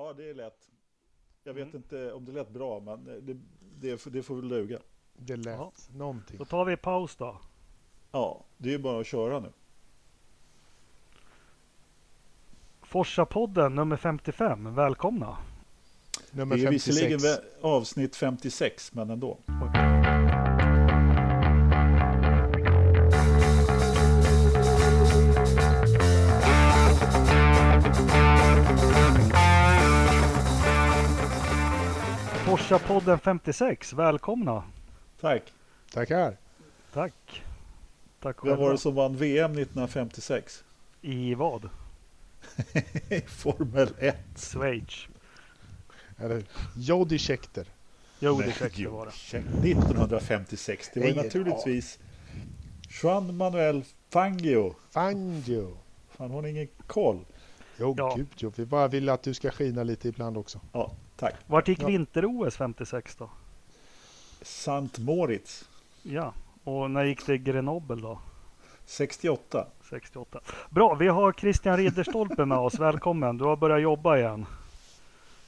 Ja, det är lätt. Jag vet mm. inte om det lät bra, men det, det, det får väl duga. Det lät ja. någonting. Då tar vi paus då. Ja, det är ju bara att köra nu. Forsa-podden nummer 55. Välkomna! Nummer det är 56. visserligen avsnitt 56, men ändå. Okay. Forsa-podden 56. Välkomna! Tack! Tackar! Tack! Tack Vem var det som vann VM 1956? I vad? I Formel 1. Schweiz. Eller Jody Scheckter. Jody Scheckter var det. 1956. Det var Nej, naturligtvis ja. Juan Manuel Fangio. Fangio. Fan, har ni ingen koll? Jo, ja. gud jo. Vi bara vill att du ska skina lite ibland också. Ja, tack. Vart gick ja. vinter-OS 56 då? Sant Moritz. Ja, och när gick det Grenoble då? 68. 68. Bra, vi har Christian Ridderstolpe med oss. Välkommen. Du har börjat jobba igen.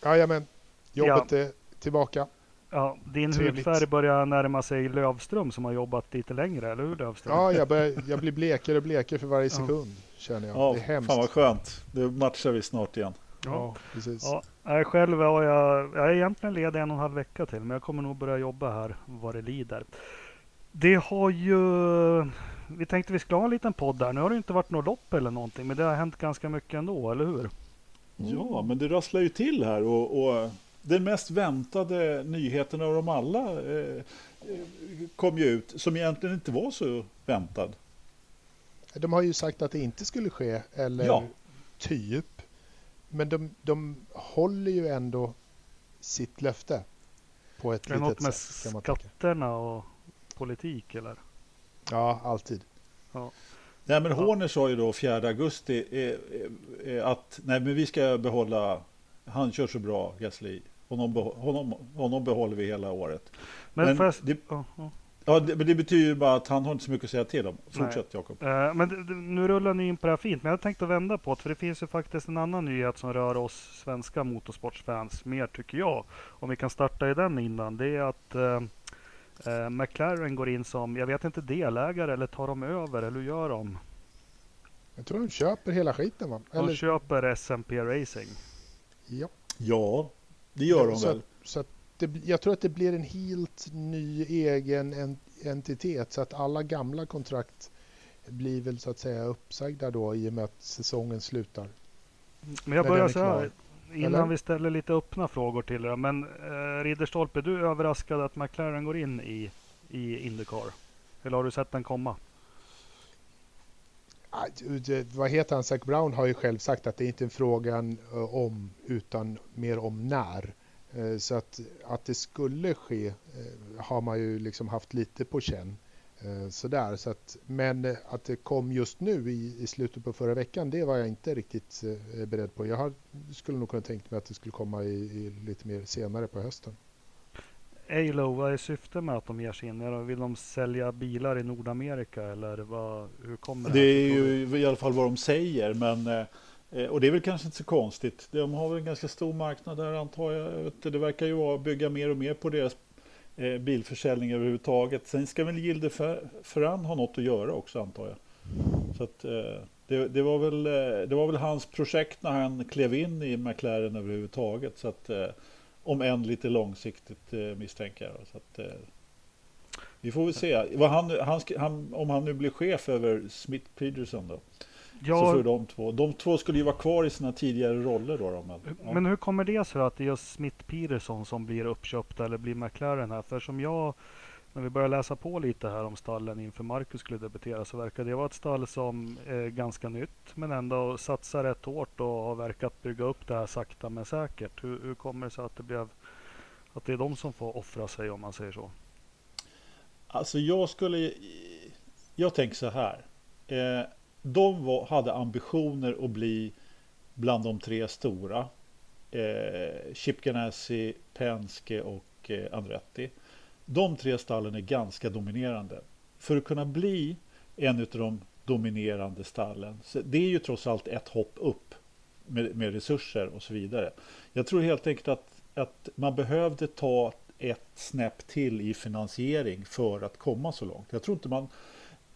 Jajamän, jobbet ja. är tillbaka. Ja, din Trevligt. hudfärg börjar närma sig Lövström som har jobbat lite längre, eller hur Lövström? Ja, jag, börjar, jag blir blekare och blekare för varje sekund, ja. känner jag. Ja, det är hemskt. Fan vad skönt. Det matchar vi snart igen. Ja, precis. Ja, jag själv har jag, jag är egentligen ledig en och en halv vecka till, men jag kommer nog börja jobba här vad det lider. Det har ju... Vi tänkte vi skulle ha en liten podd där. Nu har det inte varit något lopp eller någonting, men det har hänt ganska mycket ändå, eller hur? Ja, men det rasslar ju till här och, och den mest väntade nyheten av dem alla eh, kom ju ut, som egentligen inte var så väntad. De har ju sagt att det inte skulle ske, eller ja. typ. Men de, de håller ju ändå sitt löfte på ett litet sätt. Är det något med skatterna och politik eller? Ja, alltid. Ja. Nej, men Horner sa ju då 4 augusti eh, eh, att nej, men vi ska behålla, han kör så bra, Gasly. Honom, honom, honom behåller vi hela året. Men, men först, det, uh. Ja, det, men det betyder ju bara att han har inte så mycket att säga till om. Fortsätt Jakob. Uh, men det, nu rullar ni in på det här fint, men jag tänkte vända på det, för det finns ju faktiskt en annan nyhet som rör oss svenska motorsportsfans mer tycker jag. Om vi kan starta i den innan. Det är att uh, McLaren går in som, jag vet inte, delägare eller tar de över eller hur gör de? Jag tror de köper hela skiten va? Eller... De köper SMP Racing. Ja. Ja, det gör de så, väl. Så att det, jag tror att det blir en helt ny egen entitet så att alla gamla kontrakt blir väl så att säga uppsagda då i och med att säsongen slutar. Men jag börjar så här innan Eller? vi ställer lite öppna frågor till er. Men eh, Ridderstolpe, du är överraskad att McLaren går in i, i Indycar? Eller har du sett den komma? Vad heter han? Zac Brown har ju själv sagt att det inte är fråga eh, om utan mer om när. Eh, så att, att det skulle ske eh, har man ju liksom haft lite på känn. Sådär, så att, men att det kom just nu i, i slutet på förra veckan, det var jag inte riktigt beredd på. Jag har, skulle nog kunna tänkt mig att det skulle komma i, i lite mer senare på hösten. Alo, vad är syftet med att de ger sig in? Vill de sälja bilar i Nordamerika eller vad, hur kommer det? Det är ju i alla fall vad de säger, men eh, Eh, och det är väl kanske inte så konstigt. De har väl en ganska stor marknad där antar jag. Det verkar ju vara bygga mer och mer på deras eh, bilförsäljning överhuvudtaget. Sen ska väl Gilde Ferran ha något att göra också antar jag. Så att, eh, det, det, var väl, det var väl hans projekt när han klev in i McLaren överhuvudtaget. Så att, om än lite långsiktigt misstänker jag. Så att, vi får väl se. Vad han, han, han, om han nu blir chef över Smith Peterson då. Ja. Så får de två. De två skulle ju vara kvar i sina tidigare roller då. då men, ja. men hur kommer det sig att det är just Smith Peterson som blir uppköpta eller blir McLaren här? För som jag när vi börjar läsa på lite här om stallen inför Marcus skulle debutera så verkar det vara ett stall som är ganska nytt men ändå satsar rätt hårt och har verkat bygga upp det här sakta men säkert. Hur, hur kommer det sig att det blev att det är de som får offra sig om man säger så? Alltså jag skulle, jag tänker så här. Eh, de var, hade ambitioner att bli bland de tre stora. Eh, Chip Ganassi, Penske och eh, Andretti. De tre stallen är ganska dominerande. För att kunna bli en av de dominerande stallen, så det är ju trots allt ett hopp upp. med, med, resurser och så vidare. Jag tror helt enkelt att, att man behövde ta ett snäpp till i finansiering för att komma så långt. Jag tror inte, man,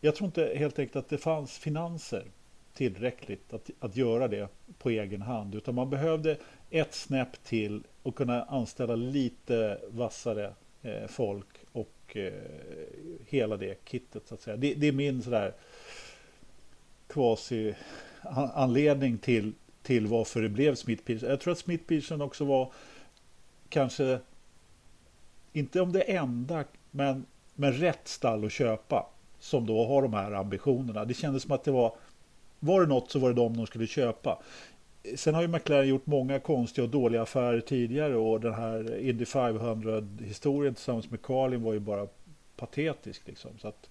jag tror inte helt enkelt att det fanns finanser tillräckligt att, att göra det på egen hand, utan man behövde ett snäpp till och kunna anställa lite vassare eh, folk och eh, hela det kittet så att säga. Det, det är min sådär quasi anledning till, till varför det blev Smith Peterson. Jag tror att Smith Peterson också var kanske inte om det enda, men, men rätt stall att köpa som då har de här ambitionerna. Det kändes som att det var, var det något så var det de de skulle köpa. Sen har ju McLaren gjort många konstiga och dåliga affärer tidigare och den här Indy 500-historien tillsammans med Carlin var ju bara patetisk. Liksom. Så att,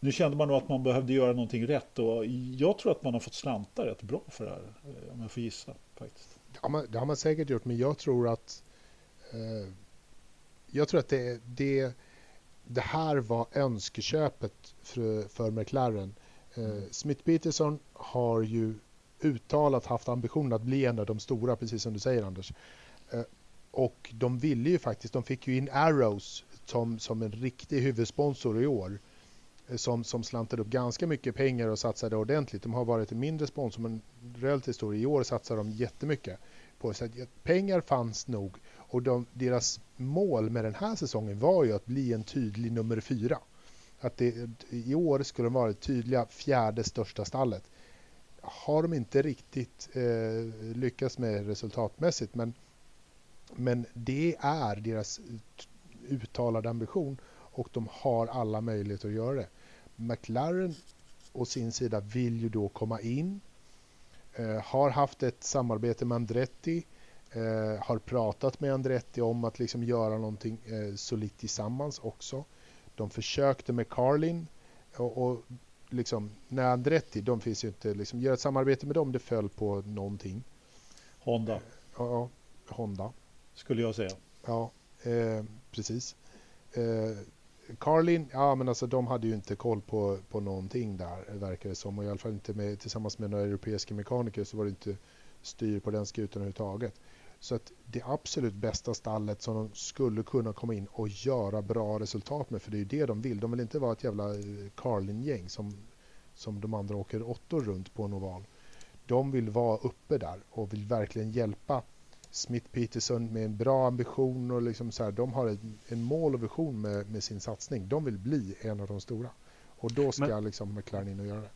nu kände man nog att man behövde göra någonting rätt och jag tror att man har fått slanta rätt bra för det här, om jag får gissa. faktiskt. Ja, man, det har man säkert gjort, men jag tror att eh, jag tror att det, det, det här var önskeköpet för, för McLaren. Eh, Smith Peterson har ju uttalat haft ambitionen att bli en av de stora, precis som du säger Anders. Eh, och de ville ju faktiskt, de fick ju in Arrows som, som en riktig huvudsponsor i år. Eh, som, som slantade upp ganska mycket pengar och satsade ordentligt. De har varit en mindre sponsor men relativt stor. I år satsar de jättemycket. På, så pengar fanns nog och de, deras mål med den här säsongen var ju att bli en tydlig nummer fyra. Att det, I år skulle de vara det tydliga fjärde största stallet. Har de inte riktigt eh, lyckats med resultatmässigt men, men det är deras uttalade ambition och de har alla möjligheter att göra det. McLaren å sin sida vill ju då komma in, eh, har haft ett samarbete med Andretti, eh, har pratat med Andretti om att liksom göra någonting eh, solitt tillsammans också. De försökte med Carlin och, och liksom, när Andretti, de finns ju inte, liksom, göra ett samarbete med dem, det föll på någonting. Honda. Ja, Honda. Skulle jag säga. Ja, eh, precis. Eh, Carlin, ja men alltså de hade ju inte koll på, på någonting där verkar det som och i alla fall inte med, tillsammans med några europeiska mekaniker så var det inte styr på den skutan överhuvudtaget. Så att det absolut bästa stallet som de skulle kunna komma in och göra bra resultat med, för det är ju det de vill. De vill inte vara ett jävla eh, Carlin-gäng som, som de andra åker åttor runt på en oval. De vill vara uppe där och vill verkligen hjälpa Smith Peterson med en bra ambition och liksom så här, de har en, en mål och vision med, med, sin satsning. De vill bli en av de stora. Och då ska Men... liksom McLaren in och göra det.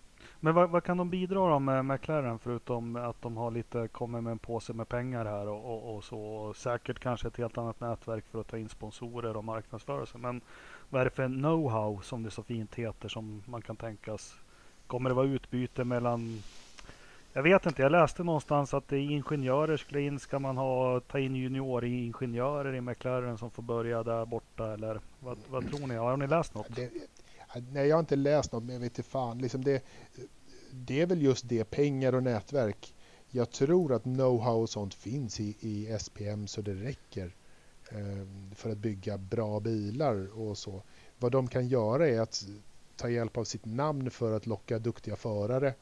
Men vad, vad, kan de bidra då med McLaren förutom att de har lite kommer med en påse med pengar här och, och, och så och säkert kanske ett helt annat nätverk för att ta in sponsorer och marknadsföra sig. Men vad är det för know-how som det så fint heter som man kan tänkas? Kommer det vara utbyte mellan jag vet inte, jag läste någonstans att det är ingenjörer skulle in. Ska man ha, ta in junioringenjörer i McLaren som får börja där borta eller vad, vad tror ni? Har ni läst något? Det, nej, jag har inte läst något, men jag vet inte fan. Liksom det, det är väl just det, pengar och nätverk. Jag tror att know-how och sånt finns i, i SPM så det räcker eh, för att bygga bra bilar och så. Vad de kan göra är att ta hjälp av sitt namn för att locka duktiga förare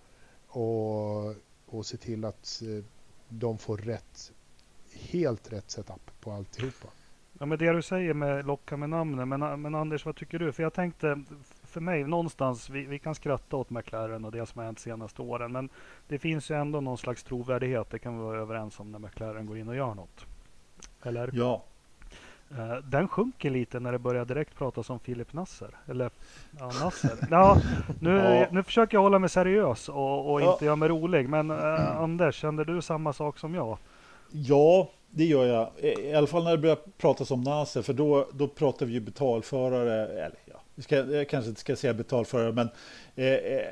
och, och se till att eh, de får rätt, helt rätt setup på alltihopa. Ja, men det du säger med locka med namnen, men, men Anders, vad tycker du? För jag tänkte, för mig någonstans, vi, vi kan skratta åt McLaren och det som har hänt senaste åren, men det finns ju ändå någon slags trovärdighet, det kan vi vara överens om när McLaren går in och gör något. Eller? Ja. Uh, den sjunker lite när det börjar direkt pratas om Filip Nasser. Eller ja, Nasser. ja, nu, ja. nu försöker jag hålla mig seriös och, och ja. inte göra mig rolig. Men uh, Anders, kände du samma sak som jag? Ja, det gör jag. I alla fall när det börjar pratas om Nasser, för då, då pratar vi ju betalförare, eller ska, jag kanske inte ska säga betalförare, men eh, eh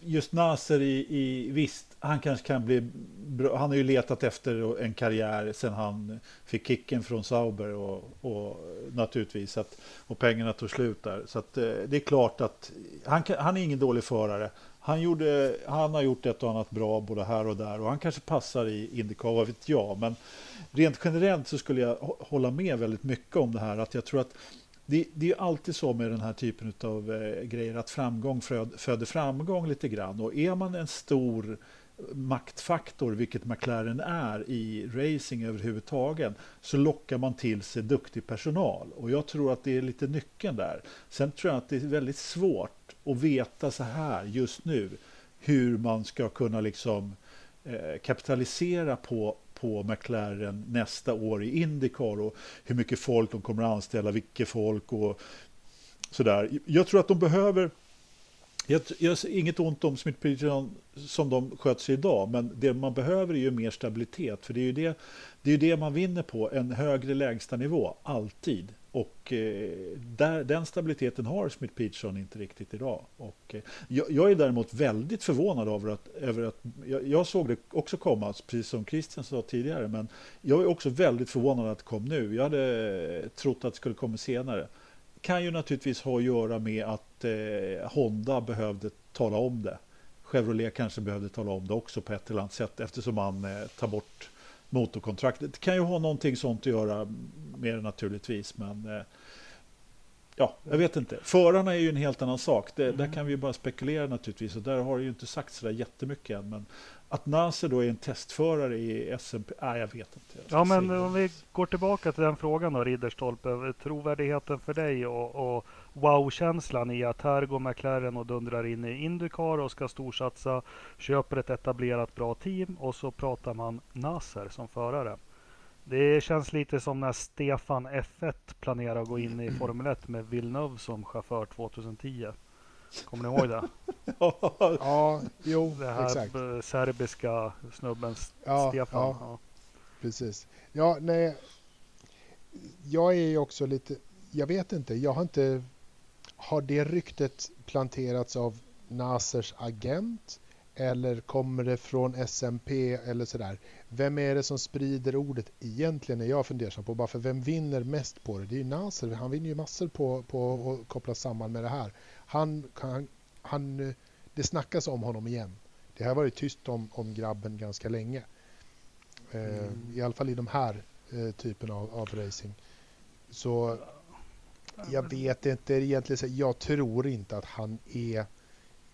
just Naser i, i, visst, han kanske kan bli bra. Han har ju letat efter en karriär sen han fick kicken från Sauber och, och naturligtvis att, och pengarna tog slut där. Så att, eh, det är klart att han, han är ingen dålig förare. Han, gjorde, han har gjort ett och annat bra både här och där och han kanske passar i Indycar, vad vet jag. Men rent generellt så skulle jag hålla med väldigt mycket om det här att jag tror att det, det är alltid så med den här typen av eh, grejer att framgång föder framgång lite grann och är man en stor maktfaktor, vilket McLaren är i racing överhuvudtaget, så lockar man till sig duktig personal. Och jag tror att det är lite nyckeln där. Sen tror jag att det är väldigt svårt att veta så här just nu hur man ska kunna liksom eh, kapitalisera på, på McLaren nästa år i Indycar och hur mycket folk de kommer att anställa, vilket folk och sådär. Jag tror att de behöver jag, jag inget ont om Smith Peterson som de sköter sig idag, men det man behöver är ju mer stabilitet, för det är ju det, det, är det man vinner på, en högre lägstanivå, alltid. Och eh, där, den stabiliteten har Smith Peterson inte riktigt idag. Och, eh, jag, jag, är däremot väldigt förvånad över att, över att jag, jag, såg det också komma, precis som Christian sa tidigare, men jag är också väldigt förvånad att det kom nu. Jag hade eh, trott att det skulle komma senare kan ju naturligtvis ha att göra med att eh, Honda behövde tala om det. Chevrolet kanske behövde tala om det också på ett eller annat sätt eftersom man eh, tar bort motorkontraktet. Det kan ju ha någonting sånt att göra med det naturligtvis, men eh, ja, jag vet inte. Förarna är ju en helt annan sak. Det, mm. Där kan vi ju bara spekulera naturligtvis och där har det ju inte sagt så där jättemycket än. Men att Nasser då är en testförare i SMP, nej jag vet inte. Jag ja men om vi går tillbaka till den frågan då Ridderstolpe. Trovärdigheten för dig och, och wow-känslan i att här går McLaren och dundrar in i Indycar och ska storsatsa, köper ett etablerat bra team och så pratar man Nasser som förare. Det känns lite som när Stefan F1 planerar att gå in i Formel 1 med Villeneuve som chaufför 2010. Kommer ni ihåg det? ja, jo, det här exakt. serbiska snubben ja, Stefan. Ja, ja, Precis. Ja, nej. Jag är ju också lite, jag vet inte, jag har inte, har det ryktet planterats av Nasers agent? Eller kommer det från SMP eller sådär? Vem är det som sprider ordet egentligen är jag fundersam på. Bara för vem vinner mest på det? Det är ju Nasser. Han vinner ju massor på, på att koppla samman med det här. Han, han, han, det snackas om honom igen. Det har varit tyst om, om grabben ganska länge. Eh, mm. I alla fall i de här eh, typen av, av racing. Så jag vet inte egentligen. Jag tror inte att han är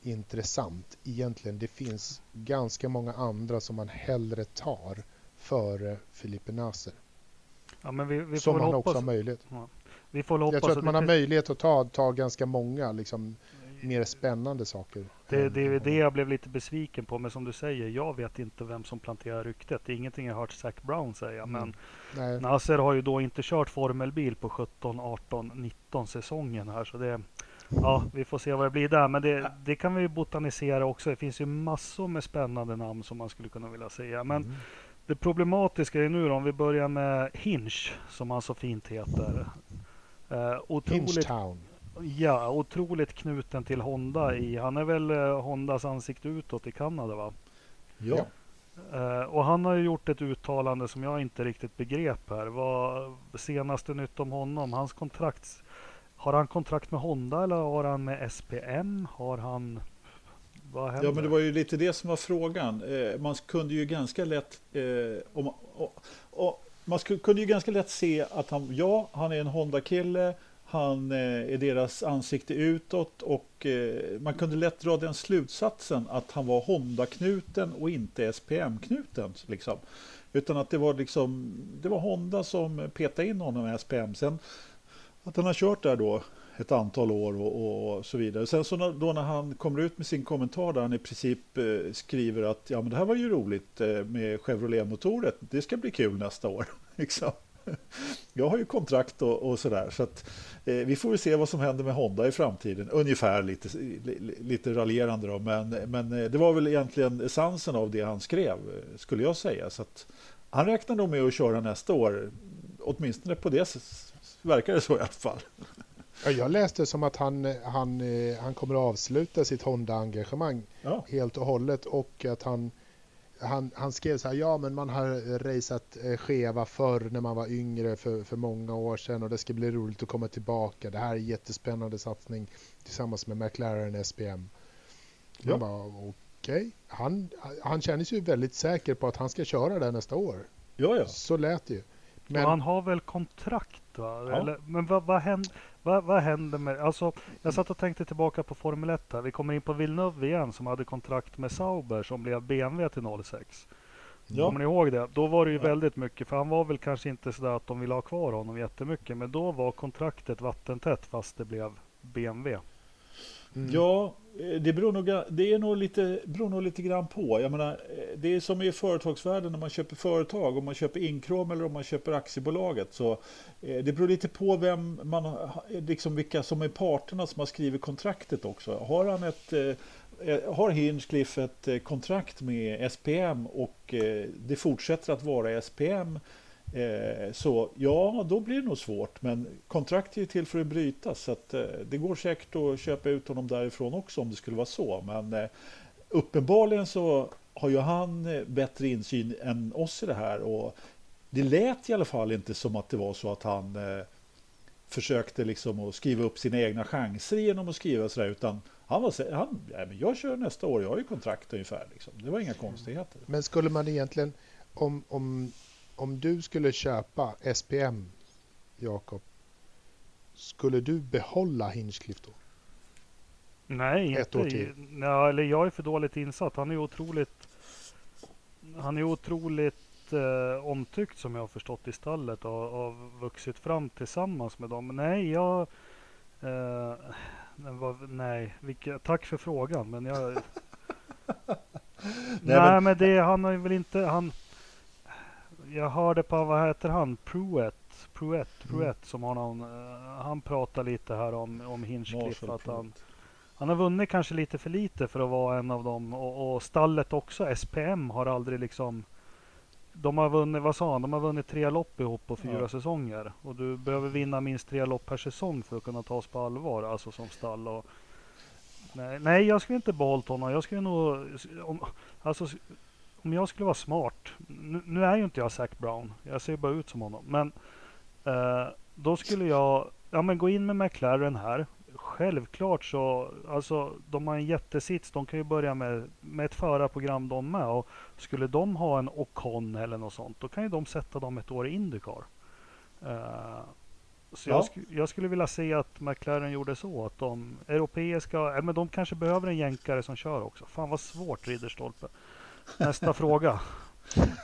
intressant egentligen. Det finns ganska många andra som man hellre tar före Filipe Nasser. Ja, vi, vi som man också har möjlighet. Ja. Vi får hoppas jag tror att man har möjlighet att ta, ta ganska många liksom, mer spännande saker. Det, det är det jag blev lite besviken på. Men som du säger, jag vet inte vem som planterar ryktet. Det är ingenting jag har hört Zac Brown säga. Mm. Men Nej. Nasser har ju då inte kört formelbil på 17, 18, 19 säsongen här. Så det, ja, vi får se vad det blir där. Men det, det kan vi botanisera också. Det finns ju massor med spännande namn som man skulle kunna vilja säga. Men mm. det problematiska är nu då, om vi börjar med Hinch, som han så fint heter. Uh, otroligt, Ja, otroligt knuten till Honda. I, han är väl uh, Hondas ansikte utåt i Kanada va? Ja. Uh, och han har gjort ett uttalande som jag inte riktigt begrep här. Vad senaste nytt om honom? Hans kontrakt har han kontrakt med Honda eller har han med SPM? Har han... Ja, men det var ju lite det som var frågan. Eh, man kunde ju ganska lätt... Eh, om, och, man kunde ju ganska lätt se att han, ja, han är en Honda-kille. Han eh, är deras ansikte utåt och eh, man kunde lätt dra den slutsatsen att han var Honda-knuten och inte SPM-knuten. Liksom. Utan att det var, liksom, det var Honda som petade in honom i SPM. Sen att han har kört där då ett antal år och, och så vidare. Sen så då när han kommer ut med sin kommentar där han i princip eh, skriver att ja men det här var ju roligt eh, med Chevrolet-motoret. Det ska bli kul nästa år. liksom. Jag har ju kontrakt och, och sådär. Så att, eh, vi får väl se vad som händer med Honda i framtiden. Ungefär lite, lite raljerande då. Men, men eh, det var väl egentligen essensen av det han skrev eh, skulle jag säga. Så att, han räknar nog med att köra nästa år. Åtminstone på det verkar det så i alla fall. Ja, jag läste som att han, han, eh, han kommer att avsluta sitt Honda-engagemang ja. helt och hållet och att han, han, han skrev så här, ja men man har raceat eh, skeva förr när man var yngre för, för många år sedan och det ska bli roligt att komma tillbaka. Det här är en jättespännande satsning tillsammans med McLaren SPM. Ja. Jag bara, okej. Okay. Han, han känner sig ju väldigt säker på att han ska köra där nästa år. Ja, ja. Så lät det ju. Men... han har väl kontrakt Va? Ja. Eller, men vad, vad, händer, vad, vad händer med... Alltså, jag satt och tänkte tillbaka på Formel 1 här. Vi kommer in på Villeneuve igen som hade kontrakt med Sauber som blev BMW till 06. Ja. Kommer ni ihåg det? Då var det ju ja. väldigt mycket, för han var väl kanske inte sådär att de ville ha kvar honom jättemycket. Men då var kontraktet vattentätt fast det blev BMW. Mm. Ja, eh, det beror, nog, det är nog lite, beror nog lite grann på. Jag menar, eh, det är som i företagsvärlden när man köper företag, om man köper Inkrom eller om man köper aktiebolaget. Så eh, det beror lite på vem man, liksom vilka som är parterna som har skrivit kontraktet också. Har han ett har Hinchcliffe ett kontrakt med SPM och det fortsätter att vara SPM Eh, så ja, då blir det nog svårt. Men kontrakt är ju till för att brytas. Så att, eh, det går säkert att köpa ut honom därifrån också om det skulle vara så. Men eh, uppenbarligen så har ju han eh, bättre insyn än oss i det här. Och det lät i alla fall inte som att det var så att han eh, försökte liksom att skriva upp sina egna chanser genom att skriva sådär. Utan han var han, ja, men jag kör nästa år, jag har ju kontrakt ungefär. Liksom. Det var inga konstigheter. Men skulle man egentligen, om, om om du skulle köpa SPM, Jakob, skulle du behålla Hinchcliffe då? Nej, Ett inte. År till. Ja, eller jag är för dåligt insatt. Han är otroligt han är otroligt eh, omtyckt som jag har förstått i stallet och har vuxit fram tillsammans med dem. Nej, jag... Eh, var, nej, vilka, tack för frågan men jag... nej, nej men, men det, han har väl inte... Han, jag hörde på, vad heter han, Pruett, Pruett, Pruett mm. som har någon, uh, han pratar lite här om, om Hinchcliffe. Att han, han har vunnit kanske lite för lite för att vara en av dem. Och, och stallet också, SPM, har aldrig liksom de har vunnit, vad sa han, de har vunnit tre lopp ihop på fyra ja. säsonger. Och du behöver vinna minst tre lopp per säsong för att kunna tas på allvar, alltså som stall. Och, nej, nej, jag skulle inte behållit honom. Jag skulle nog, om, alltså om jag skulle vara smart, nu, nu, är ju inte jag Zac Brown, jag ser bara ut som honom, men eh, då skulle jag ja, men gå in med McLaren här. Självklart så, alltså de har en jättesits, de kan ju börja med, med ett förarprogram de med. Och skulle de ha en Ocon eller något sånt, då kan ju de sätta dem ett år i Indycar. Uh, så ja. jag, sk jag, skulle vilja se att McLaren gjorde så. Att de europeiska, äh, men de kanske behöver en jänkare som kör också. Fan vad svårt Ridderstolpe. Nästa fråga.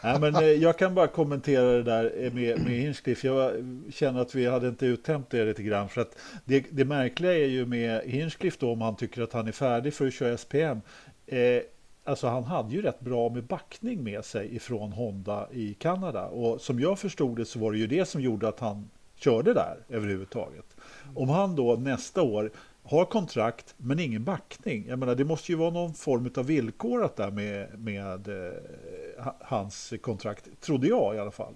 Nej, men eh, jag kan bara kommentera det där eh, med, med Hinchcliffe. Jag känner att vi hade inte uttämt det lite grann. För att det, det märkliga är ju med Hinchcliffe då, om han tycker att han är färdig för att köra SPM. Eh, alltså han hade ju rätt bra med backning med sig ifrån Honda i Kanada. Och som jag förstod det så var det ju det som gjorde att han körde där överhuvudtaget. Om han då nästa år har kontrakt men ingen backning. Jag menar, det måste ju vara någon form av villkorat där med, med eh, hans kontrakt, trodde jag i alla fall.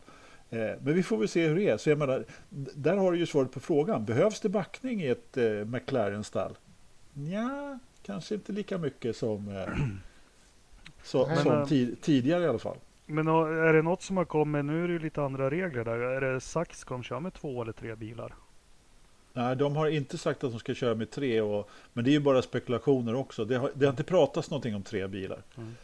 Eh, men vi får väl se hur det är. Så jag menar, där har du ju svaret på frågan. Behövs det backning i ett eh, McLaren-stall? Ja, kanske inte lika mycket som, eh, så, men, som eh, tidigare i alla fall. Men är det något som har kommit, nu är det ju lite andra regler där. Är det Sax som kör med två eller tre bilar? Nej, de har inte sagt att de ska köra med tre, och, men det är ju bara spekulationer också. Det har, det har inte pratats någonting om tre bilar. Mm.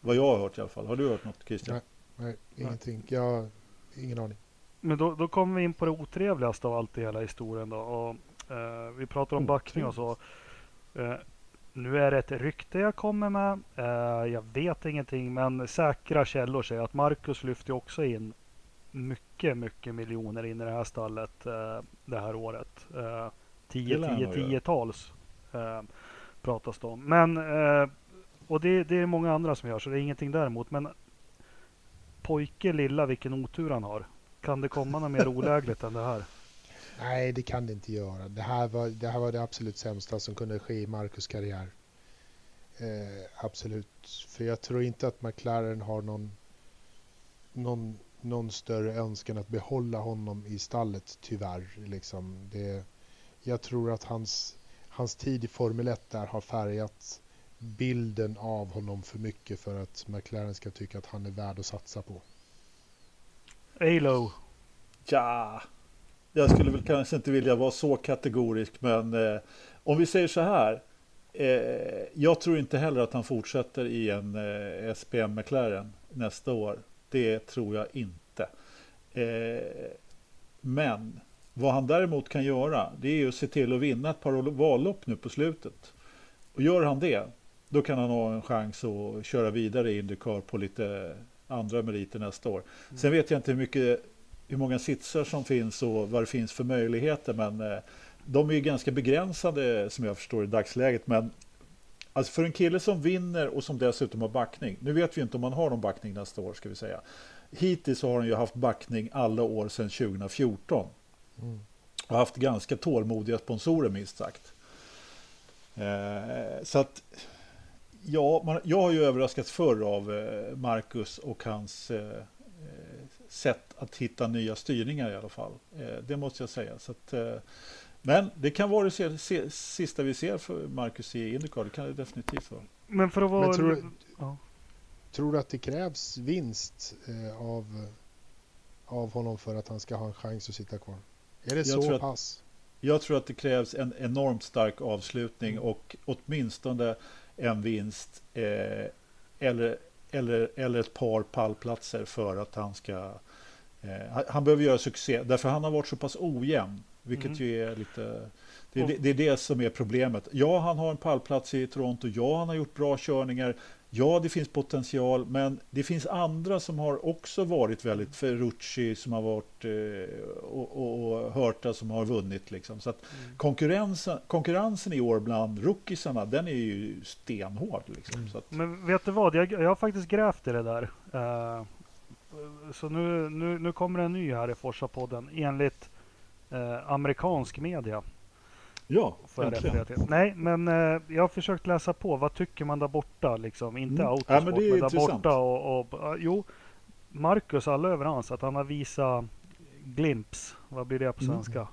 Vad jag har hört i alla fall. Har du hört något Christian? Nej, nej ingenting. Jag har ingen aning. Men då, då kommer vi in på det otrevligaste av allt i hela historien. Då. Och, eh, vi pratar om backning och så. Eh, nu är det ett rykte jag kommer med. Eh, jag vet ingenting, men säkra källor säger att Marcus lyfter också in mycket, mycket miljoner in i det här stallet eh, det här året. Eh, 10, 10, 10-tals eh, pratas det om. Men, eh, och det, det är många andra som gör så det är ingenting däremot. Men pojke lilla vilken otur han har. Kan det komma något mer olägligt än det här? Nej, det kan det inte göra. Det här var det, här var det absolut sämsta som kunde ske i Marcus karriär. Eh, absolut. För jag tror inte att McLaren har någon, någon någon större önskan att behålla honom i stallet tyvärr. Liksom. Det, jag tror att hans, hans tid i Formel 1 där har färgat bilden av honom för mycket för att McLaren ska tycka att han är värd att satsa på. Alo. Ja, jag skulle väl kanske inte vilja vara så kategorisk, men eh, om vi säger så här. Eh, jag tror inte heller att han fortsätter i en eh, SPM McLaren nästa år. Det tror jag inte. Eh, men Vad han däremot kan göra, det är att se till att vinna ett par vallopp nu på slutet. Och gör han det, då kan han ha en chans att köra vidare i Indycar på lite andra meriter nästa år. Mm. Sen vet jag inte hur, mycket, hur många sitsar som finns och vad det finns för möjligheter, men eh, de är ju ganska begränsade som jag förstår i dagsläget. Men alltså för en kille som vinner och som dessutom har backning. Nu vet vi inte om han har någon backning nästa år ska vi säga. Hittills har han ju haft backning alla år sedan 2014. Mm. Och haft ganska tålmodiga sponsorer minst sagt. Eh, så att ja, man, jag har ju överraskats förr av eh, Marcus och hans eh, eh, sätt att hitta nya styrningar i alla fall. Eh, det måste jag säga. Så att, eh, men det kan vara det sista vi ser för Marcus i Indycar. Det kan det definitivt vara. Men för att vara... Men tror, ja. tror du att det krävs vinst eh, av, av honom för att han ska ha en chans att sitta kvar? Är det jag så pass? Att, jag tror att det krävs en enormt stark avslutning och åtminstone en vinst eh, eller, eller, eller ett par pallplatser för att han ska... Eh, han behöver göra succé, därför han har varit så pass ojämn. Vilket mm. ju är lite... Det är, det är, det som är problemet. Ja, han har en pallplats i Toronto. Ja, han har gjort bra körningar. Ja, det finns potential, men det finns andra som har också varit väldigt Ferrucci som har varit eh, och, och, och Hörta som har vunnit. Liksom. Så mm. konkurrensen, konkurrensen i år bland rookiesarna, den är ju stenhård. Liksom. Mm. Att... Men vet du vad, jag, jag har faktiskt grävt i det där. Uh, så nu, nu, nu kommer en ny här i Forsa-podden enligt uh, amerikansk media. Ja, får jag referera till. Nej, men eh, jag har försökt läsa på. Vad tycker man där borta? Liksom? Inte mm. autosport, ja, men, det är men där borta. Och, och, och, jo, Marcus, alla överens att han har visat glimps. Vad blir det på mm. svenska?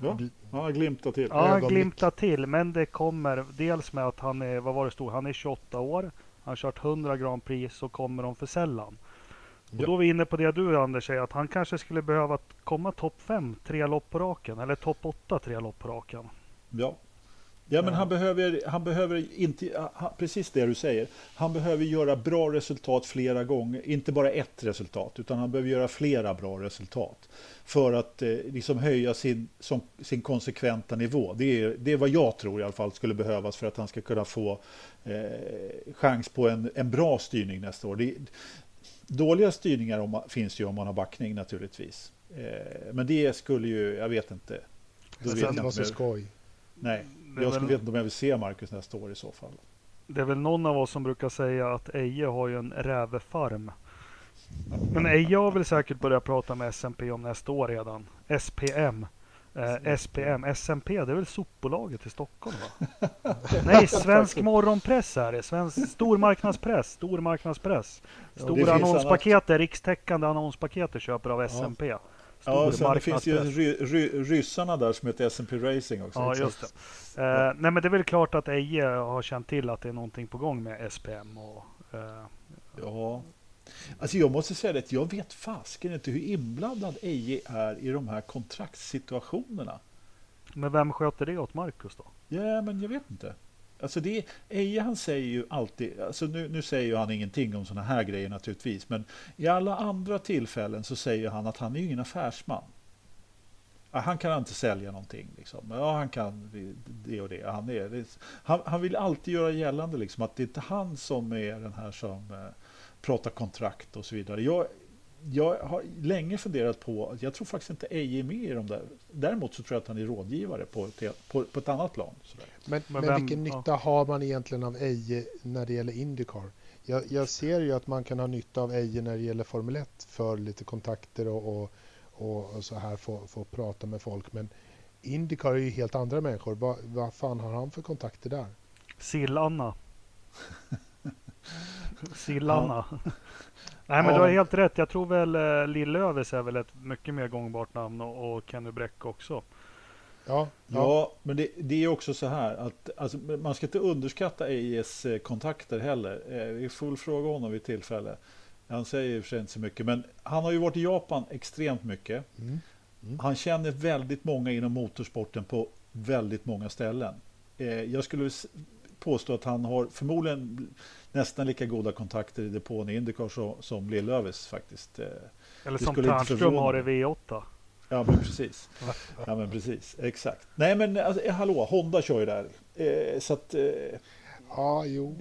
Ja, ja glimta till. Ja, glimta till. Men det kommer dels med att han är, vad var det stod, han är 28 år. Han har kört 100 Grand Prix så kommer de för sällan. Och ja. då är vi inne på det du Anders säger att han kanske skulle behöva komma topp 5 tre lopp på raken eller topp 8 tre lopp på raken. Ja. Ja, men han behöver, han behöver inte, precis det du säger, han behöver göra bra resultat flera gånger, inte bara ett resultat, utan han behöver göra flera bra resultat för att eh, liksom höja sin, som, sin konsekventa nivå. Det är, det är vad jag tror i alla fall skulle behövas för att han ska kunna få eh, chans på en, en bra styrning nästa år. Det, dåliga styrningar om, finns ju om man har backning naturligtvis. Eh, men det skulle ju, jag vet inte. Då vet inte skoj. Nej, jag skulle väl... inte om jag vill se Marcus nästa år i så fall. Det är väl någon av oss som brukar säga att Eje har ju en rävefarm. Men Eje har väl säkert börjat prata med SMP om nästa år redan. SPM. Eh, SPM, SMP, det är väl sopbolaget i Stockholm va? Nej, Svensk Morgonpress är det. Svensk, stormarknadspress. Stormarknadspress. Stora ja, annonspaket, rikstäckande annonspaket köper av SMP. Ja. Ja, sen det finns ju ry, ry, ryssarna där som heter S&P Racing också. Ja, just det. Eh, nej, men det är väl klart att Eje har känt till att det är någonting på gång med SPM. Och, eh, ja, alltså jag måste säga att jag vet fasken inte hur inblandad Eje är i de här kontraktssituationerna. Men vem sköter det åt Marcus då? Ja, men jag vet inte. Alltså det, Eje han säger ju alltid, alltså nu, nu säger han ingenting om sådana här grejer naturligtvis, men i alla andra tillfällen så säger han att han är ju ingen affärsman. Han kan inte sälja någonting. Liksom. Ja, han kan det och det. Han, är, han, han vill alltid göra gällande liksom, att det är inte han som är den här som pratar kontrakt och så vidare. Jag, jag har länge funderat på, jag tror faktiskt inte Eje är med i de där. Däremot så tror jag att han är rådgivare på ett, på, på ett annat plan. Sådär. Men, men, men vilken nytta ja. har man egentligen av Eje när det gäller Indycar? Jag, jag, ser ju att man kan ha nytta av Eje när det gäller Formel 1 för lite kontakter och, och, och, och så här få, få prata med folk. Men Indycar är ju helt andra människor. Va, vad fan har han för kontakter där? Sill-Anna. Sill-Anna. Ja. Nej men ja. du har helt rätt. Jag tror väl eh, Lillövis är väl ett mycket mer gångbart namn och, och Kenny Bräck också. Ja, ja. ja men det, det, är också så här att alltså, man ska inte underskatta EIS eh, kontakter heller. Eh, vi får väl fråga honom vid tillfälle. Han säger i och för sig inte så mycket, men han har ju varit i Japan extremt mycket. Mm. Mm. Han känner väldigt många inom motorsporten på väldigt många ställen. Eh, jag skulle påstå att han har förmodligen nästan lika goda kontakter i depån i Indycar som, som Lill-Lövis faktiskt. Eller som Ternström har i V8. Ja, men precis. Ja, men precis. Exakt. Nej, men alltså, hallå, Honda kör ju där. Eh, så att... Eh, ja, jo.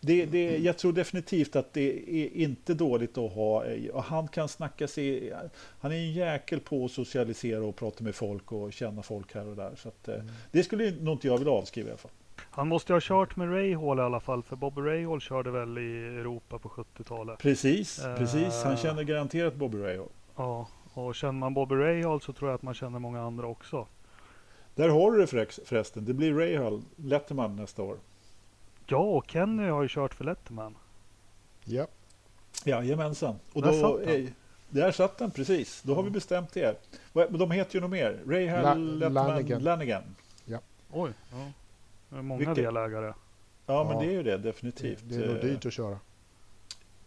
Det, det, jag tror definitivt att det är inte dåligt att ha, och han kan snacka sig, han är en jäkel på att socialisera och prata med folk och känna folk här och där. Så att, mm. Det skulle nog inte jag vilja avskriva i alla fall. Han måste ha kört med Rahal i alla fall, för Bobby Rahal körde väl i Europa på 70-talet. Precis, uh, precis. Han känner garanterat Bobby Rahal. Ja, och känner man Bobby Rahal så tror jag att man känner många andra också. Där har du det förresten. Det blir Rahal, Letterman nästa år. Ja, och Kenny har ju kört för Letterman. Ja. Jajamensan. Och där då, satt den. Där satt den, precis. Då har vi bestämt det. De heter ju nog mer. Rahal, La Letterman, Lanigan. Lanigan. Ja. Oj. Ja. Det är många Vilket... delägare. Ja, ja, men det är ju det definitivt. Det, är nog dyrt att köra.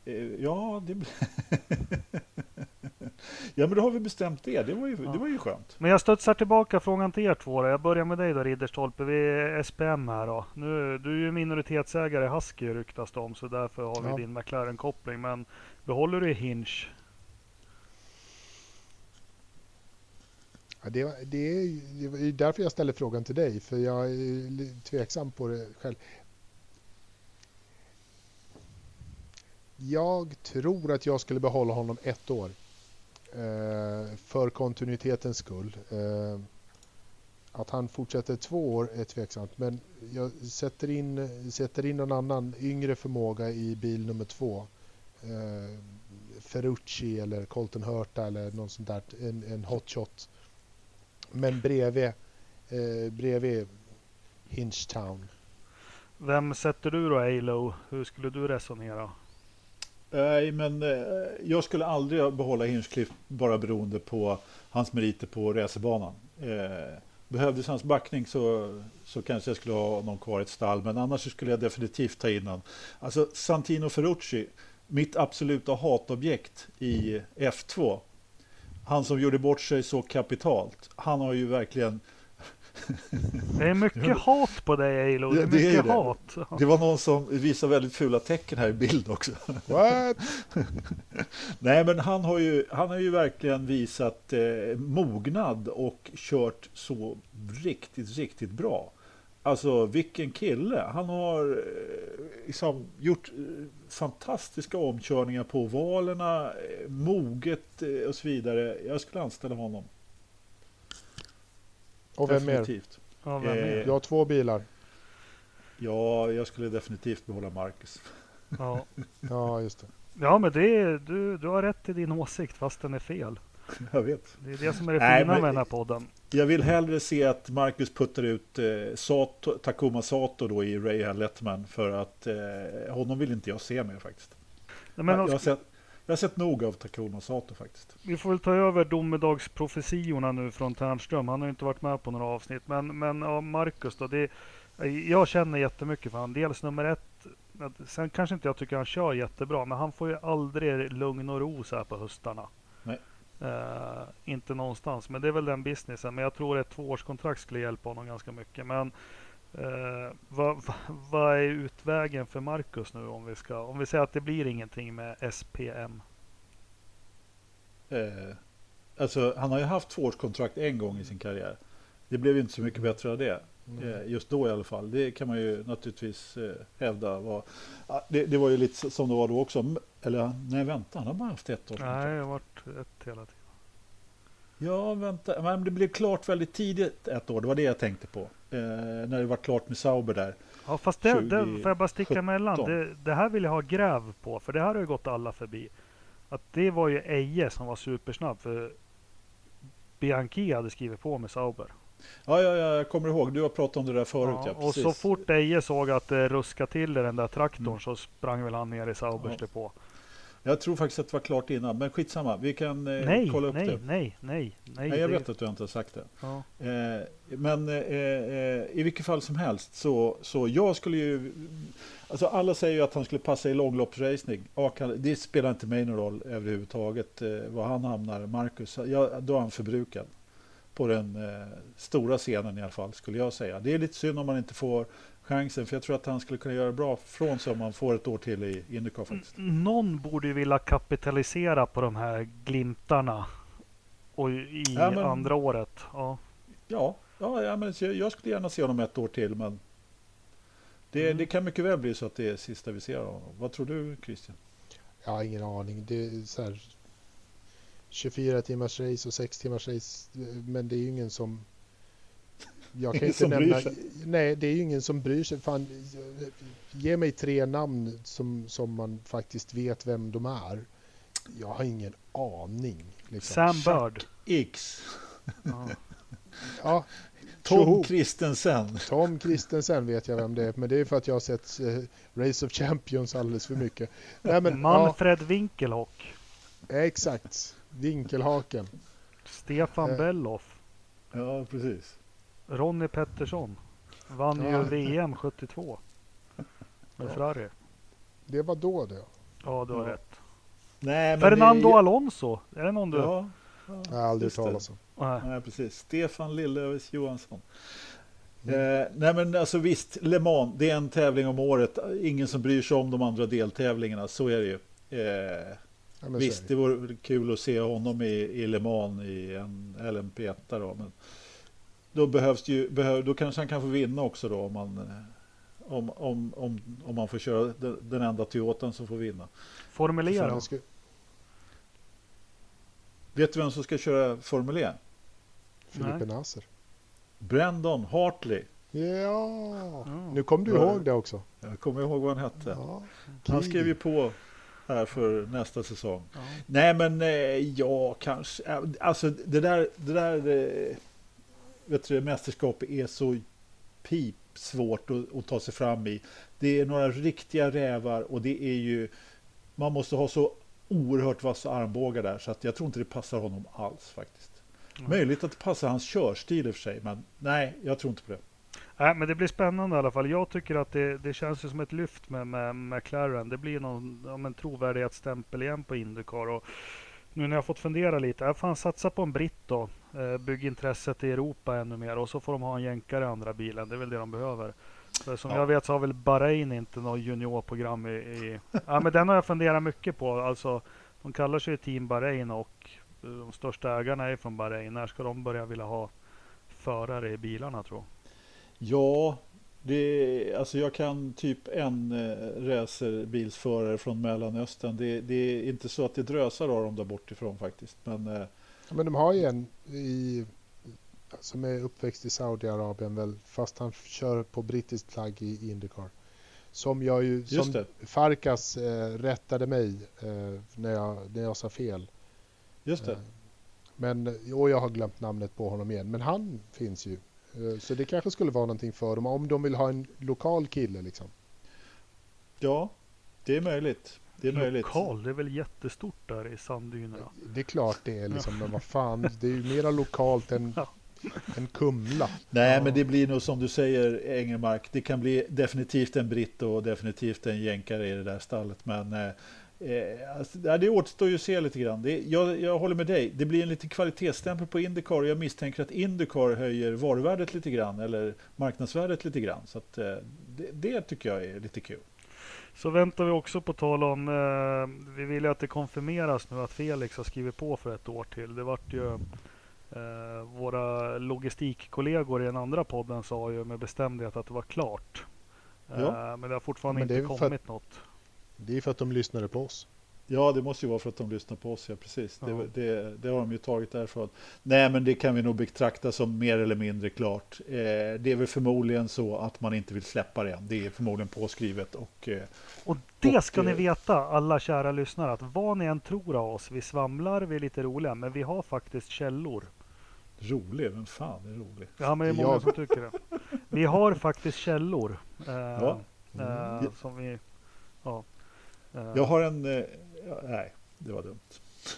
Eh, ja, det Ja, men då har vi bestämt det. Det var ju, ja. det var ju skönt. Men jag studsar tillbaka frågan till er två. Då. Jag börjar med dig då, Ridderstolpe. Vi är SPM här då. Nu, du är ju minoritetsägare i Husky ryktas det om, så därför har vi ja. din McLaren-koppling. Men behåller du Hinch? Ja, det, det, är, det är därför jag ställer frågan till dig, för jag är tveksam på det själv. Jag tror att jag skulle behålla honom ett år. Eh, för kontinuitetens skull. Eh, att han fortsätter två år är tveksamt, men jag sätter in, sätter in någon annan yngre förmåga i bil nummer två. Eh, Ferrucci eller Colton Hurta eller någon sånt där, en, en hotshot. Men bredvid, eh, bredvid Hingetown. Vem sätter du då Alo? Hur skulle du resonera? Nej, men eh, jag skulle aldrig behålla Hinchcliffe bara beroende på hans meriter på racerbanan. Eh, behövdes hans backning så, så kanske jag skulle ha någon kvar i ett stall, men annars skulle jag definitivt ta in honom. Alltså Santino Ferrucci, mitt absoluta hatobjekt i F2. Han som gjorde bort sig så kapitalt. Han har ju verkligen det är mycket hat på dig Eilo. Det är mycket det är hat. Det var någon som visade väldigt fula tecken här i bild också. What? Nej, men han har ju, han har ju verkligen visat eh, mognad och kört så riktigt, riktigt bra. Alltså vilken kille. Han har eh, liksom gjort eh, fantastiska omkörningar på valerna, eh, moget och så vidare. Jag skulle anställa honom. Och vem definitivt. mer? Ja, vem mer? Jag har två bilar. Ja, jag skulle definitivt behålla Marcus. Ja, ja just det. Ja, men det är, du, du har rätt i din åsikt fast den är fel. Jag vet. Det är det som är det Nej, fina med den här podden. Jag vill hellre se att Marcus puttar ut eh, Sato, Takuma Sato då i Ray Letman för att eh, honom vill inte jag se mer faktiskt. Nej, men jag, jag, har sett, jag har sett nog av Takuma Sato faktiskt. Vi får väl ta över domedagsprofetiorna nu från Ternström. Han har ju inte varit med på några avsnitt. Men, men ja, Marcus då. Det, jag känner jättemycket för honom. Dels nummer ett. Sen kanske inte jag tycker han kör jättebra. Men han får ju aldrig lugn och ro så här på höstarna. Uh, inte någonstans. Men det är väl den businessen. Men jag tror ett tvåårskontrakt skulle hjälpa honom ganska mycket. Men Uh, vad, va, va är utvägen för Marcus nu om vi ska om vi säger att det blir ingenting med SPM? Uh, eh, alltså han har ju haft tvåårskontrakt en gång i sin karriär. Det blev ju inte så mycket bättre av det. Mm. Uh, just då i alla fall. Det kan man ju naturligtvis hävda. Var, det, det, var ju lite som det var då också. Eller nej vänta, han har bara haft ett årskontrakt. Nej, det har varit ett hela tiden. Ja, vänta. Men det blev klart väldigt tidigt ett år. Det var det jag tänkte på. Eh, när det var klart med Sauber där. Ja, fast det, det får jag bara sticka emellan. Det, det, här vill jag ha gräv på, för det här har ju gått alla förbi. Att det var ju Eje som var supersnabb, för Bianchi hade skrivit på med Sauber. Ja, ja, ja, jag kommer ihåg. Du har pratat om det där förut. Ja, ja och så fort Eje såg att det ruskade till i den där traktorn mm. så sprang väl han ner i Saubers ja. depå. Jag tror faktiskt att det var klart innan, men skitsamma. Vi kan eh, nej, kolla upp nej, det. Nej, nej, nej. nej jag vet att du inte har sagt det. Ja. Eh, men eh, eh, i vilket fall som helst så, så jag skulle ju... Alltså alla säger ju att han skulle passa i långloppsracing. Det spelar inte mig någon roll överhuvudtaget eh, var han hamnar, Marcus. Ja, då är han förbrukad. På den eh, stora scenen i alla fall, skulle jag säga. Det är lite synd om man inte får chansen. För jag tror att han skulle kunna göra bra från sig om han får ett år till i Indycar faktiskt. Någon borde ju vilja kapitalisera på de här glimtarna Och i Ja, men- andra året, ja. Ja, ja, ja men jag, jag skulle gärna se honom ett år till. Men det, Mm. det kan mycket väl bli så att det är sista vi ser av honom. Vad tror du Christian? Jag har ingen aning. Det är så här 24 timmars race och 6 timmars race. Men det är ju ingen som... Jag kan Ingen inte nämna... Nej, det är ju ingen som bryr sig. Fan, ge mig tre namn som, som man faktiskt vet vem de är. Jag har ingen aning. Liksom. Sam. Bird. X. Ja. Ja, Tom Tjoho. Christensen. Tom Christensen vet jag vem det är, men det är för att jag har sett eh, Race of Champions alldeles för mycket. Nej, men, ja, Manfred Winkelhock. exakt. Vinkelhaken. Stefan Eh. Belloff. Ja, precis. Ronny Pettersson. Vann ju. VM 72. Med Ja. Ferrari. Det var då det. Ja, du har Ja. rätt. Nej, men Fernando det, Alonso. Är det någon du... Ja, ja, Jag har aldrig talat om. Nej. Nej, precis. Stefan Lillövis Johansson. Mm. Eh, nej men alltså visst, Le Mans, det är en tävling om året. Ingen som bryr sig om de andra deltävlingarna, så är det ju. Eh, Ja, visst, det vore kul att se honom i, i Le Mans i en LMP1 då, men då behövs ju, behöv, då kanske han kan få vinna också då om man, eh, om, om, om, om man får köra den, den enda Toyotan som får vinna. Formel E Fan, då? jag skulle- Vet du vem som ska köra Formel E? Filipe Nasser. Brandon Hartley. Ja, nu kom du ihåg det också. Jag kommer ihåg vad han hette. Ja. Han skrev ju på här för nästa säsong. Ja. Nej men eh, ja, kanske. eh, Alltså det där, det där eh, vet du, mästerskapet är så pip svårt att, att ta sig fram i. Det är några riktiga rävar och det är ju man måste ha så oerhört vassa armbågar där så att jag tror inte det passar honom alls faktiskt. Mm. Möjligt att det passar hans körstil i och för sig, men nej, jag tror inte på det. Nej, men det blir spännande i alla fall. Jag tycker att det, det känns ju som ett lyft med, med McLaren. Det blir någon ja, men trovärdighetsstämpel igen på Indycar. Och nu när jag fått fundera lite, jag fan satsa på en britt då. Eh, bygg intresset i Europa ännu mer och så får de ha en jänkare i andra bilen. Det är väl det de behöver. För som Ja. jag vet så har väl Bahrain inte något juniorprogram i, i... Ja men den har jag funderat mycket på. Alltså, de kallar sig Team Bahrain och eh, de största ägarna är från Bahrain. När ska de börja vilja ha förare i bilarna tror jag? Ja, det, alltså jag kan typ en eh, racerbilsförare från Mellanöstern. Det, det är inte så att det drösar av dem där bortifrån faktiskt. Men eh, Ja, men de har ju en i, som är uppväxt i Saudiarabien väl, fast han kör på brittiskt flagg i Indycar. Som jag ju, som det, Farkas eh, rättade mig eh, när, jag, när jag sa fel. just det. Eh, Men, och jag har glömt namnet på honom igen, men han finns ju. Eh, Så det kanske skulle vara någonting för dem om de vill ha en lokal kille liksom. Ja, det är möjligt. Det är möjligt. Lokal, det är väl jättestort där i sanddynerna. Det är klart det är liksom, men vad fan, det är ju mera lokalt än, Ja. än Kumla. Nej, Ja. men det blir nog som du säger, Engelmark. Det kan bli definitivt en britt och definitivt en jänkare i det där stallet. Men eh, eh, alltså, det återstår ju att se lite grann. Det, jag, jag håller med dig. Det blir en liten kvalitetsstämpel på Indycar. och Jag misstänker att Indycar höjer varuvärdet lite grann eller marknadsvärdet lite grann. Så att, eh, det, det tycker jag är lite kul. Så väntar vi också på tal om, eh, vi vill ju att det konfirmeras nu att Felix har skrivit på för ett år till. Det vart ju eh, våra logistikkollegor i den andra podden sa ju med bestämdhet att det var klart. Eh, Ja. Men det har fortfarande det inte kommit något. Det är för att de lyssnade på oss. Ja, det måste ju vara för att de lyssnar på oss. Ja, precis. Ja. Det, det, det har de ju tagit därifrån. Nej, men det kan vi nog betrakta som mer eller mindre klart. Eh, det är väl förmodligen så att man inte vill släppa det än. Det är förmodligen påskrivet och eh, Och det Och, ska ni eh, veta, alla kära lyssnare, att vad ni än tror av oss, vi svamlar, vi är lite roliga, men vi har faktiskt källor. rolig. Vem fan är rolig? Ja, men det är många Jag. som tycker det. Vi har faktiskt källor. Eh, Ja. eh, Mm. som vi... Ja. Eh, Jag har en... Eh, nej, det var dumt.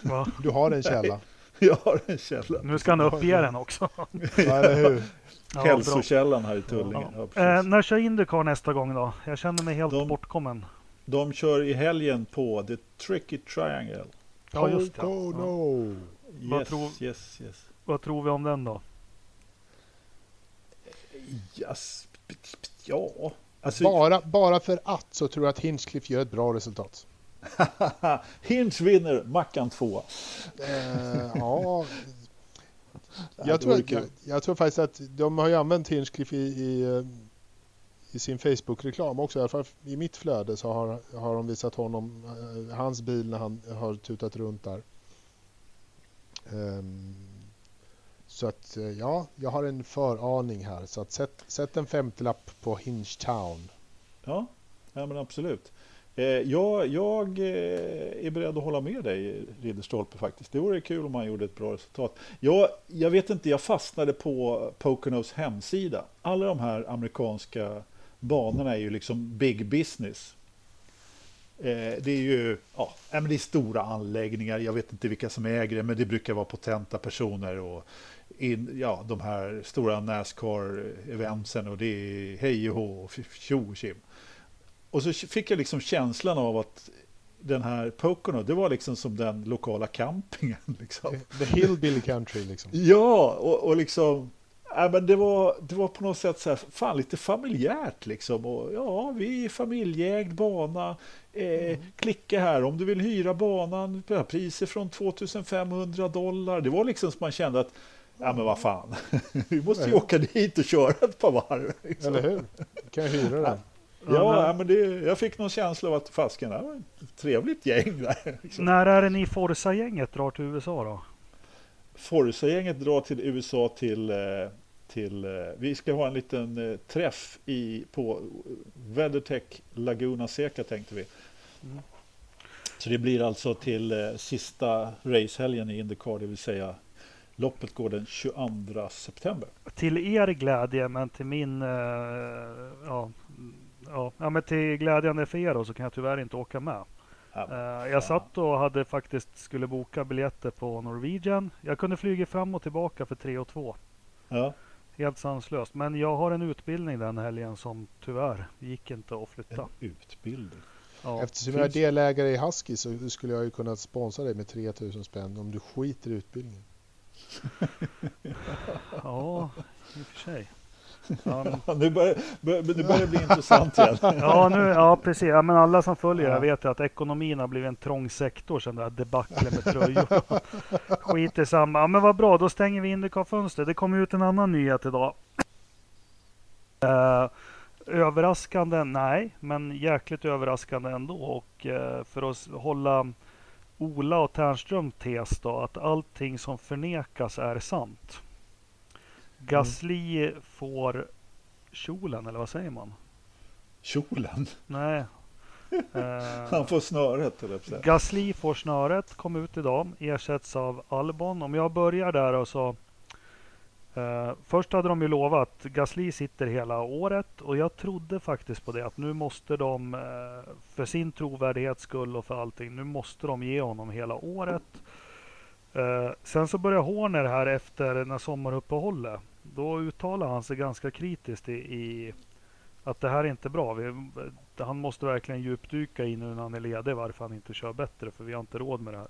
va? Du har en källa. Jag har en källa. Nu ska han uppge den också. Ja. Hälsokällan här i Tullinge. Ja. Ja. Eh, när kör Indycar nästa gång då? Jag känner mig helt De- bortkommen. De kör i helgen på The Tricky Triangle. Ja, just det. Oh, Ja. no. Vad Yes, tror- yes, yes. Vad tror vi om den då? yes. Ja, alltså... Bara, bara för att så tror jag att Hinchcliffe gör ett bra resultat. Hinch vinner Mackan 2. Eh, ja, jag, tror, jag, jag, tror faktiskt att de har ju använt Hinchcliffe i, i, eh, i sin Facebook-reklam också. I alla fall i mitt flöde så har, har de visat honom, uh, hans bil när han har tutat runt där. Um, så att eh, ja, jag har en föraning här. Så att sätt, sätt en femtelapp på Hingetown. Ja, ja men absolut. Eh, jag, jag eh, är beredd att hålla med dig, Ridderstolpe, faktiskt. Det vore kul om han gjorde ett bra resultat. Jag, jag vet inte, jag fastnade på Poconos hemsida. Alla de här amerikanska banorna är ju liksom big business. Eh, det är ju ja, men det är stora anläggningar, jag vet inte vilka som äger det, men det brukar vara potenta personer och in, ja, de här stora Nascar-eventsen och det är hej och hå och tjo och tjim. Och så fick jag liksom känslan av att den här Pocono, det var liksom som den lokala campingen. Liksom. The hillbilly country liksom. Ja, och, och liksom, ja, men det, var, det var på något sätt så här, fan lite familjärt liksom. Och, ja, vi är familjeägd bana. Eh, mm. Klicka här om du vill hyra banan. Priser från 2500 dollar. Det var liksom som man kände att Ja men vad fan, vi måste ju åka dit och köra ett par varv. Liksom. Eller hur? Kan jag hyra den? Ja, ja men det, jag fick någon känsla av att fasken, det var ett trevligt gäng där. Liksom. När är det ni Forza-gänget drar till USA då? Forza-gänget drar till USA till, eh, till, eh, vi ska ha en liten eh, träff i, på WeatherTech Laguna Seca tänkte vi. Mm. Så det blir alltså till sista racehelgen i Indycar, det vill säga Loppet går den 22 september. Till er glädje, men till min ja, ja, ja, men till glädjande för er då, så kan jag tyvärr inte åka med. Ja, uh, jag satt och hade faktiskt skulle boka biljetter på Norwegian. Jag kunde flyga fram och tillbaka för 3 och 2. Ja. Helt sanslöst. Men jag har en utbildning den helgen som tyvärr gick inte att flytta. En utbildning? Ja. Eftersom jag är delägare i Husky så skulle jag ju kunna sponsra dig med 3000 spänn om du skiter i utbildningen. Ja, i och för sig. Ja, nu, börjar, bör, nu börjar det bli intressant igen. ja, nu, ja, precis. Ja, men alla som följer ja. vet att ekonomin har blivit en trång sektor sedan det här debaclet med tröjor. Skit i samma. Ja, men vad bra, då stänger vi Indycar-fönstret. Det kom ut en annan nyhet idag. Uh, överraskande? Nej, men jäkligt överraskande ändå. Och uh, för att hålla Ola och Ternström tes då, att allting som förnekas är sant. Gasly får kjolen, eller vad säger man? Kjolen? Nej. Han får snöret, eller Gasly får snöret, kom ut idag, ersätts av Albon. Om jag börjar där och så Uh, först hade de ju lovat Gasly sitter hela året och jag trodde faktiskt på det att nu måste de uh, för sin trovärdighets skull och för allting, nu måste de ge honom hela året. Uh, sen så börjar Horner här efter när sommaruppehållet då uttalar han sig ganska kritiskt i, i att det här är inte bra. Vi, han måste verkligen djupdyka i nu när han är ledig varför han inte kör bättre för vi har inte råd med det här.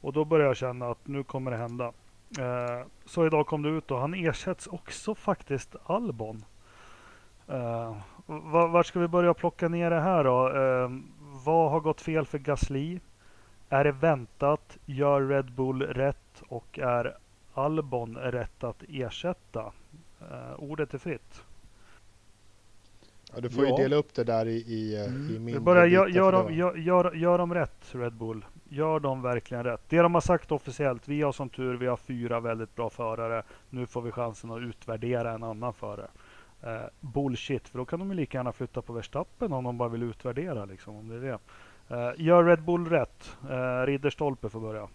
Och då börjar jag känna att nu kommer det hända. Eh, så idag kom det ut och han ersätts också faktiskt Albon. Eh, vart ska vi börja plocka ner det här då? Eh, vad har gått fel för Gasly? Är det väntat? Gör Red Bull rätt? Och är Albon rätt att ersätta? Uh, ordet är fritt. Ja, du får ja. ju dela upp det där i, i, eh, mm. i mindre Bara gör, gör, dem, gör, gör, gör dem rätt, Red Bull. Gör de verkligen rätt. Det de har sagt officiellt, vi har som tur, vi har fyra väldigt bra förare. Nu får vi chansen att utvärdera en annan förare. Eh, bullshit, för då kan de ju lika gärna flytta på Verstappen om de bara vill utvärdera. Liksom, om det är det. Eh, gör Red Bull rätt. Eh, Ridderstolpe får börja.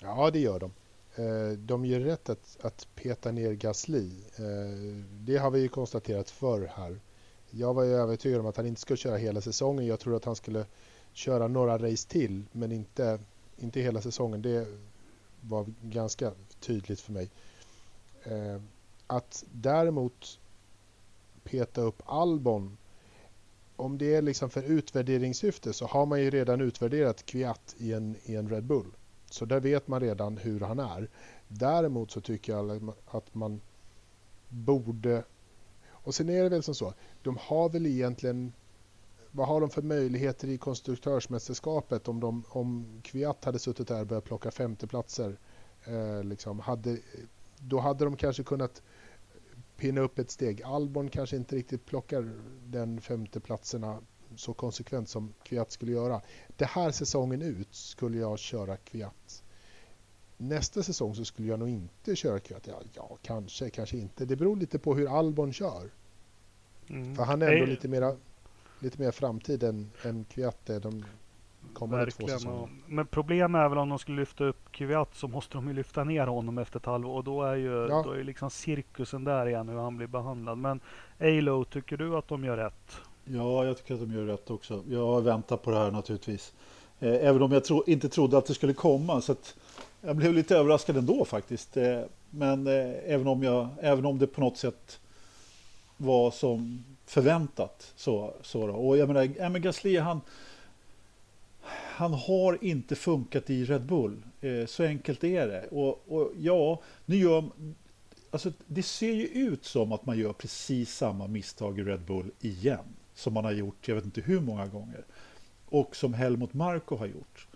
Ja, det gör de. Eh, de gör rätt att, att peta ner Gasly. Eh, det har vi ju konstaterat förr här. Jag var ju övertygad om att han inte skulle köra hela säsongen. Jag tror att han skulle köra några race till, men inte, inte hela säsongen. Det var ganska tydligt för mig. Eh, att däremot peta upp Albon, om det är liksom för utvärderingssyfte så har man ju redan utvärderat Kviat i en, i en Red Bull. Så där vet man redan hur han är. Däremot så tycker jag att man borde... Och sen är det väl som så, de har väl egentligen... Vad har de för möjligheter i konstruktörsmästerskapet om, de, om Kviat hade suttit där och börjat plocka femteplatser Eh, liksom hade, då hade de kanske kunnat pinna upp ett steg. Albon kanske inte riktigt plockar den femteplatserna så konsekvent som Kviat skulle göra. Det här säsongen ut skulle jag köra Kviat. Nästa säsong så skulle jag nog inte köra Kviat. Ja, ja, kanske, kanske inte. Det beror lite på hur Albon kör. Mm. För han är ändå lite mera lite mer framtid än, än Kviat är de kommande Verkligen, två säsongerna. Men problemet är väl om de skulle lyfta upp Kviat så måste de ju lyfta ner honom efter ett halvår och då är ju ja. då är liksom cirkusen där igen hur han blir behandlad. Men Alo, tycker du att de gör rätt? Ja, jag tycker att de gör rätt också. Jag väntar på det här naturligtvis. Eh, även om jag tro, inte trodde att det skulle komma. Så jag blev lite överraskad ändå faktiskt. Eh, men eh, även, om jag, även om det på något sätt var som förväntat. Så, så då. Och jag menar, ja, men Gasly han, han har inte funkat i Red Bull. Eh, så enkelt är det. Och, och, ja, nu gör, alltså, det ser ju ut som att man gör precis samma misstag i Red Bull igen. Som man har gjort, jag vet inte hur många gånger. Och som Helmut Marko har gjort.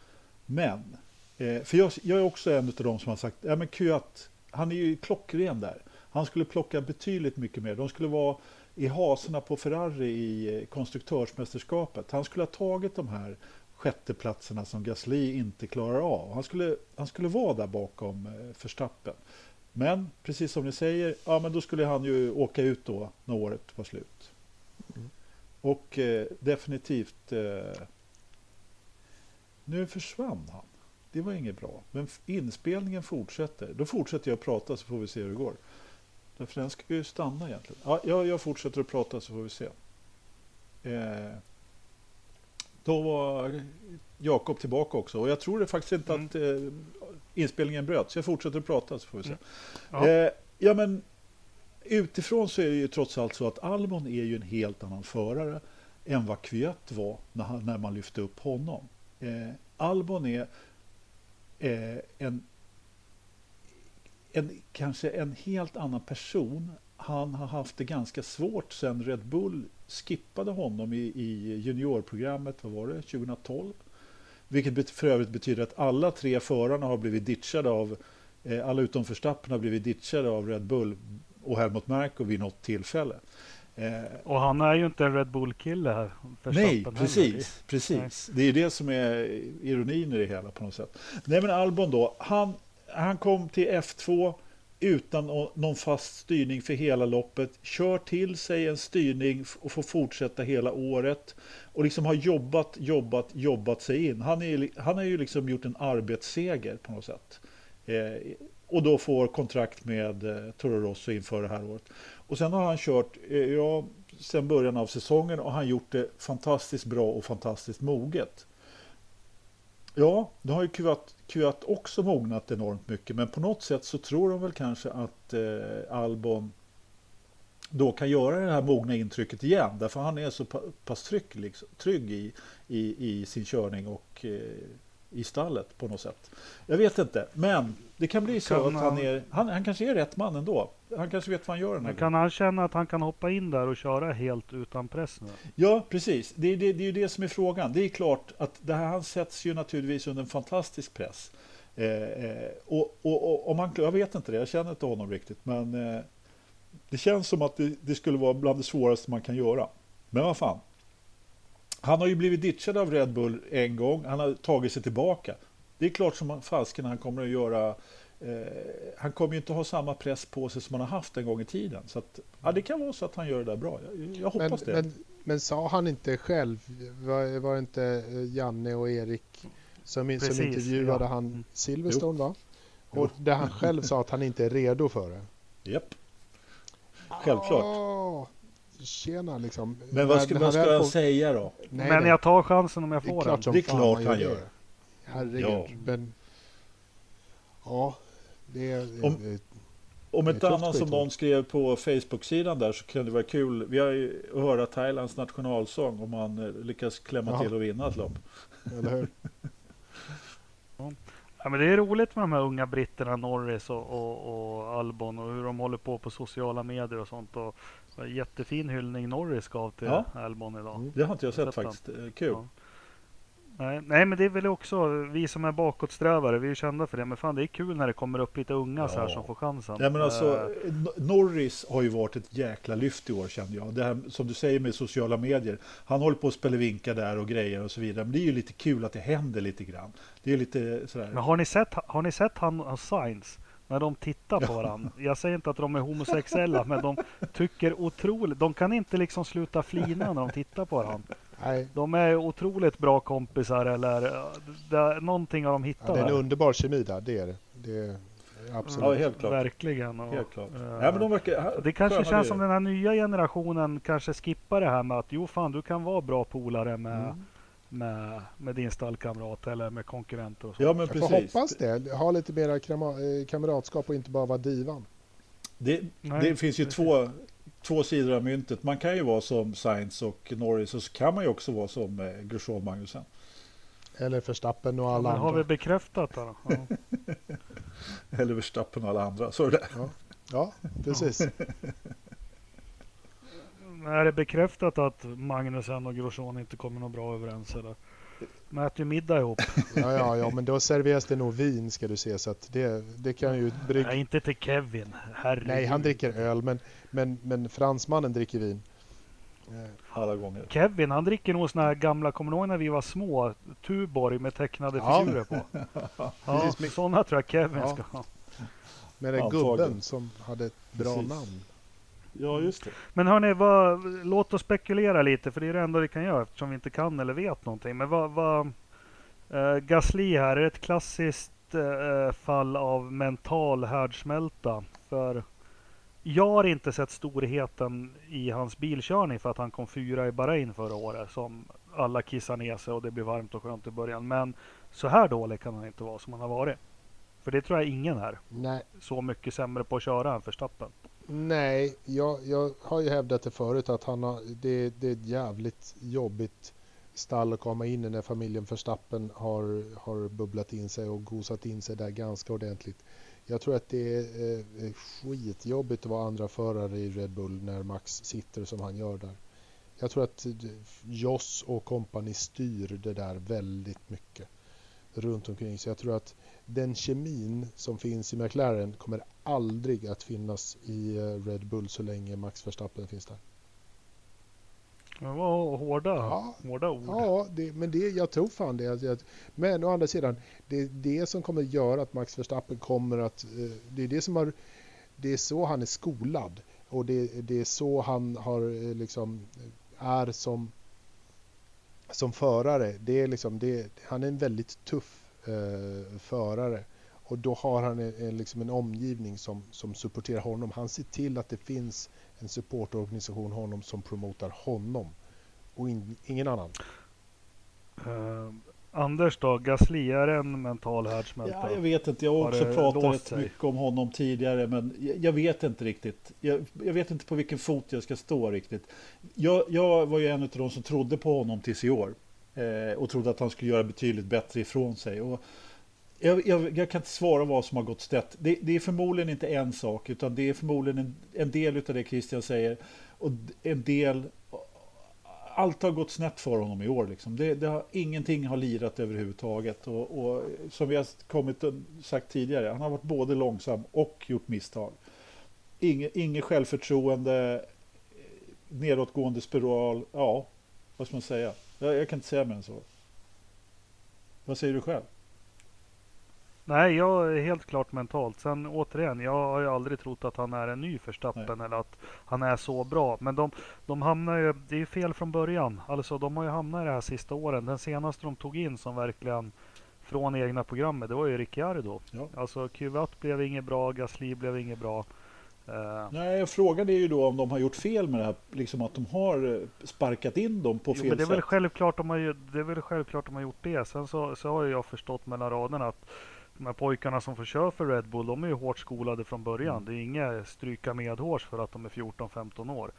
Men, eh, för jag, jag, är också en av de som har sagt, ja men Q1, han är ju klockren där. Han skulle plocka betydligt mycket mer. De skulle vara i haserna på Ferrari i eh, konstruktörsmästerskapet. Han skulle ha tagit de här sjätteplatserna som Gasly inte klarar av. Han skulle, han skulle vara där bakom eh, Verstappen. Men precis som ni säger, ja, men då skulle han ju åka ut då när året var slut. Mm. Och eh, definitivt... Eh, nu försvann han. Det var inget bra. Men inspelningen fortsätter. Då fortsätter jag prata så får vi se hur det går. Därför den ska ju stanna egentligen. Ja, jag, jag fortsätter att prata så får vi se. Eh, då var Jakob tillbaka också och jag tror det faktiskt inte mm. att eh, inspelningen bröts. Jag fortsätter att prata så får vi se. Mm. Ja. Eh, ja. men utifrån så är det ju trots allt så att Albon är ju en helt annan förare än vad Kvyat var när, han, när man lyfte upp honom. Eh, Albon är eh, en en, kanske en helt annan person. Han har haft det ganska svårt sen Red Bull skippade honom i, i juniorprogrammet, vad var det, 2012? Vilket för övrigt betyder att alla tre förarna har blivit ditchade av, eh, alla utom Verstappen har blivit ditchade av Red Bull och Helmut Marko vid något tillfälle. Eh, och han är ju inte en Red Bull-kille här. Nej, precis. Heller. precis. Nej. Det är det som är ironin i det hela på något sätt. Nej, men Albon då. Han, han kom till F2 utan någon fast styrning för hela loppet. Kör till sig en styrning och får fortsätta hela året. Och liksom har jobbat, jobbat, jobbat sig in. Han, är, han har ju liksom gjort en arbetsseger på något sätt. Eh, och då får kontrakt med eh, Toro Rosso inför det här året. Och sen har han kört, eh, ja, sen början av säsongen och han gjort det fantastiskt bra och fantastiskt moget. Ja, nu har ju q också mognat enormt mycket, men på något sätt så tror de väl kanske att eh, Albon då kan göra det här mogna intrycket igen, därför han är så pass trygg, liksom, trygg i, i, i, sin körning och eh, i stallet på något sätt. Jag vet inte, men det kan bli så kan att han är, han, han kanske är rätt man ändå. Han kanske vet vad han gör. Den men kan han känna att han kan hoppa in där och köra helt utan press nu? Ja, precis. Det är, det, det är ju det som är frågan. Det är klart att det här, han sätts ju naturligtvis under en fantastisk press. Eh, eh, och, och, och, om han, jag vet inte det, jag känner inte honom riktigt, men eh, det känns som att det, det, skulle vara bland det svåraste man kan göra. Men vad fan. Han har ju blivit ditchad av Red Bull en gång, han har tagit sig tillbaka. Det är klart som fasken han kommer att göra Eh, han kommer ju inte ha samma press på sig som han har haft en gång i tiden. Så att, ja, det kan vara så att han gör det där bra. Jag, jag hoppas men, det. Men, men, sa han inte själv, var, var det inte eh, Janne och Erik som, Precis, som intervjuade ja. han mm. Silverstone jo. va? Och jo. där han själv sa att han inte är redo för det. Japp. Självklart. Tjena liksom. Men vad ska, vad ska han på... säga då? Nej, men jag tar chansen om jag får den. Det är klart han gör. Herregud. Ja. Men, ja, det är, om, om ett annat som någon skrev på Facebook-sidan där så kan det vara kul. Vi har ju hört Thailands nationalsång om man eh, lyckas klämma ja. till och vinna ett lopp. Eller hur? Ja, men det är roligt med de här unga britterna, Norris och, och, och, Albon och hur de håller på på sociala medier och sånt. Och, jättefin hyllning Norris gav till ja. Albon idag. Mm. Det har inte jag sett, sett faktiskt. Den. Kul. Ja. Nej, nej, men det är väl också vi som är bakåtsträvare. Vi är kända för det. Men fan, det är kul när det kommer upp lite unga ja. så här som får chansen. Nej, men alltså, uh, Norris har ju varit ett jäkla lyft i år kände jag. Det här som du säger med sociala medier. Han håller på att spela vinka där och grejer och så vidare. Men det är ju lite kul att det händer lite grann. Det är lite sådär. Men har ni sett, har ni sett han och Science? När de tittar på varandra. Jag säger inte att de är homosexuella, men de tycker otroligt. De kan inte liksom sluta flina när de tittar på varandra. Nej. De är otroligt bra kompisar eller det, någonting har de hittat. Ja, det är en underbar kemi där, det är det. det är, absolut. Ja, helt klart. Verkligen. Och, helt klart. Uh, ja, men de verkar, det kanske känns som den här nya generationen kanske skippar det här med att jo fan, du kan vara bra polare med mm med, med din stallkamrat eller med konkurrenter. Och så. Ja, men precis. Jag får hoppas det. Ha lite mer eh, kamratskap och inte bara vara divan. Det, det finns ju två, två sidor av myntet. Man kan ju vara som Sainz och Norris och så kan man ju också vara som eh, Grosjean Magnusen. Eller Verstappen och alla ja, andra. Har vi bekräftat det då? Ja. Eller Verstappen och alla andra, så är det. Ja, ja precis. Är det bekräftat att Magnusen och Grosjean inte kommer något bra överens? Eller? De äter ju middag ihop. Ja, ja, ja, men då serveras det nog vin ska du se. Så att det, det kan ju brygga... Nej, inte till Kevin. Herregud. Nej, han dricker öl, men, men, men fransmannen dricker vin. Alla gånger. Kevin, han dricker nog såna här gamla, kommer du ihåg när vi var små? Tuborg med tecknade ja. figurer på. Ja, sådana tror jag Kevin ja. ska ha. Med den gubben som hade ett bra Precis. namn. Ja, just det. Men hörni, vad, låt oss spekulera lite, för det är det enda vi kan göra eftersom vi inte kan eller vet någonting. Men vad, vad uh, Gasly här, är det ett klassiskt uh, fall av mental härdsmälta? För jag har inte sett storheten i hans bilkörning för att han kom fyra i Bahrain förra året som alla kissar ner sig och det blir varmt och skönt i början. Men så här dålig kan han inte vara som han har varit. För det tror jag ingen är. Nej. Så mycket sämre på att köra än Verstappen. Nej, jag, jag har ju hävdat det förut att han har, det, det är ett jävligt jobbigt stall att komma in i när familjen Verstappen har, har bubblat in sig och gosat in sig där ganska ordentligt. Jag tror att det är eh, skitjobbigt att vara andra förare i Red Bull när Max sitter som han gör där. Jag tror att eh, Joss och kompani styr det där väldigt mycket runt omkring. Så jag tror att den kemin som finns i McLaren kommer aldrig att finnas i eh, Red Bull så länge Max Verstappen finns där. Det var hårda, ja, hårda ord. Ja, det, men det, jag tror fan det. Men å andra sidan, det är det som kommer göra att Max Verstappen kommer att... Eh, det är det som har... Det är så han är skolad. Och det, det är så han har eh, liksom är som, som förare. Det är liksom, det, han är en väldigt tuff eh, förare. Och då har han en, en, liksom en omgivning som, som supporterar honom. Han ser till att det finns en supportorganisation honom som promotar honom och in, ingen annan. Uh, Anders då, Gasly, är en mental härdsmälta? Ja, jag vet inte, jag har också pratat rätt mycket om honom tidigare men jag, jag vet inte riktigt. Jag, jag, vet inte på vilken fot jag ska stå riktigt. Jag, jag var ju en av de som trodde på honom tills i år Eh, och trodde att han skulle göra betydligt bättre ifrån sig. Och jag, jag, jag, kan inte svara vad som har gått stett. Det, det, är förmodligen inte en sak, utan det är förmodligen en, en del av det Christian säger. Och en del... Allt har gått snett för honom i år. Liksom. Det, det har, ingenting har lirat överhuvudtaget. Och, och som vi har kommit och sagt tidigare, han har varit både långsam och gjort misstag. Inge, inget självförtroende, nedåtgående spiral. Ja, vad ska man säga? Jag, jag kan inte säga mer än så. Vad säger du själv? Nej, jag är helt klart mentalt. Sen återigen, jag har ju aldrig trott att han är en ny Verstappen eller att han är så bra. Men de, de hamnar ju, det är ju fel från början. Alltså de har ju hamnat i det här sista åren. Den senaste de tog in som verkligen från egna programmet, det var ju Ricciardo. Ja. Alltså Q1 blev inget bra, Gasly blev inget bra. Uh, Nej, frågan är ju då om de har gjort fel med det här, liksom att de har eh, sparkat in dem på jo, fel men det är sätt. Väl självklart de har, det är väl självklart de har gjort det. Sen så, så har jag förstått mellan raderna att de här pojkarna som får köra för Red Bull, de är ju hårt skolade från början. Mm. Det är inga stryka medhårs för att de är 14-15 år.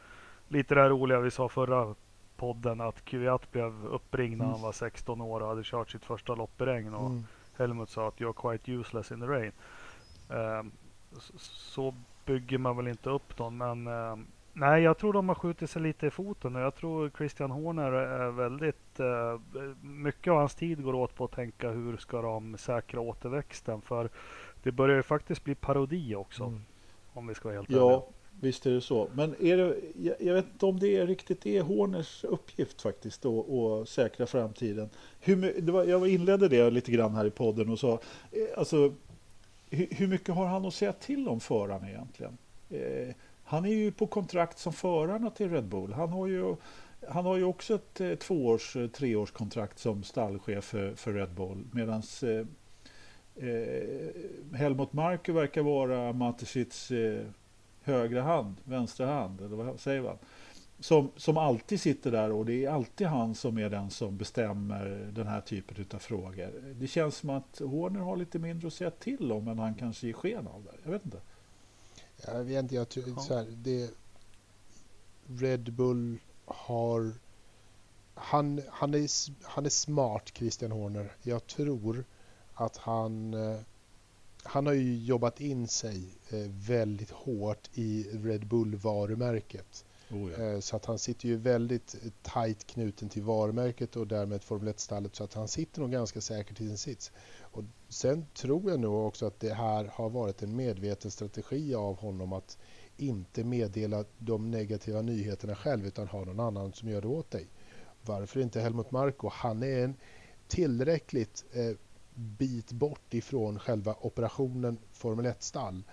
Lite det här roliga vi sa förra podden att Kvyat blev uppringd när mm. han var 16 år och hade kört sitt första lopp i regn. Och mm. Helmut sa att you're quite useless in the rain. Um, så bygger man väl inte upp dem, men um, Nej, jag tror de har skjutit sig lite i foten och jag tror Christian Horner är väldigt... Uh, mycket av hans tid går åt på att tänka hur ska de säkra återväxten för det börjar ju faktiskt bli parodi också. Mm. Om vi ska vara helt Ja, ärliga. visst är det så. Men är det, jag, vet inte om det är riktigt är Horners uppgift faktiskt att säkra framtiden. Hur, det var, jag inledde det lite grann här i podden och sa, eh, alltså, hur, mycket har han att säga till om förarna egentligen? Eh, han är ju på kontrakt som förarna till Red Bull. Han har ju, han har ju också ett eh, tvåårs, eh, treårskontrakt som stallchef för, för Red Bull. Medan eh, eh, Helmut Marko verkar vara Matesits eh, högra hand, vänstra hand, eller vad säger man? Som, som alltid sitter där och det är alltid han som är den som bestämmer den här typen av frågor. Det känns som att Horner har lite mindre att säga till om än han kanske ger sken av det. Jag vet inte. Jag vet inte, jag tror, så här, det, Red Bull har... Han, han, är, han är smart, Christian Horner. Jag tror att han... Eh, han har ju jobbat in sig eh, väldigt hårt i Red Bull-varumärket. Oh ja. Eh, så att han sitter ju väldigt tajt knuten till varumärket och därmed Formel 1-stallet så att han sitter nog ganska säkert i sin sits. Och sen tror jag nog också att det här har varit en medveten strategi av honom att inte meddela de negativa nyheterna själv utan ha någon annan som gör det åt dig. Varför inte Helmut Marko? Han är en tillräckligt eh, bit bort ifrån själva operationen Formel 1-stall.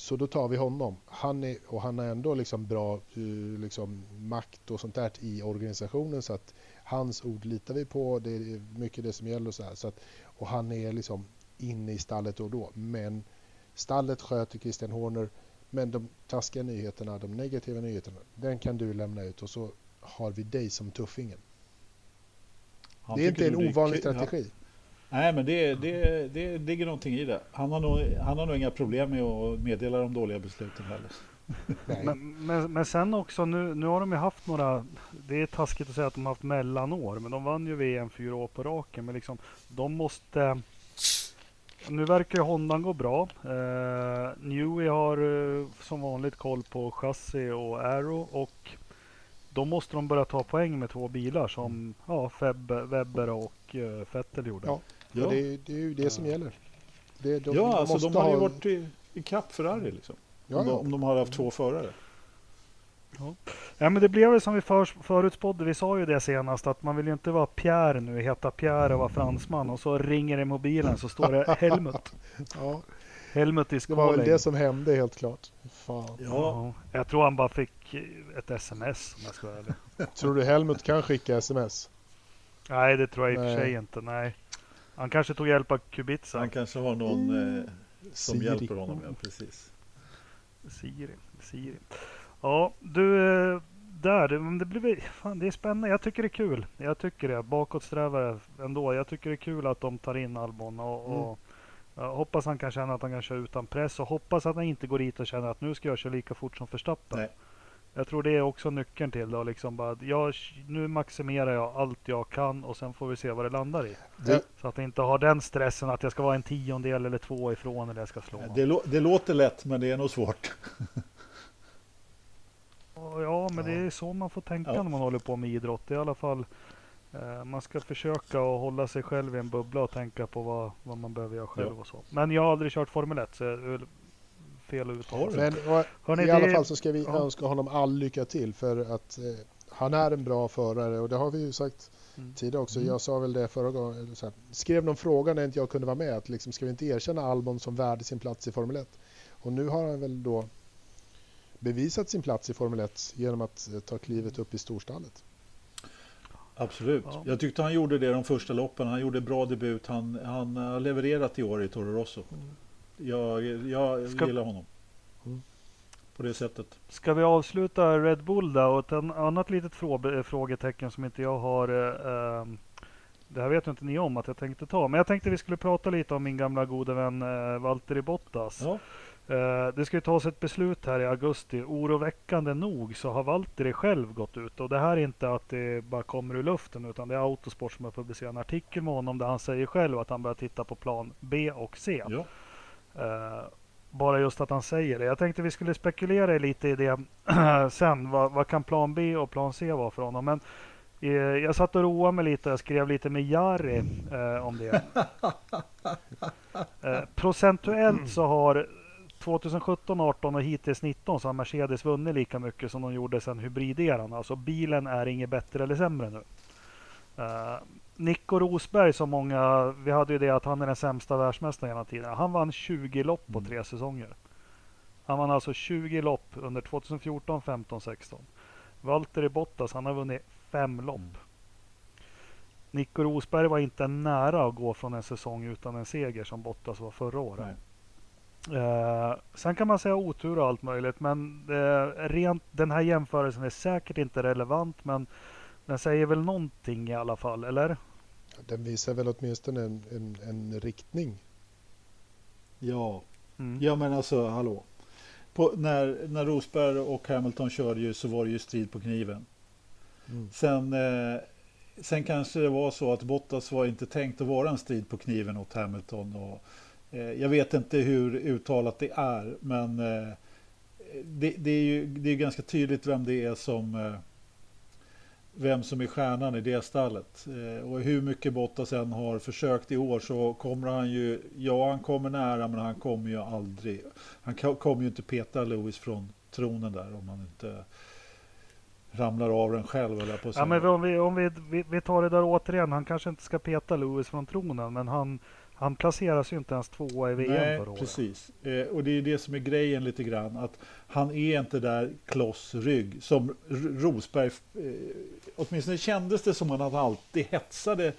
Så då tar vi honom. Han är, och han har ändå liksom bra eh, liksom, makt och sånt där i organisationen så att hans ord litar vi på. Det är mycket det som gäller och så här. Så att, och han är liksom inne i stallet då och då. Men stallet sköter Christian Horner. Men de taskiga nyheterna, de negativa nyheterna, den kan du lämna ut och så har vi dig som tuffingen. Han det är inte en ovanlig strategi. Ja. Nej, men det, det, det ligger någonting i det. Han har, nog, han har nog inga problem med att meddela de dåliga besluten heller. men, men, men, sen också, nu, nu har de ju haft några, det är taskigt att säga att de har haft mellanår, men de vann ju VM fyra år på raken. Men liksom, de måste... Nu verkar ju Hondan gå bra. Eh, Newey har eh, som vanligt koll på chassi och aero och då måste de börja ta poäng med två bilar som ja, Feb, Webber och eh, Vettel gjorde. Ja. Ja. Det, det, är ju det som gäller. Det, de, ja, de alltså de har ju varit i, i kapp Ferrari liksom. Ja, om, de, om de har haft två förare. Ja. ja, men det blev väl som vi för, förutspådde. Vi sa ju det senast att man vill ju inte vara Pierre nu, heta Pierre och vara fransman och så ringer det i mobilen så står det Helmut. ja. Helmut is Det var väl det som hände helt klart. Fan. Ja. ja. Jag tror han bara fick ett sms om jag ska vara ärlig. tror du Helmut kan skicka sms? Nej, det tror jag i och för sig inte. Nej. Han kanske tog hjälp av Kubica. Han kanske har någon eh, som Siri. hjälper honom. Ja, precis. Siri. Siri. Ja, du. Eh, där, det, det, blir, fan, det är spännande. Jag tycker det är kul. Jag tycker det. Bakåtsträvare ändå. Jag tycker det är kul att de tar in Albon. Och, mm. och jag hoppas han kan känna att han kan köra utan press. Och hoppas att han inte går dit och känner att nu ska jag köra lika fort som Verstappen. Nej. Jag tror det är också nyckeln till det. Liksom bara, jag, nu maximerar jag allt jag kan och sen får vi se vad det landar i. Det, så att jag inte har den stressen att jag ska vara en tiondel eller två ifrån eller jag ska slå det, det låter lätt men det är nog svårt. ja, men det är så man får tänka ja. när man håller på med idrott. I alla fall eh, man ska försöka att hålla sig själv i en bubbla och tänka på vad, vad man behöver göra själv ja. och så. Men jag har aldrig kört Formel 1 så jag fel uttal. Men Hörrni, i det... alla fall så ska vi ja. önska honom all lycka till för att eh, han är en bra förare och det har vi ju sagt mm. tidigare också. Mm. Jag sa väl det förra gången, så här, skrev någon fråga när inte jag kunde vara med att liksom, ska vi inte erkänna Albon som värde sin plats i Formel 1? Och nu har han väl då bevisat sin plats i Formel 1 genom att eh, ta klivet upp i storstallet. Absolut. Ja. Jag tyckte han gjorde det de första loppen. Han gjorde bra debut. Han, han har levererat i år i Toro Rosso. Mm jag, jag Ska... gillar honom. Mm. På det sättet. Ska vi avsluta Red Bull då? Och ett annat litet frågetecken som inte jag har. Eh, ehm, det här vet inte ni om att jag tänkte ta. Men jag tänkte vi skulle prata lite om min gamla gode vän eh, Valtteri Bottas. Ja. Eh, det ska ju tas ett beslut här i augusti. Oroväckande nog så har Valtteri själv gått ut. Och det här är inte att det bara kommer ur luften utan det är Autosport som har publicerat en artikel med honom där han säger själv att han börjar titta på plan B och C. Ja. Uh, bara just att han säger det. Jag tänkte vi skulle spekulera lite i det sen. Vad, vad kan plan B och plan C vara för honom? Men eh, jag satt och roade mig lite. Jag skrev lite med Jari eh, om det. Eh, procentuellt så har 2017, 18 och hittills 19 så har Mercedes vunnit lika mycket som de gjorde sedan hybrideran. Alltså bilen är inget bättre eller sämre nu. Nico Rosberg som många, vi hade ju det att han är den sämsta världsmästaren hela tiden. Han vann 20 lopp på tre säsonger. Han vann alltså 20 lopp under 2014, 15, 16. Valtteri Bottas, han har vunnit fem lopp. Mm. Nico Rosberg var inte nära att gå från en säsong utan en seger som Bottas var förra året. Uh, sen kan man säga otur och allt möjligt, men uh, rent, den här jämförelsen är säkert inte relevant, men den säger väl någonting i alla fall, eller? Den visar väl åtminstone en, en, en riktning. Ja. Mm. ja men alltså hallå. På, när, när Rosberg och Hamilton körde ju så var det ju strid på kniven. Mm. Sen, eh, sen kanske det var så att Bottas var inte tänkt att vara en strid på kniven åt Hamilton. Och, eh, jag vet inte hur uttalat det är men eh, det, det, är ju det är ganska tydligt vem det är som eh, vem som är stjärnan i det stallet. Eh, och hur mycket Bottas än har försökt i år så kommer han ju, ja han kommer nära men han kommer ju aldrig, han kommer ju inte peta Lewis från tronen där om han inte ramlar av den själv eller på Ja men om vi, om vi, vi, vi tar det där återigen, han kanske inte ska peta Lewis från tronen men han han placeras ju inte ens tvåa i VM Nej, förra året. precis. Eh, och det är det som är grejen lite grann. Att han är inte där kloss rygg som Rosberg. Eh, åtminstone kändes det som att han alltid hetsade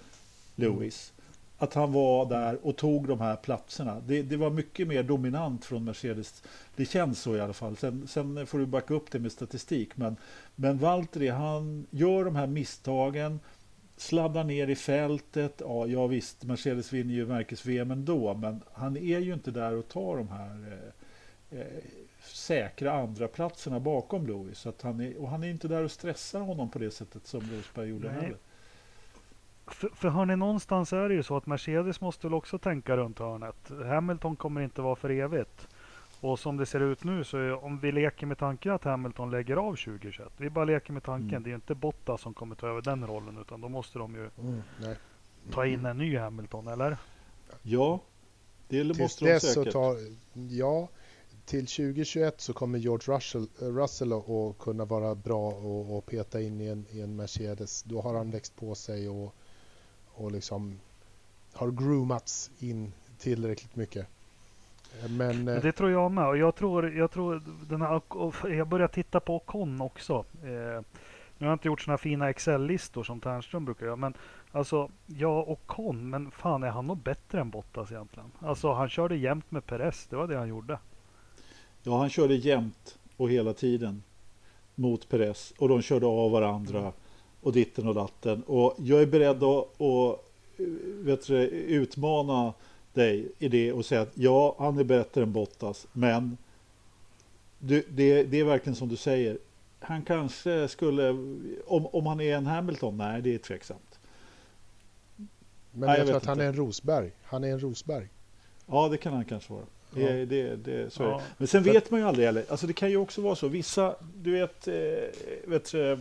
Lewis. Att han var där och tog de här platserna. Det, det, var mycket mer dominant från Mercedes. Det känns så i alla fall. Sen, sen får du backa upp det med statistik. Men, men Valtteri, han gör de här misstagen sladdar ner i fältet. Ja, ja visst, Mercedes vinner ju märkes-VM ändå, men han är ju inte där och tar de här eh, eh, säkra andra platserna bakom Lewis. Så att han är, och han är inte där och stressar honom på det sättet som Rosberg gjorde Nej. heller. För, för hörni, någonstans är det ju så att Mercedes måste väl också tänka runt hörnet. Hamilton kommer inte vara för evigt. Och som det ser ut nu så är, om vi leker med tanken att Hamilton lägger av 2021. Vi bara leker med tanken. Mm. Det är inte Bottas som kommer ta över den rollen utan då måste de ju mm, ta in en ny Hamilton, eller? Ja, det Tills måste de säkert. tar, ja, till 2021 så kommer George Russell, Russell att kunna vara bra och, och peta in i en, i en, Mercedes. Då har han växt på sig och, och liksom har groomats in tillräckligt mycket. Men, Men, det tror jag med. Och jag tror, jag tror den här, jag börjar titta på Ocon också. Eh, nu har jag inte gjort sådana fina Excel-listor som Ternström brukar göra. Men alltså, ja Ocon, men fan är han nog bättre än Bottas egentligen? Alltså han körde jämt med Perez, det var det han gjorde. Ja, han körde jämt och hela tiden mot Perez och de körde av varandra mm. och ditten och datten. Och jag är beredd att, att vet du, utmana dig i det och säga att ja, han är bättre än Bottas, men du, det, det, är verkligen som du säger. Han kanske skulle, om, om han är en Hamilton, nej det är tveksamt. Men nej, jag, jag tror att han är en Rosberg. Han är en Rosberg. Ja, det kan han kanske vara. Ja. Det, det, det, så ja. Men sen vet man ju aldrig heller. Alltså det kan ju också vara så. Vissa, du vet, eh, vet eh,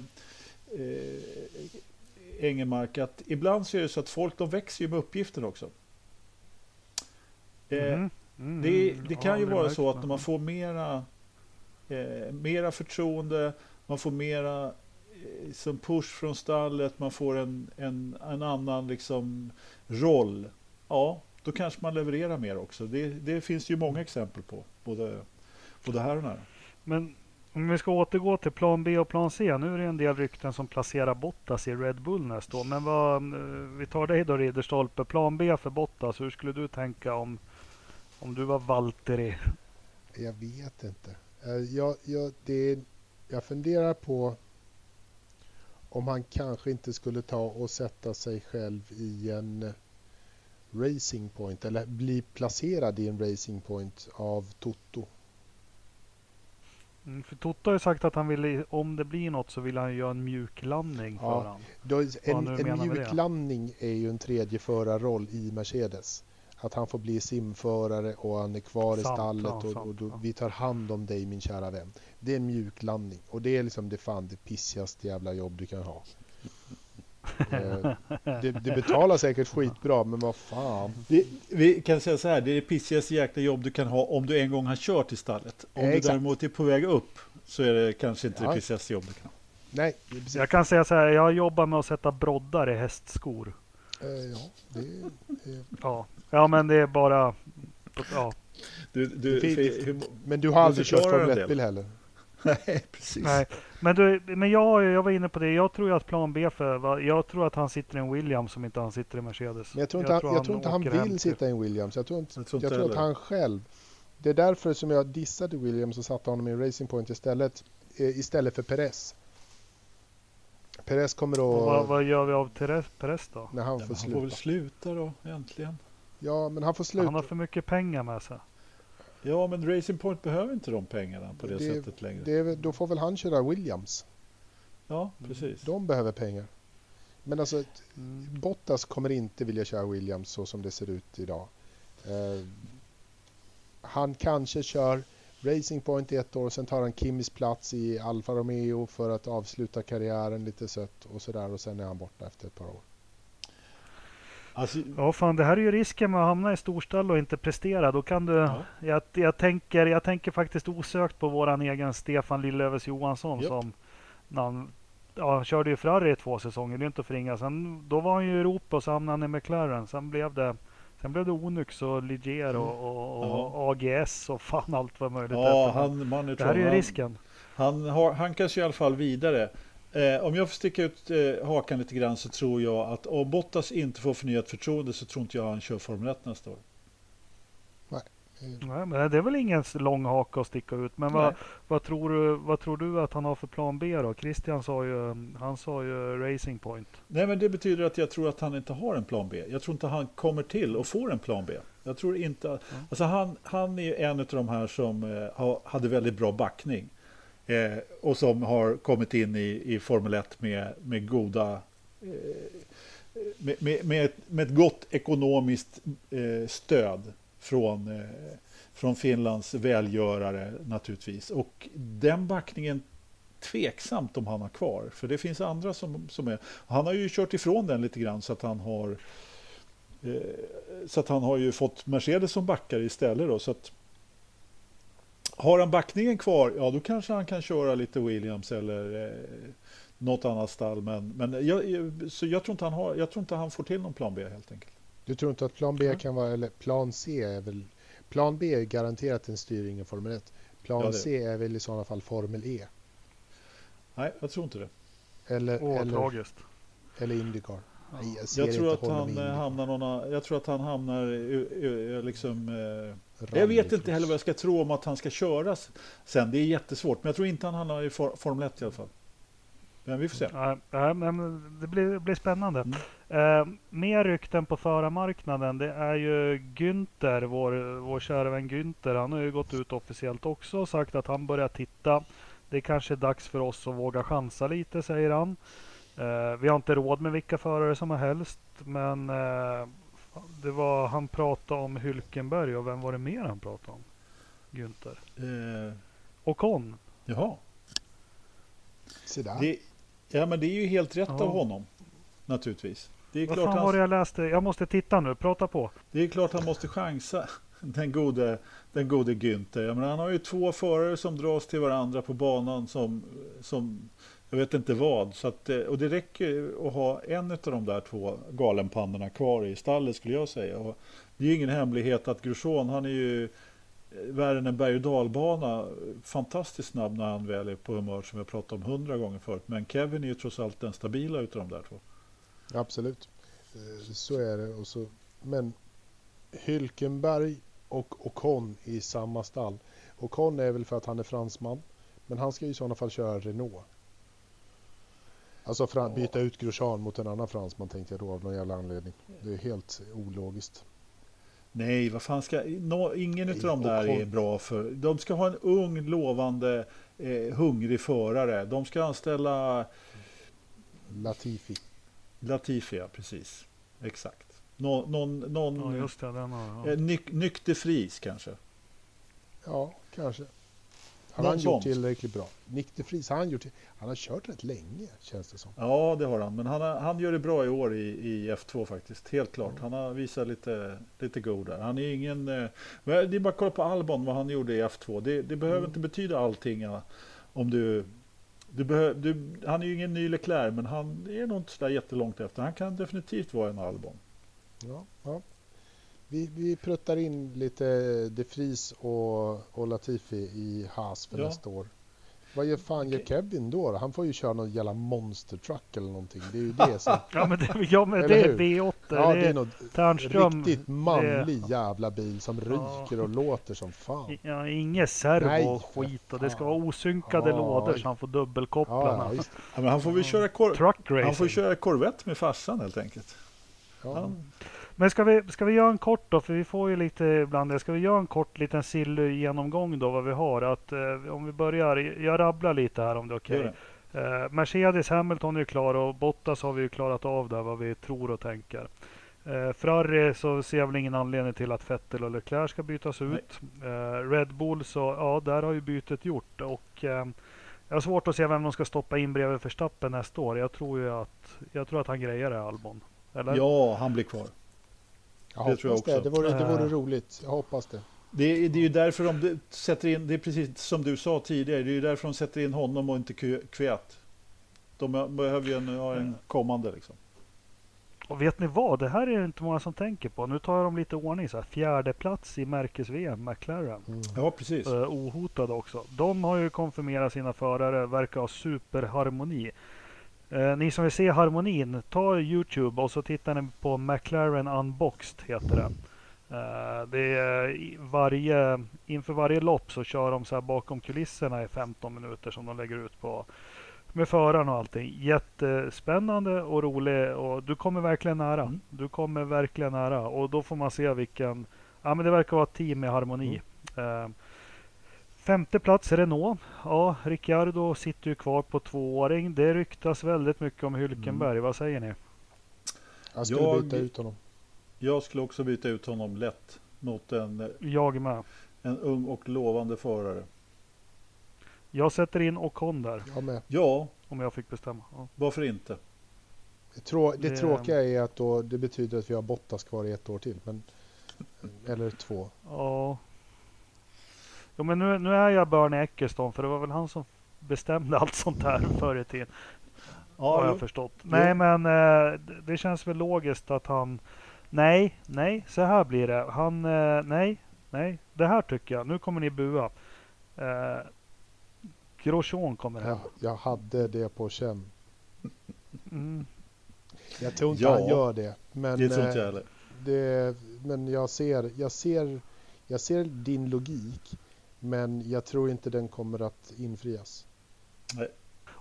Engelmark, att ibland så är det så att folk de växer ju med uppgiften också. Mm. Mm. Det, det, kan ja, ju vara så att när man får mera, eh, mera förtroende, man får mera eh, som push från stallet, man får en, en, en annan liksom roll. Ja, då kanske man levererar mer också. Det, det finns ju många exempel på, både, både här och där. Men om vi ska återgå till plan B och plan C. Nu är det en del rykten som placerar Bottas i Red Bull nästa år. Men vad, eh, vi tar dig då Ridderstolpe. Plan B för Bottas. Hur skulle du tänka om om du var Valtteri? Jag vet inte. Eh, jag, jag, det, jag funderar på om han kanske inte skulle ta och sätta sig själv i en racing point eller bli placerad i en racing point av Toto. Mm, för Toto har ju sagt att han vill, om det blir något så vill han göra en mjuklandning för ja, han. Då, en, en mjuklandning är ju en tredje förarroll i Mercedes att han får bli simförare och han är kvar Sant, i stallet ja, och, sant, och då, ja. vi tar hand om dig min kära vän. Det är en mjuk landning och det är liksom det fan det pissigaste jävla jobb du kan ha. Eh, det, det betalar säkert skitbra men vad fan. Det, vi kan säga så här, det är det pissigaste jäkla jobb du kan ha om du en gång har kört i stallet. Om Exakt. du däremot är på väg upp så är det kanske inte Ja. det pissigaste jobb du kan ha. Nej, det Jag kan säga så här, jag jobbar med att sätta broddar i hästskor. eh, ja, det är, Ja, ja men det är bara... Ja, Du, du, för, hur, men du har aldrig kört Formel del. 1-bil heller? nej, precis. nej. Men, du, men jag, jag var inne på det, jag tror att plan B för... va- Jag tror att han sitter i en Williams som inte han sitter i Mercedes. Men jag tror inte han, jag tror inte han hem vill till- sitta i en Williams. Jag tror, inte, Jag tror jag inte tror att han själv... Det är därför som jag dissade Williams och satte honom i Racing Point istället, eh, istället för Perez. Perez kommer Och vad, att... vad gör vi av Perez då? När han Ja, får men han får väl sluta. sluta då, äntligen. Ja, men han får Han har för mycket pengar med sig. Ja, men Racing Point behöver inte de pengarna på det, Det- sättet längre. Det då får väl han köra Williams. Ja, precis. De behöver pengar. Men alltså, Mm. Bottas kommer inte vilja köra Williams så som det ser ut idag. Eh, han kanske kör Racing Point i ett år, sen tar han Kimis plats i Alfa Romeo för att avsluta karriären lite sött och sådär och sen är han borta efter ett par år. Alltså, Ja, fan det här är ju risken med att hamna i storstall och inte prestera. Då kan du... Ja. Jag, jag, tänker, jag tänker faktiskt osökt på våran egen Stefan Lillövers Johansson Japp. som... Han, ja, han körde ju Ferrari i två säsonger, det är inte att förringa. Sen, då var han ju i Europa och så hamnade han i McLaren. Sen blev det, sen blev det Onyx och Ligier och, och, och AGS och fan allt vad möjligt. ja, han, man det här är ju han, risken. Han, har, han kanske i alla fall vidare. Eh, om jag får sticka ut eh, hakan lite grann så tror jag att om Bottas inte får förnyat förtroende så tror inte jag han kör Formel 1 nästa år. Nej, men det är väl ingen lång haka att sticka ut. Men vad, vad, tror du, vad tror du att han har för plan B då? Christian sa ju, han sa ju Racing Point. Nej, men det betyder att jag tror att han inte har en plan B. Jag tror inte han kommer till och får en plan B. Jag tror inte... Alltså han, han är ju en av de här som eh, hade väldigt bra backning. Eh, och som har kommit in i, i Formel 1 med, med goda... Eh, med, med, med, ett, med ett gott ekonomiskt eh, stöd från, eh, från Finlands välgörare naturligtvis. Och den backningen tveksamt om han har kvar. För det finns andra som, som är... Han har ju kört ifrån den lite grann så att han har... Eh, så att han har ju fått Mercedes som backare istället då. Så att, har han backningen kvar, ja då kanske han kan köra lite Williams eller eh, något annat stall. Men, men jag, så jag, tror inte han har, jag tror inte han får till någon plan B helt enkelt. Du tror inte att plan B kan vara, eller plan C är väl, plan B är garanterat en styrning i Formel 1. Plan Ja, C är väl i sådana fall Formel E. Nej, jag tror inte det. Eller, Åh, eller, tragiskt. eller Indycar. Nej, jag ser Jag tror, att han, eh, hamnar någon, jag tror att han hamnar liksom... Eh, jag vet inte heller vad jag ska tro om att han ska köras sen. Det är jättesvårt. Men jag tror inte han hamnar i for, Formel 1 i alla fall. Men vi får se. Nej, men det blir, blir spännande. Mm. Eh, mer rykten på förarmarknaden. Det är ju Günther, vår, vår kära vän Günther. Han har ju gått ut officiellt också och sagt att han börjar titta. Det är kanske är dags för oss att våga chansa lite, säger han. Eh, vi har inte råd med vilka förare som helst, men eh, det var, han pratade om Hylkenberg och vem var det mer han pratade om? Günther. Eh, Och Con. jaha. Se där. Det, ja, men det är ju helt rätt Ja. av honom. Naturligtvis. Det är, Vad klart fan var det jag läste? Jag måste titta nu, prata på. det är klart han måste chansa. Den gode, den gode Günther. Jag menar, han har ju två förare som dras till varandra på banan som, som jag vet inte vad. Så att, eh, och det räcker att ha en av de där två galenpannorna kvar i stallet skulle jag säga. Och det är ju ingen hemlighet att Grushon han är ju eh, värre än en berg och dalbana. Fantastiskt snabb när han väl är på humör som jag pratat om hundra gånger förut. Men Kevin är ju trots allt den stabila utav de där två. Absolut. Eh, så är det. Och så, men Hylkenberg och Ocon i samma stall. Ocon är väl för att han är fransman. Men han ska ju i sådana fall köra Renault. Alltså fra, byta ut Grosjean mot en annan fransman tänkte jag då av någon jävla anledning. Det är helt ologiskt. Nej, vad fan ska... Nå, ingen utav de där är bra för... De ska ha en ung, lovande, eh, hungrig förare. De ska anställa Latifi. Latifi, ja, precis. Exakt. Nå, någon någon Ja, just det. Den har, ja. eh, nyk, nykter fris kanske. Ja, kanske. Har han gjort tillräckligt bra? Nick de Vries, han gjort Han har kört rätt länge känns det som. Ja, det har han. Men han, han gör det bra i år i, i F2 faktiskt. Helt klart. Han har visat lite, lite god där. Han är ingen... eh, Det är bara att kolla på Albon vad han gjorde i F2. Det, det behöver Mm. inte betyda allting ja, om du... Du behö, du, han är ju ingen ny Leclerc, men han är nog inte sådär jättelångt efter. Han kan definitivt vara en Albon. Ja, ja. Vi, vi pruttar in lite De Vries och, och Latifi i Haas för Ja. nästa år. Vad gör fan gör Okej. Kevin då? Han får ju köra någon jävla monster truck eller någonting. Det är ju det som... ja, men det, ja, men det är hur? V8. ja, det det är är något Tärnström. riktigt manlig jävla bil som Ja. ryker och låter som fan. Ja, inget servo Nej, och skit. Och det ska vara osynkade Ja, lådor så han får Ja, dubbelkopplarna. ja, Ja, men han får väl köra, kor, Truck han får köra Corvette med farsan helt enkelt. ja. Han, Men ska vi, ska vi göra en kort då? För vi får ju lite ibland det. Ska vi göra en kort liten Silly-genomgång då vad vi har? Att, eh, om vi börjar. Jag rabblar lite här om det är okej. det. Eh, Mercedes Hamilton är ju klar och Bottas har vi ju klarat av där vad vi tror och tänker. Eh, Ferrari så ser jag väl ingen anledning till att Vettel och Leclerc ska bytas ut. Eh, Red Bull så ja, där har ju bytet gjort och eh, jag har svårt att se vem de ska stoppa in bredvid Verstappen nästa år. Jag tror ju att jag tror att han grejer det Albon. Eller? ja, han blir kvar. Jag det hoppas tror jag det. också. Det vore, det vore Eh. roligt. Jag hoppas det. Det är, det är ju därför de sätter in, det är precis som du sa tidigare, det är ju därför de sätter in honom och inte Kv- Kviat. De behöver ju en, ha en kommande liksom. Och vet ni vad? Det här är det inte många som tänker på. Nu tar jag dem lite ordning. Så här. Fjärde plats i märkes-VM, McLaren. Mm. Ja, precis. Uh, ohotade också. De har ju konfirmerat sina förare, verkar ha superharmoni. Eh, ni som vill se harmonin, ta Youtube och så tittar ni på McLaren Unboxed heter det. Eh, det är i varje, inför varje lopp så kör de så här bakom kulisserna i 15 minuter som de lägger ut på med föraren och allting. Jättespännande och rolig och du kommer verkligen nära. Mm. Du kommer verkligen nära och då får man se vilken, ja men det verkar vara ett team med harmoni. Eh, Femte plats Renault. Ja, Ricciardo sitter ju kvar på tvååring. Det ryktas väldigt mycket om Hülkenberg. Vad säger ni? Jag skulle Jag- byta ut honom. Jag skulle också byta ut honom lätt mot en, Jag med. en ung och lovande förare. Jag sätter in Ocon där Jag med. Ja, om jag fick bestämma. Ja. varför inte? Det, trå det Det- tråkiga är att då, det betyder att vi har Bottas kvar i ett år till. Men, eller två. Ja. Jo, men nu, nu är jag Bernie Ecclestone för det var väl han som bestämde allt sånt här förr i tiden. har jag jo. förstått. Jo. Nej, men eh, det- känns väl logiskt att han... Nej, nej, så här blir det. Han... Eh, nej, nej. Det här tycker jag. Nu kommer ni bua. Eh, Grosjean kommer hem. Jag, jag hade det på känn. Mm. Jag tror inte Ja, han gör det. Men, det tror inte jag eh, heller. det, men jag ser, jag, ser, jag ser din logik. Men jag tror inte den kommer att infrias.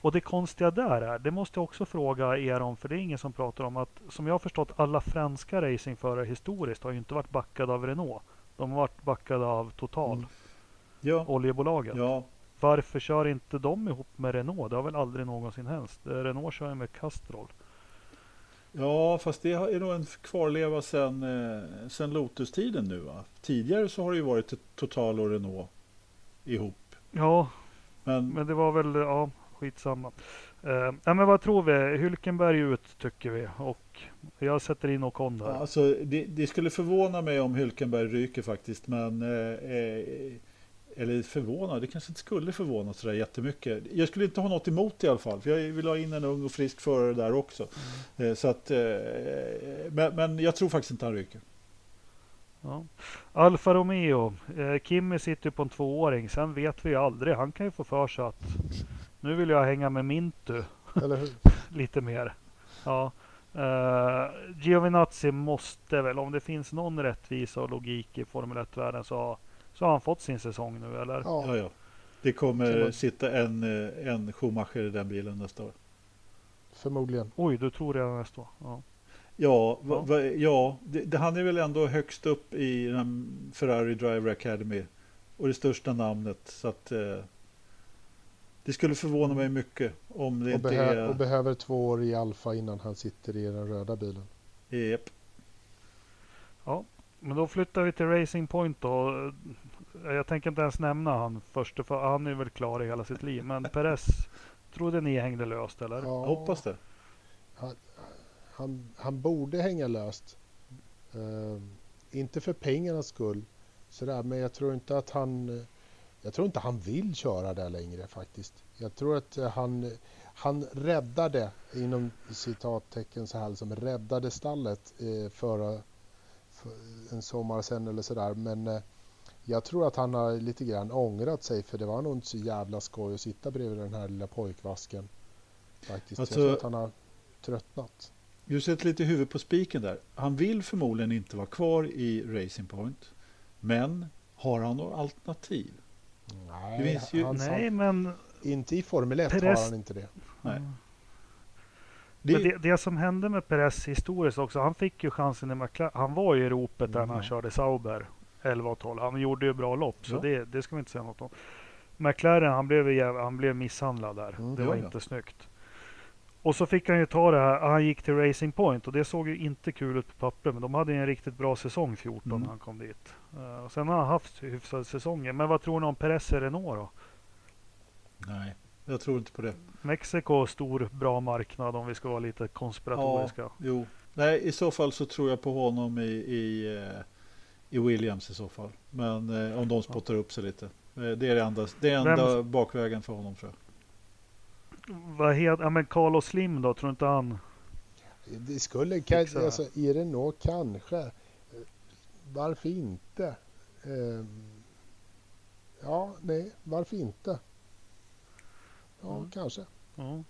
Och det konstiga där är, det måste jag också fråga er om, för det är ingen som pratar om att, som jag har förstått, alla franska racingförare historiskt har ju inte varit backade av Renault. De har varit backade av Total, Mm. Ja, oljebolaget. ja, Varför kör inte de ihop med Renault? Det har väl aldrig någonsin hänt. Eh, Renault kör ju med Castrol. ja, fast det är nog en kvarleva sedan eh, Lotus-tiden nu. Va? Tidigare så har det ju varit Total och Renault ihop. Ja, Men, men det var väl, ja, skitsamma. Uh, ja, men vad tror vi? Hülkenberg ut tycker vi och jag sätter in Ocon där. alltså, det, det skulle förvåna mig om Hülkenberg ryker faktiskt. Men, eh, eh, eller förvåna, det kanske inte skulle förvåna sådär jättemycket. Jag skulle inte ha något emot i alla fall. För jag vill ha in en ung och frisk förare där också. Eh, så att, eh, men, men jag tror faktiskt inte han ryker. Ja. Alfa Romeo. Eh, Kimi sitter ju på en tvååring. Sen vet vi ju aldrig. Han kan ju få för sig att nu vill jag hänga med Mintu Eller hur? lite mer. Ja. Uh, Giovinazzi måste väl, om det finns någon rättvisa och logik i Formel 1-världen så, så har han fått sin säsong nu eller? Ja, Ja, ja. Det kommer man- sitta en, eh, en Schumacher i den bilen nästa år. förmodligen. Oj, du tror redan nästa år. Ja. Ja, va, Ja. va, ja det, det, han är väl ändå högst upp i den Ferrari Driver Academy. Och det största namnet. Så att eh, det skulle förvåna mig mycket om det Och, inte behö och är... behöver två år i Alfa innan han sitter i den röda bilen. Japp. Ja, men då flyttar vi till Racing Point då. Jag tänker inte ens nämna han först, för han är väl klar i hela sitt liv. Men Perez, trodde ni hängde löst eller? Ja, Jag hoppas det. han, han borde hänga löst. Eh, inte för pengarnas skull, sådär, men jag tror inte att han jag tror inte han vill köra där längre faktiskt. Jag tror att eh, han, han räddade, inom citattecken så här, som räddade stallet eh, för, för en sommar sedan eller sådär. Men eh, jag tror att han har lite grann ångrat sig för det var nog inte så jävla skoj att sitta bredvid den här lilla pojkvasken. Faktiskt. Alltså- jag tror att han har tröttnat. Du sätter lite huvud på spiken där. Han vill förmodligen inte vara kvar i Racing Point. Men har han något alternativ? Nej, ju- han, Nej, men inte i Formel 1 har Perez- han inte det. Nej. Det, men det, det som hände med Perez historiskt också, han fick ju chansen i McLaren. Han var ju i ropet där när han Mm. körde Sauber 11 och 12. Han gjorde ju bra lopp, så Ja. det, det ska vi inte säga något om. McLaren, han blev, han blev misshandlad där. Mm. det Ja, var ja. inte snyggt. Och så fick han ju ta det här, han gick till Racing Point och det såg ju inte kul ut på papper. Men de hade en riktigt bra säsong 14 Mm. när han kom dit. Uh, och sen har han haft hyfsade säsonger. Men vad tror ni om Perez i Renault då? nej, jag tror inte på det. Mexiko, stor bra marknad om vi ska vara lite konspiratoriska. Jo. Nej, i så fall så tror jag på honom i, i, eh, i Williams i så fall. Men eh, om de spottar upp sig lite. Eh, Det är det enda, det är enda Vem- bakvägen för honom tror jag. Vad heter, ja men Carlos Slim då, tror inte han? Det skulle kan, Fixa det. alltså, i Renault kanske. Eh, Varför inte? Ehm, ja, nej, varför inte? Ja, Mm. kanske. Ja.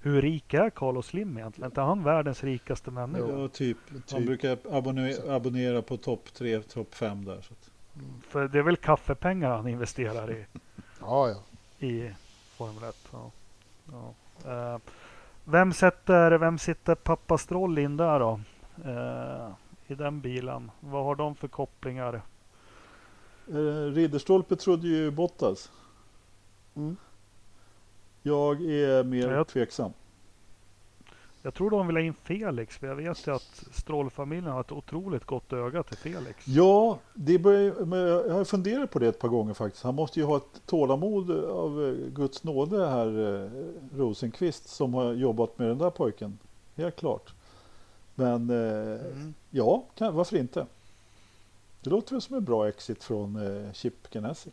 Hur rik är Carlos Slim egentligen? Är inte han världens rikaste människa? Ja, typ. Han Typ. brukar abonnera, abonnera på topp 3, topp 5 där. Så att. För det är väl kaffepengar han investerar i, Ja, ja. i Formel 1. Ja. Ja. Eh, vem, sätter, vem sitter pappa Stroll in där då? Eh, I den bilen. Vad har de för kopplingar? Eh, Ridderstolpe trodde ju Bottas. Mm. Jag är mer Ja, jag- tveksam. Jag tror de vill ha in Felix, för jag vet ju att Stroll-familjen har ett otroligt gott öga till Felix. Ja, det börjar, jag har funderat på det ett par gånger faktiskt. Han måste ju ha ett tålamod av eh, Guds nåde här, eh, Rosenqvist, som har jobbat med den där pojken. Helt klart. Men eh, Mm. ja, kan, varför inte? Det låter väl som en bra exit från Chip Ganassi.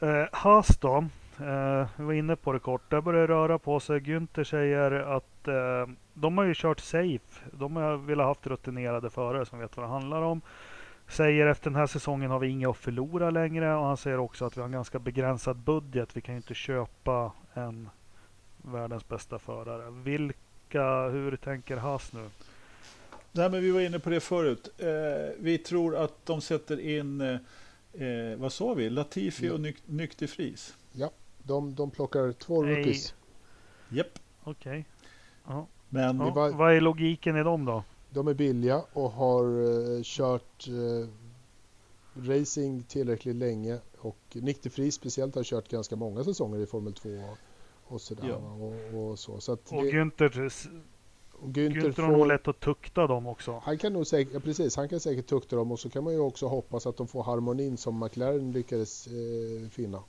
Eh, Haas då. Eh, vi var inne på det kort. Där börjar det röra på sig. Günther säger att eh, de har ju kört safe. De har velat haft rutinerade förare som vet vad det handlar om. Säger efter den här säsongen har vi inga att förlora längre och han säger också att vi har en ganska begränsad budget. Vi kan ju inte köpa en världens bästa förare. Vilka, hur tänker Haas nu? Nej, men vi var inne på det förut. Eh, vi tror att de sätter in, eh, eh, vad sa vi, Latifi och Nyk- Nykterfris. De, de plockar två Nej. rookies. Japp. Okej. Ja. Men Ja, var- Vad är logiken i dem då? De är billiga och har eh, kört eh, racing tillräckligt länge. Och Nick de Vries speciellt har kört ganska många säsonger i Formel 2 och, och sådär. Ja. Och, och så. så att Och det, Günther, och Günther Günther har nog får, lätt att tukta dem också. han kan nog säkert, ja, precis, han kan säkert tukta dem och så kan man ju också hoppas att de får harmonin som McLaren lyckades eh, finna.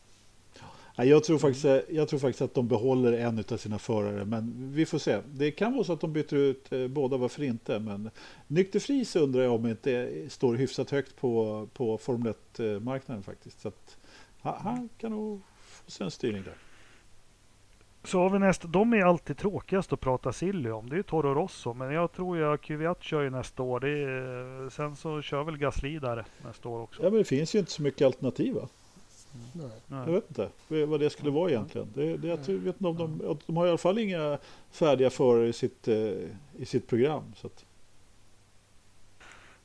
Jag, tror faktiskt, jag tror faktiskt att de behåller en av sina förare, men vi får se. Det kan vara så att de byter ut eh, båda, varför inte? Men Nykterfris undrar jag om inte står hyfsat högt på, på Formel 1-marknaden faktiskt. Så att, han, kan nog få sig en styrning där. Så har vi nästa. De är alltid tråkigast att prata silly om. Det är ju Toro Rosso. Men jag tror att Kvyat kör ju nästa år. Är, sen så kör väl Gasly där nästa år också. Ja, men det finns ju inte så mycket alternativ va? Nej. Jag vet inte vad det skulle vara egentligen. Det, det, jag tror- vet inte om de, de har i alla fall inga färdiga förare i sitt, eh, i sitt program. Så att,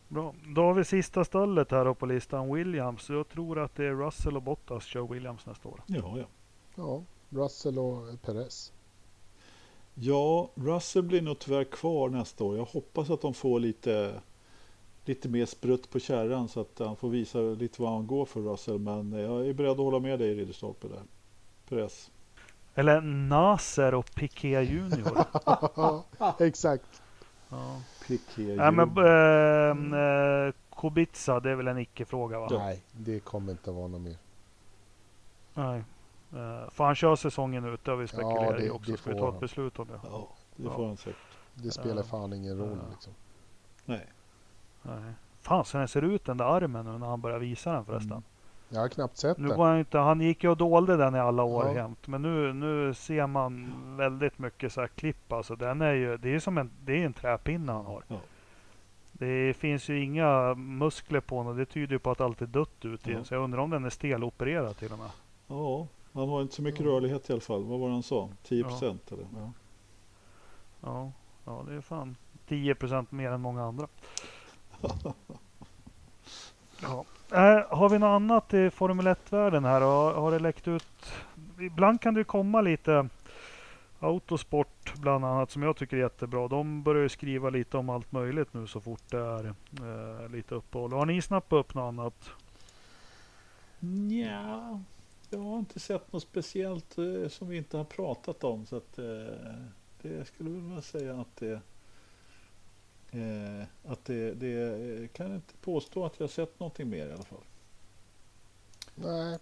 Bra. Då har vi sista stallet här på listan. Williams. Jag tror att det är Russell och Bottas kör Williams nästa år. ja, ja. Ja, Russell och Perez. Ja, Russell blir nog tyvärr kvar nästa år. Jag hoppas att de får lite, lite mer sprutt på kärran så att han får visa lite vad han går för Russell. Men jag är beredd att hålla med dig Ridderstolpe där. Perez. Eller Nasser och Piqué Junior. Exakt. Ja, Klick här. Nej, men eh, Kubica, det är väl en icke-fråga va? Nej, det kommer inte vara något mer. Nej. Uh, får han köra säsongen ut? Det har vi spekulerat Ja, det- i också. det Ska vi får ta ett han. beslut om det? Ja, det Ja. får han säkert. Det spelar Ja. fan ingen roll Ja. liksom. Nej. Nej. Fan, så den ser ut den där armen nu när han börjar visa den förresten. Mm. Jag har knappt sett Nu han inte, han gick ju och dolde den i alla år Ja. jämt. Men nu, nu ser man väldigt mycket så här klipp alltså. Den är ju, det är som en, det är en träpinne han har. Ja. Det finns ju inga muskler på honom. Det tyder ju på att allt är dött ut Ja. den. Så jag undrar om den är stelopererad till och med. Ja, han har inte så mycket Ja. rörlighet i alla fall. Vad var det han sa? 10 procent eller? Ja. Ja, ja det är fan 10% mer än många andra. Ja. Äh, har vi något annat i Formel 1-världen här? Har, har det läckt ut? Ibland kan det komma lite Autosport bland annat som jag tycker är jättebra. De börjar ju skriva lite om allt möjligt nu så fort det är eh, lite uppehåll. Har ni snappat upp något annat? Nja, jag har inte sett något speciellt eh, som vi inte har pratat om. Så att, eh, det skulle väl vilja säga att det eh, att det, det eh, kan jag inte påstå att jag har sett någonting mer i alla fall. Nej.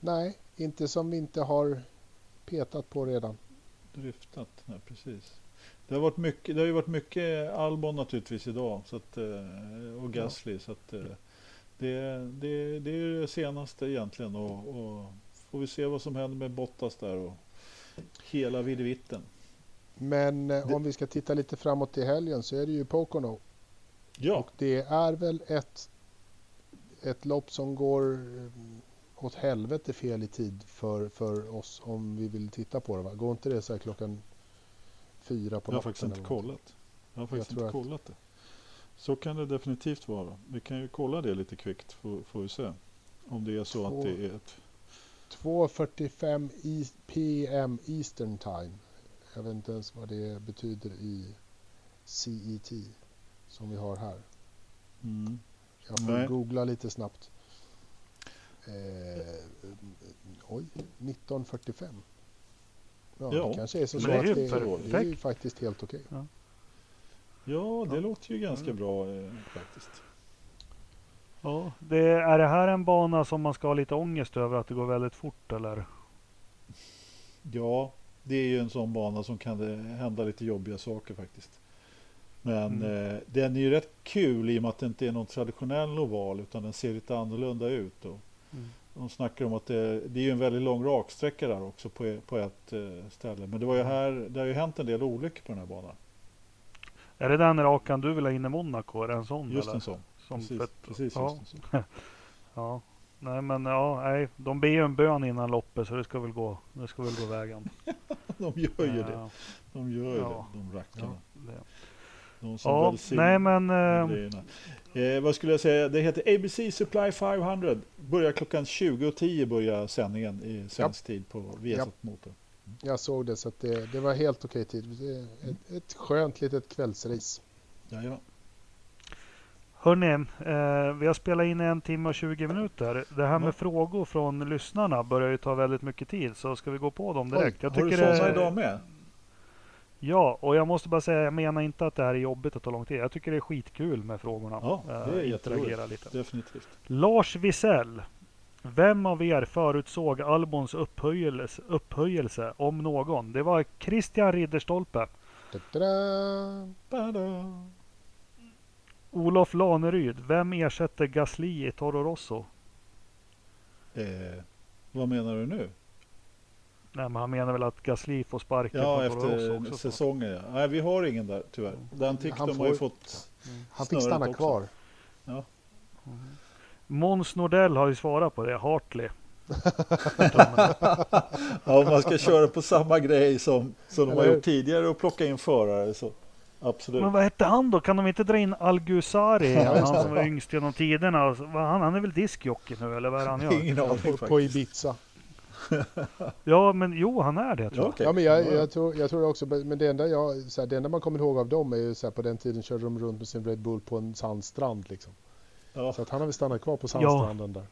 Nej, inte som vi inte har petat på redan. Dryftat, nej precis. Det har, varit mycket, det har ju varit mycket Albon naturligtvis idag så att, eh, och Gasly. Så att, eh, det, det, det är ju det senaste egentligen och, och får vi se vad som händer med Bottas där och hela videvitten. Men eh, Det- om vi ska titta lite framåt i helgen så är det ju Pocono. Ja, Och det är väl ett, ett lopp som går eh, åt helvete fel i tid för, för oss om vi vill titta på det. Va? Går inte det så här klockan fyra på jag har natten? faktiskt inte kollat. Jag har faktiskt tror inte kollat det. Så kan det definitivt vara. Vi kan ju kolla det lite kvickt får, får vi se. Om det är så Två- att det är ett 2.45 i- PM Eastern Time. Jag vet inte ens vad det betyder i CET som vi har här. mm, Jag får Nej. googla lite snabbt. Eh, oj, 1945. Ja, Ja, det kanske är så, så att det, det är ju faktiskt helt okej. Ja, det Ja. låter ju ganska Mm. bra eh, faktiskt. Ja, det, är det här en bana som man ska ha lite ångest över att det går väldigt fort eller? Ja, det är ju en sån bana som kan det hända lite jobbiga saker faktiskt. Men Mm. eh, den är ju rätt kul i och med att det inte är någon traditionell oval utan den ser lite annorlunda ut. Och Mm. de snackar om att det, det är ju en väldigt lång raksträcka där också på, på ett eh, ställe. Men det var ju här, det har ju hänt en del olyckor på den här banan. Är det den rakan du vill ha in i Monaco? Är det en sån? Just eller? en sån. Som Precis, fett- precis ja. just en sån. Ja. Nej men ja, nej. De ber ju en bön innan loppet så det ska väl gå, det ska väl gå vägen. De gör ju det. De gör ju Ja. det, de rackarna. De som ja nej men eh. Eh, vad skulle jag säga? Det heter ABC Supply 500. Börjar klockan 20.10 börjar sändningen i svensk tid på Viasat Motor. Jag såg det så att det, det var helt okej tid. Ett, ett skönt litet kvällsrace. Jajamän. Hörni, eh, vi har spelat in en timme och 20 minuter. Det här med Ja. frågor från lyssnarna börjar ju ta väldigt mycket tid så ska vi gå på dem direkt. Jag Har du sådana det- idag med? Ja, och jag måste bara säga, jag menar inte att det här är jobbigt att ta lång tid. Jag tycker det är skitkul med frågorna. Ja, det är Eh, jätteroligt. lite. Definitivt. Lars Wisell. Vem av er förutsåg Albons upphöjelse, upphöjelse, om någon? Det var Christian Ridderstolpe. Da-da-da! Bada. Olof Laneryd. Vem ersätter Gasly i Toro Rosso? Eh, vad menar du nu? Nej, men han menar väl att Gasly får sparken Ja, från Toro Rosso efter säsongen. Ja. Nej, vi har ingen där tyvärr. Den tyckte Han de har ju får- fått. Han fick stanna också. kvar. Måns Nordell har ju svarat på det. Hartley. Ja, om man ska köra på samma grej som, som de har gjort tidigare och plocka in förare så absolut. Men vad hette han då? Kan de inte dra in Algusari? Ja, Han som var yngst genom tiderna. Han, han är väl diskjockey nu eller vad är han gör? Ingen aning På, faktiskt. på Ibiza. Ja, men jo, han är det tror Ja, jag. Ja, men jag, Ja, jag, tror, jag tror också, men det enda, jag, så här, det enda man kommer ihåg av dem är ju så här, på den tiden körde de runt med sin Red Bull på en sandstrand liksom. ja. Så att han har väl stannat kvar på sandstranden där.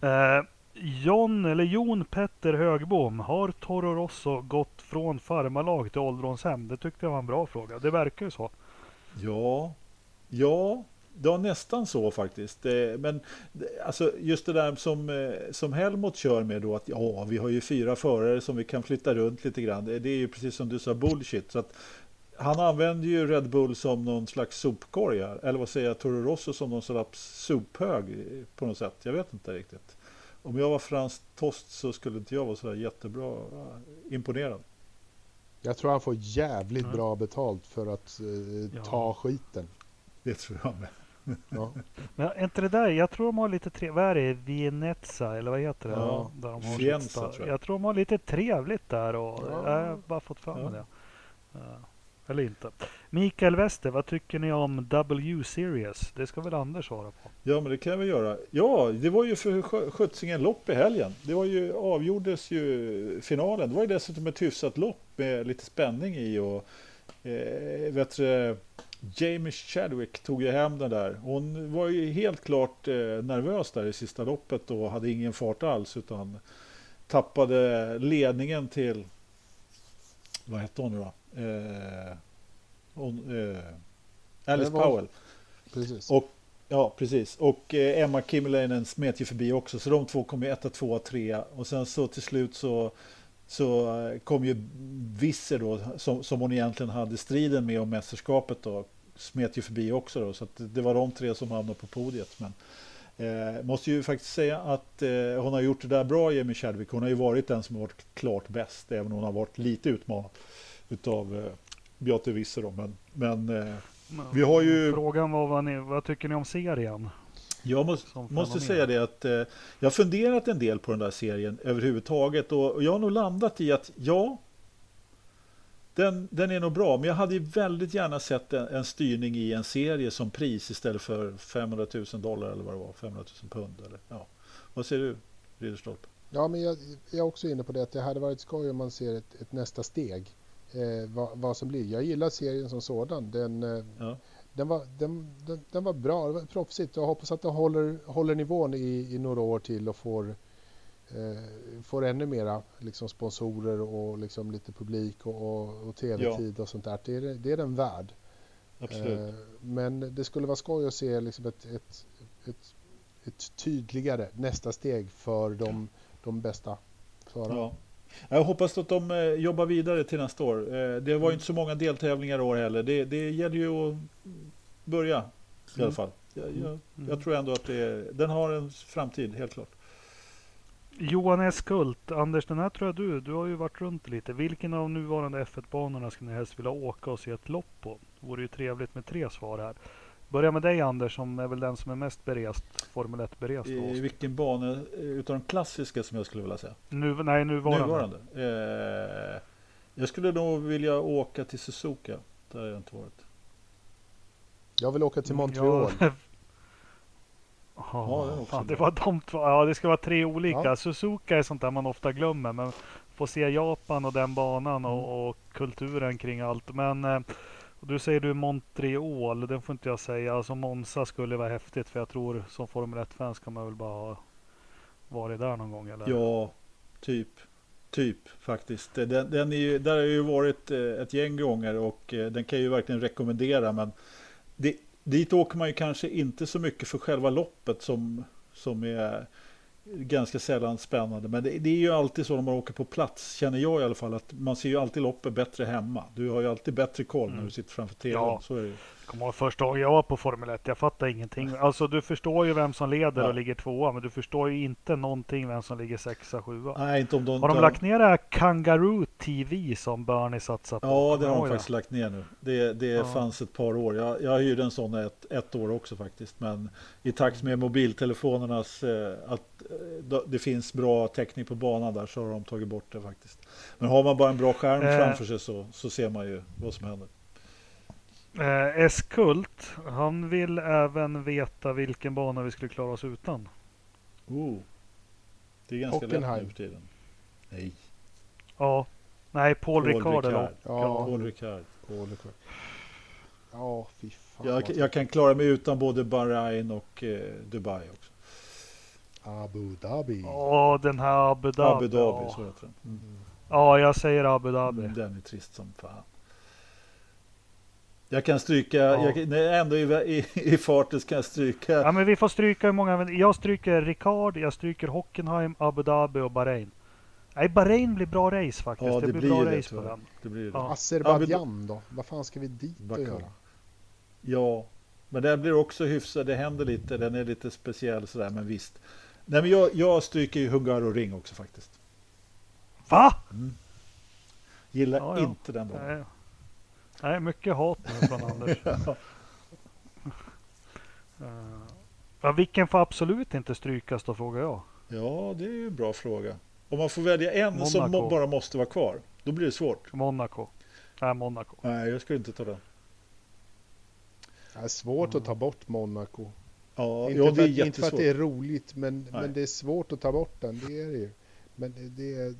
Eh, John, eller Jon Petter Högbom, har Toro Rosso gått från farmarlag till ålderdomshem? Det tyckte jag var en bra fråga. Det verkar ju så. Ja, ja, det var nästan så faktiskt. Eh, men eh, alltså, just det där som, eh, som Helmut kör med då att ja, vi har ju fyra förare som vi kan flytta runt lite grann. Det är ju precis som du sa bullshit. Så att han använder ju Red Bull som någon slags sopkorg Eller vad säger jag, Toro Rosso som någon slags sophög på något sätt. Jag vet inte riktigt. Om jag var Frans Tost så skulle inte jag vara sådär jättebra eh, imponerad. Jag tror han får jävligt mm. bra betalt för att eh, ja. ta skiten. Det tror jag med. Ja. Men är inte det där, jag tror de har lite trevligt, vad är det, Vienetza eller vad heter det? Ja, där de har Fienza, tror jag. jag tror de har lite trevligt där och ja. jag har bara fått fram ja. det. Eller inte. Mikael Wester, vad tycker ni om W-series? Det ska väl Anders svara på? Ja, men det kan jag väl göra. Ja, det var ju för sjuttsingen lopp i helgen. Det var ju, avgjordes ju finalen. Det var ju dessutom ett hyfsat lopp med lite spänning i och eh, vet du, Jamie Chadwick tog ju hem den där. Hon var ju helt klart eh, nervös där i sista loppet och hade ingen fart alls utan tappade ledningen till, vad hette hon nu då? Eh, hon, eh, Alice var... Powell. Precis. Och, ja, precis. Och eh, Emma Kimmelainen smet ju förbi också. Så de två kom ju etta, tvåa, trea. Och sen så till slut så, så eh, kom ju Visser då, som, som hon egentligen hade striden med om mästerskapet då. Smet ju förbi också då. Så det var de tre som hamnade på podiet. Men, Eh, måste ju faktiskt säga att eh, hon har gjort det där bra, Jamie Chadwick. Hon har ju varit den som har varit klart bäst, även om hon har varit lite utmanad utav eh, Beate Visser. Då. Men, men eh, vi har ju... Frågan var vad, ni, vad tycker ni om serien? Jag måste, måste säga det att eh, jag har funderat en del på den där serien överhuvudtaget och, och jag har nog landat i att ja, den, den är nog bra, men jag hade ju väldigt gärna sett en, en, styrning i en serie som pris istället för 500 000 dollar eller vad det var, 500 000 pund. Eller, ja. Vad säger du, Ridderstolpe? Ja, men jag, jag, är också inne på det att det hade varit skoj om man ser ett, ett nästa steg eh, vad, vad, som blir. Jag gillar serien som sådan. Den, eh, ja. den, var, den, den, den, var bra, det var proffsigt. Jag hoppas att den håller, håller nivån i, i några år till och får, eh, får ännu mera liksom sponsorer och liksom lite publik och, och, och tv-tid ja. och sånt där. Det är, det är den värd. Absolut. Eh, men det skulle vara skoj att se liksom ett, ett, ett, ett tydligare nästa steg för de, de bästa förarna. Ja. Jag hoppas att de eh, jobbar vidare till nästa år. Eh, det var ju inte så många deltävlingar i år heller. Det, det gäller ju att börja i alla mm. fall. Jag, jag, mm. jag tror ändå att det, den har en framtid, helt klart. Johan S. Kult, Anders den här tror jag du, du har ju varit runt lite. Vilken av nuvarande F1-banorna skulle ni helst vilja åka och se ett lopp på? Det vore ju trevligt med tre svar här. Börja med dig Anders som är väl den som är mest berest, Formel 1-berest. I vilken bana utav de klassiska som jag skulle vilja säga? Nu, nej, nuvarande. nuvarande. Eh, jag skulle nog vilja åka till Suzuka. Där har jag inte varit. Jag vill åka till mm, Montreal. Ja. ja, det, fan, det var de två. Ja, det ska vara tre olika. Ja. Suzuka är sånt där man ofta glömmer. Men få se Japan och den banan och, och kulturen kring allt. Men eh, och du säger du Montreal, det får inte jag säga. Alltså Monza skulle vara häftigt för jag tror som Formel 1-fan ska man väl bara ha varit där någon gång eller? Ja, typ. Typ faktiskt. Den, den är ju, där har ju varit eh, ett gäng gånger och eh, den kan jag ju verkligen rekommendera. Men det, dit åker man ju kanske inte så mycket för själva loppet som, som är ganska sällan spännande. Men det, det, är ju alltid så när man åker på plats, känner jag i alla fall, att man ser ju alltid loppet bättre hemma. Du har ju alltid bättre koll mm. när du sitter framför tvn. Ja. Så är det kommer ihåg första gången jag var på Formel 1. Jag fattar ingenting. Alltså du förstår ju vem som leder ja. och ligger tvåa. Men du förstår ju inte någonting vem som ligger sexa, sjua. Nej, inte om de Har de lagt ner det här Kangaroo TV som Bernie satsat på? Ja, det har de faktiskt lagt ner nu. Det, det ja. fanns ett par år. Jag, jag hyrde en sån ett, ett år också faktiskt. Men i takt med mobiltelefonernas eh, att eh, det finns bra täckning på banan där så har de tagit bort det faktiskt. Men har man bara en bra skärm eh. framför sig så, så ser man ju vad som händer. Eh, Eskult, han vill även veta vilken bana vi skulle klara oss utan. Oh. Det är ganska Hockenheim. lätt nu för tiden. Nej. Ja. Nej, Paul, Paul Ricard. Ricard. Ja, Paul Ricard. Paul Ricard. Ja, fy fan. Jag, jag, kan klara mig utan både Bahrain och eh, Dubai också. Abu Dhabi. Åh, den här Abu Dhabi. Abu Dhabi, ja. så heter den. Mm. Ja, jag säger Abu Dhabi. Mm, den är trist som fan. Jag kan stryka, Ja. jag, jag ändå i, i, i farten så kan jag stryka. Ja, men vi får stryka hur många. Jag stryker Ricard, jag stryker Hockenheim, Abu Dhabi och Bahrain. Nej, Bahrain blir bra race faktiskt. Ja, det, det blir blir bra det, race på den. Det blir det. Ja. Azerbajdzjan då? Vad fan ska vi dit och göra? Ja, men den blir också hyfsad. Det händer lite. Den är lite speciell sådär, men visst. Nej, men jag, jag stryker ju Hungaroring också faktiskt. Va? Gillar Ja, ja. inte den banan. Nej. Mycket hat nu från Anders. Ja, vilken får absolut inte strykas då frågar jag. Ja, det är ju en bra fråga. Om man får välja en som Monaco. må- bara måste vara kvar, då blir det svårt. Monaco. Nej, Monaco. Nej, jag skulle inte ta den. Det är svårt att ta bort Monaco. Ja, inte, ja för det är att, inte för att det är roligt, men, Nej. men det är svårt att ta bort den. Det är det ju. Men det är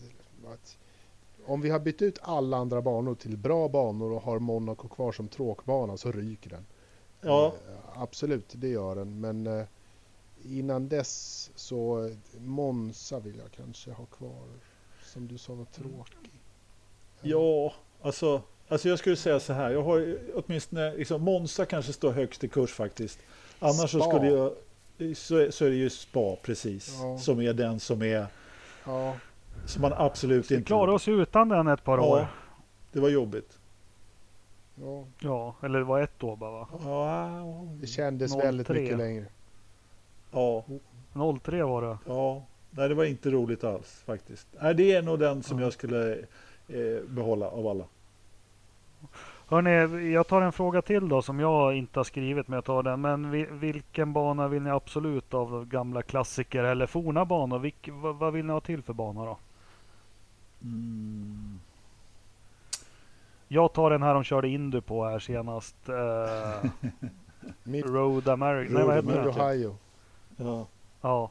att om vi har bytt ut alla andra banor till bra banor och har Monaco kvar som tråkbana så ryker den. Ja, Eh, Absolut, det gör den. Men eh, innan dess så eh, Monza vill jag kanske ha kvar. Som du sa var tråkig. ja alltså, alltså jag skulle säga så här. Jag har åtminstone, liksom, Monza kanske står högst i kurs faktiskt. Annars så Spa. skulle jag, så, så är det ju Spa precis. Ja. Som är den som är, Ja, som man absolut Vi inte... klarar oss utan den ett par år. Ja, det var jobbigt. ja, Ja, eller det var ett år bara va? Ja, det kändes 03. väldigt mycket längre. ja, 03 var det. ja. Nej, det var inte roligt alls faktiskt. Nej, det är nog den som Ja. jag skulle eh, behålla av alla. Hörni, jag tar en fråga till då som jag inte har skrivit men jag tar den. Men vi, vilken bana vill ni absolut av gamla klassiker eller forna banor? Vilk, vad, vad vill ni ha till för bana då? Mm. Jag tar den här de körde Indy på här senast. Mid, Road America. Nej Road vad heter den? America. Ohio. Ja. Ja.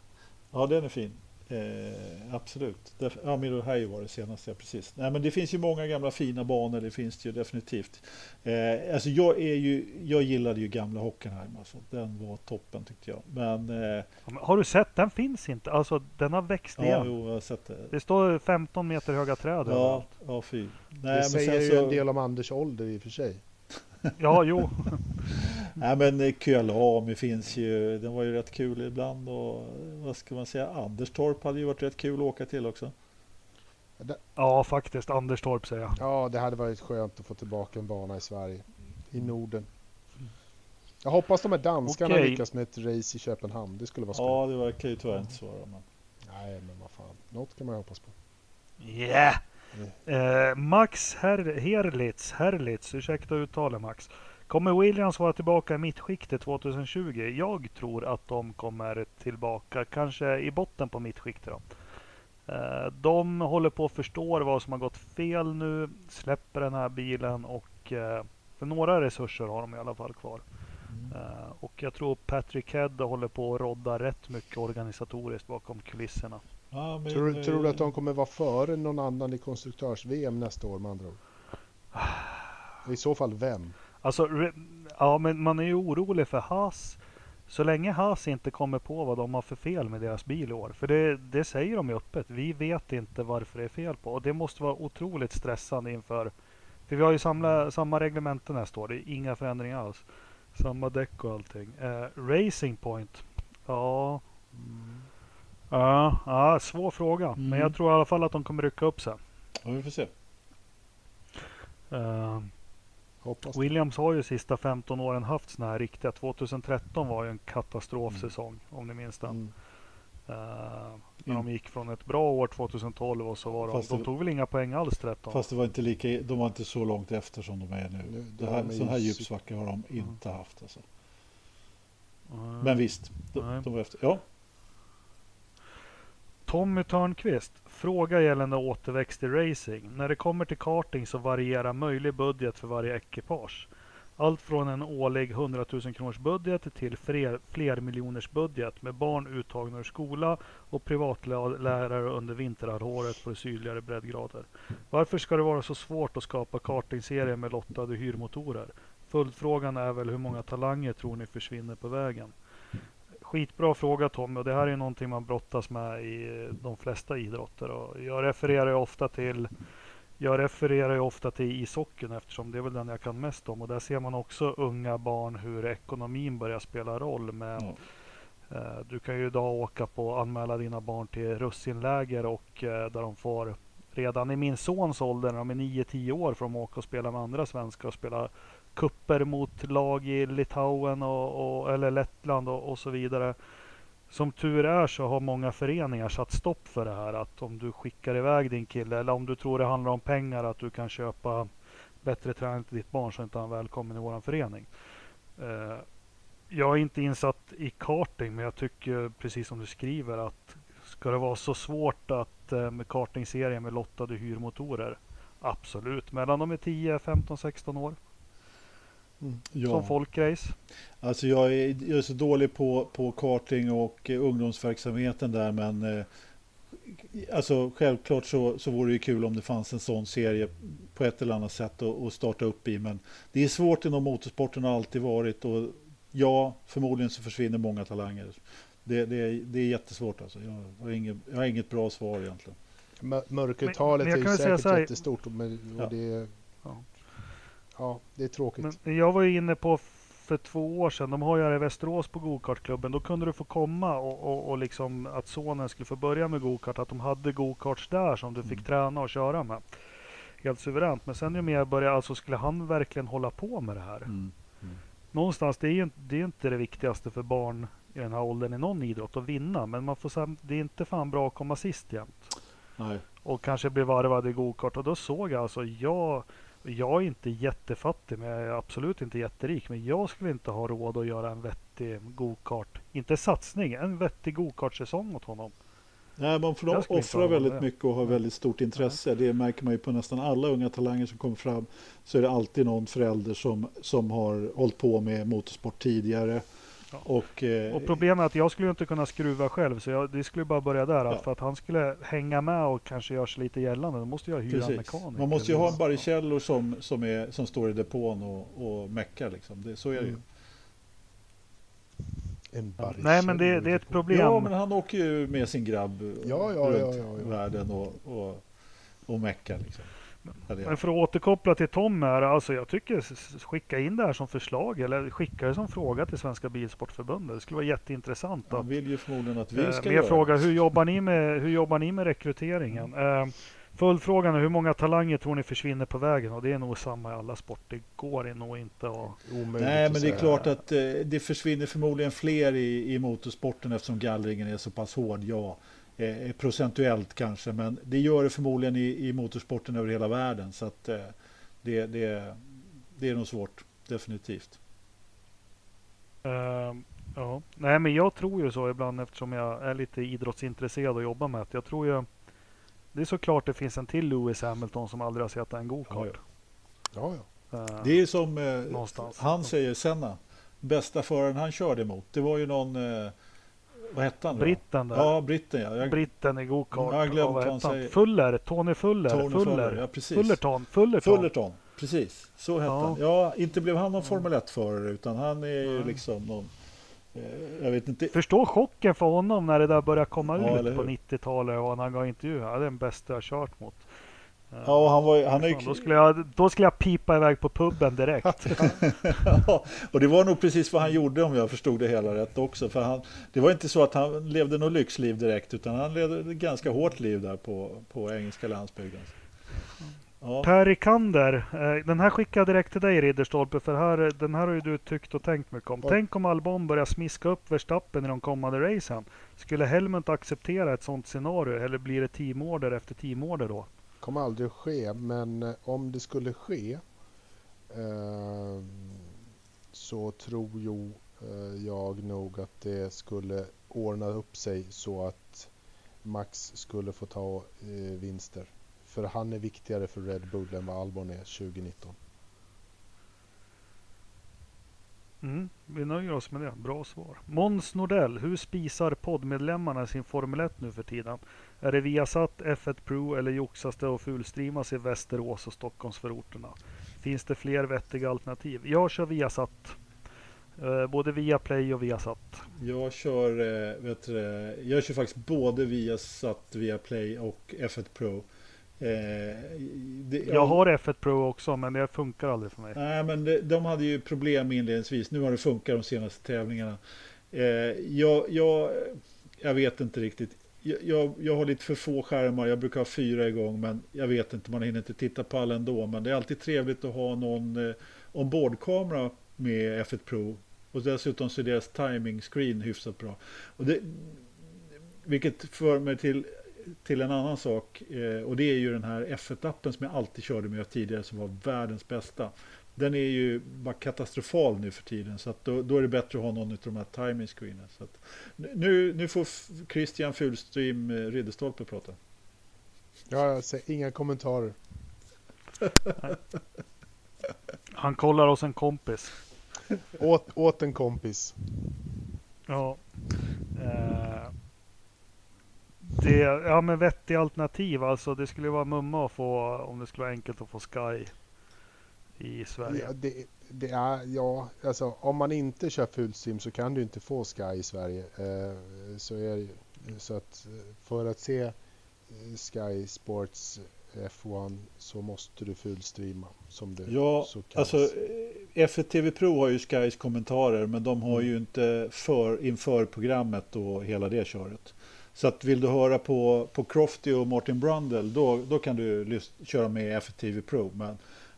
ja, den är fin. Eh, absolut. Def- Mid Ohio var det senaste, ja, precis. Nej, men det finns ju många gamla fina banor, det finns det ju definitivt. Eh, alltså jag, är ju, jag gillade ju gamla Hockenheim, alltså. den var toppen tyckte jag. Men eh, Har du sett? Den finns inte. Alltså den har växt ja, igen. jo, jag har sett det. Det står 15 meter höga träd Ja, överallt. ja fy. Nej, Det men säger sen ju så, en del om Anders ålder i och för sig. Ja, jo. Nej men eh, Kyalami finns ju, den var ju rätt kul ibland och vad ska man säga, Anderstorp hade ju varit rätt kul att åka till också. Ja, faktiskt. Anderstorp säger jag. Ja, det hade varit skönt att få tillbaka en bana i Sverige. I Norden. Jag hoppas de här danskarna Okej. lyckas med ett race i Köpenhamn. Det skulle vara skoj. Ja, det verkar ju tyvärr inte svara. Men... Nej, men vad fan. Något kan man ju hoppas på. Yeah! Eh, Max Her- Herlitz, Herlitz, ursäkta uttalet Max. Kommer Williams vara tillbaka i mittskiktet 2020? Jag tror att de kommer tillbaka, kanske i botten på mittskiktet då. Eh, de håller på att förstå vad som har gått fel nu, släpper den här bilen och eh, några resurser har de i alla fall kvar. Eh, och jag tror Patrick Head håller på att rodda rätt mycket organisatoriskt bakom kulisserna. Ja, men, Tror, eh, tror du att de kommer vara före någon annan i konstruktörs-VM nästa år med andra ord? I så fall vem? Alltså, re- ja men man är ju orolig för Haas. Så länge Haas inte kommer på vad de har för fel med deras bil i år. För det, det säger de ju öppet. Vi vet inte varför det är fel på. Och det måste vara otroligt stressande inför... För vi har ju samla, samma reglementen nästa år. Det är inga förändringar alls. Samma däck och allting. Eh, Racing Point. Ja. Ja, ja, svår fråga. Men Mm. jag tror i alla fall att de kommer rycka upp sig. Ja, vi får se. Hoppas det. Williams har ju sista 15 åren haft såna här riktiga. 2013 var ju en katastrofsäsong om ni minns den. Mm. Eh, när de gick från ett bra år 2012 och så var de, Fast de tog väl inga poäng alls 13. Fast det var inte lika, de var inte så långt efter som de är nu. Nu- Det de här, är sån här ju djupsvacka har de inte haft. Alltså. Mm. Men visst, de, de var efter. Ja, Tommy Törnqvist, fråga gällande återväxt i racing. När det kommer till karting så varierar möjlig budget för varje ekipage. Allt från en årlig 100 000 kronors budget till fler, flermiljoners budget med barn uttagna ur skola och privatlärare under vinterhalvåret på sydligare breddgrader. Varför ska det vara så svårt att skapa kartingserier med lottade hyrmotorer? Följdfrågan är väl hur många talanger tror ni försvinner på vägen? Skitbra fråga Tommy och det här är någonting man brottas med i de flesta idrotter. Och jag refererar ju ofta till jag refererar ofta till ishockeyn eftersom det är väl den jag kan mest om och där ser man också unga barn hur ekonomin börjar spela roll. Med, Ja. eh, du kan ju idag åka på anmäla dina barn till russinläger och eh, där de får redan i min sons ålder, när de är 9-10 år, får de åka och spela med andra svenskar och spela kupper mot lag i Litauen och, och, eller Lettland och, och så vidare. Som tur är så har många föreningar satt stopp för det här att om du skickar iväg din kille eller om du tror det handlar om pengar att du kan köpa bättre träning till ditt barn så är inte han välkommen i våran förening. Eh, jag är inte insatt i karting men jag tycker precis som du skriver att ska det vara så svårt att eh, med kartingserien med lottade hyrmotorer Absolut, mellan de är 10, 15, 16 år som Ja. folkrace. Alltså jag är, jag är så dålig på, på karting och eh, ungdomsverksamheten där men eh, Alltså självklart så, så vore det ju kul om det fanns en sån serie på ett eller annat sätt att, att starta upp i men det är svårt inom motorsporten har alltid varit och ja, förmodligen så försvinner många talanger. Det, det, är, det är jättesvårt alltså. Jag har, inget, jag har inget bra svar egentligen. Mör- Mörkertalet Men- men jag är säkert här- jättestort och, men, och Ja. det, är, Ja. det är tråkigt. Men jag var ju inne på för två år sedan, de har ju här i Västerås på gokartklubben, då kunde du få komma och, och, och liksom att sonen skulle få börja med gokart, att de hade gokarts där som du fick Mm. träna och köra med. Helt suveränt. Men sen ju mer började, alltså skulle han verkligen hålla på med det här? Mm. Någonstans, det är ju inte det, är inte det viktigaste för barn i den här åldern i någon idrott att vinna, men man får, sam- det är inte fan bra att komma sist jämt. Nej. och kanske bli varvad i gokart. Och då såg jag alltså, jag, jag är inte jättefattig, men jag är absolut inte jätterik. Men jag skulle inte ha råd att göra en vettig gokart, inte satsning, en vettig gokartsäsong åt honom. Nej, man får offra väldigt det. mycket och ha väldigt stort intresse. Det märker man ju på nästan alla unga talanger som kommer fram. Så är det alltid någon förälder som, som har hållit på med motorsport tidigare. Och, eh, Och problemet är att jag skulle inte kunna skruva själv, så jag, det skulle bara börja där. Att Ja. för att han skulle hänga med och kanske göra sig lite gällande, då måste jag hyra en Precis. mekaniker. Man måste ju ha en Ja. Baricello som, som, är, som står i depån och, och meckar. Liksom. Det, så är det ju. Mm. Nej, men det, det är ett problem. Ja, men han åker ju med sin grabb Ja, ja, runt ja, ja, ja. världen och, och, och meckar. Liksom. Men för att återkoppla till Tom här, alltså jag tycker skicka in det här som förslag eller skicka det som fråga till Svenska Bilsportförbundet. Det skulle vara jätteintressant att Han vill ju förmodligen att vi eh, ska mer göra fråga hur jobbar ni med, hur jobbar ni med rekryteringen? Eh, Följdfrågan är hur många talanger tror ni försvinner på vägen? Och det är nog samma i alla sporter. Det går nog inte att... Omöjligt Nej, men det är klart att eh, det försvinner förmodligen fler i, i motorsporten eftersom gallringen är så pass hård. Ja, eh, procentuellt kanske, men det gör det förmodligen i, i motorsporten över hela världen. Så att eh, det, det, det är nog svårt, definitivt. Eh, ja. Nej, men jag tror ju så ibland eftersom jag är lite idrottsintresserad och jobbar med det. Jag tror ju... Det är såklart det finns en till Lewis Hamilton som aldrig har sett en Ja, gokart. Ja, ja. Eh, Det är som eh, Någonstans. han säger, Senna, bästa föraren han körde emot. Det var ju någon, eh, vad hette han? då? Britten där. Ja, britten ja. Jag, Britten i gokart. Jag har glömt vad han säger. Fuller, Tony Fuller. Tony Fuller. Fuller, ja, precis. Fullerton. Fullerton. Fullerton, precis. Så hette Ja. han. Ja, inte blev han någon Formel 1-förare utan han är ju Nej. liksom någon, eh, jag vet inte. Förstå chocken för honom när det där började komma Ja, ut på hur? 90-talet och när han gav intervju. Det är den bästa jag kört mot. Ja, och han var han är ju, då, skulle jag, då skulle jag pipa iväg på puben direkt. Ja, och det var nog precis vad han gjorde om jag förstod det hela rätt också. För han, det var inte så att han levde något lyxliv direkt utan han levde ett ganska hårt liv där på, på engelska landsbygden. Ja, Per Rikander, eh, den här skickar jag direkt till dig Ridderstolpe för här, den här har ju du tyckt och tänkt mycket om. Ja. Tänk om Albon börjar smiska upp Verstappen i de kommande racen. Skulle Helmut acceptera ett sånt scenario eller blir det teamorder efter teamorder då? Kommer aldrig att ske, men eh, om det skulle ske eh, så tror ju eh, jag nog att det skulle ordna upp sig så att Max skulle få ta eh, vinster. För han är viktigare för Red Bull än vad Albon är 2019. Mm, vi nöjer oss med det. Bra svar. Måns Nordell, hur spisar poddmedlemmarna sin Formel 1 nu för tiden? Är det Viasat, F1 Pro eller joxas det och fulstreamas i Västerås och Stockholmsförorterna? Finns det fler vettiga alternativ? Jag kör Viasat. Eh, både via Play och Viasat. Jag kör, eh, vet du, eh, jag kör faktiskt både Viasat, Viaplay via Play och F1 Pro. Eh, det, jag har F1 Pro också men det funkar aldrig för mig. Nej men det, de hade ju problem inledningsvis. Nu har det funkat de senaste tävlingarna. Eh, jag, jag, jag vet inte riktigt. Jag, jag, jag, har lite för få skärmar. Jag brukar ha fyra igång men jag vet inte. Man hinner inte titta på alla ändå. Men det är alltid trevligt att ha någon eh, ombordkamera med F1 Pro. Och dessutom så är deras timing screen hyfsat bra. Och det, vilket för mig till till en annan sak eh, och det är ju den här F1-appen som jag alltid körde med tidigare som var världens bästa. Den är ju bara katastrofal nu för tiden så att då, då är det bättre att ha någon av de här timing screenen. Så att, nu, nu får Christian Fulström eh, Ridderstolpe prata. Ja, jag ser inga kommentarer. Han kollar hos en kompis. åt, åt en kompis. Ja. Eh, det, ja men vettiga alternativ alltså. Det skulle vara mumma att få, om det skulle vara enkelt att få Sky i Sverige. Ja, det, det är, ja, alltså om man inte kör fullstream så kan du inte få Sky i Sverige. Eh, så, är, så att för att se eh, Sky Sports F1 så måste du fullstreama som det ja, så kallas. Alltså, F1 TV Pro har ju Skys kommentarer men de har mm. ju inte för, inför programmet och hela det köret. Så att vill du höra på, på Crofty och Martin Brundle då, då kan du köra med FTV Pro. Men,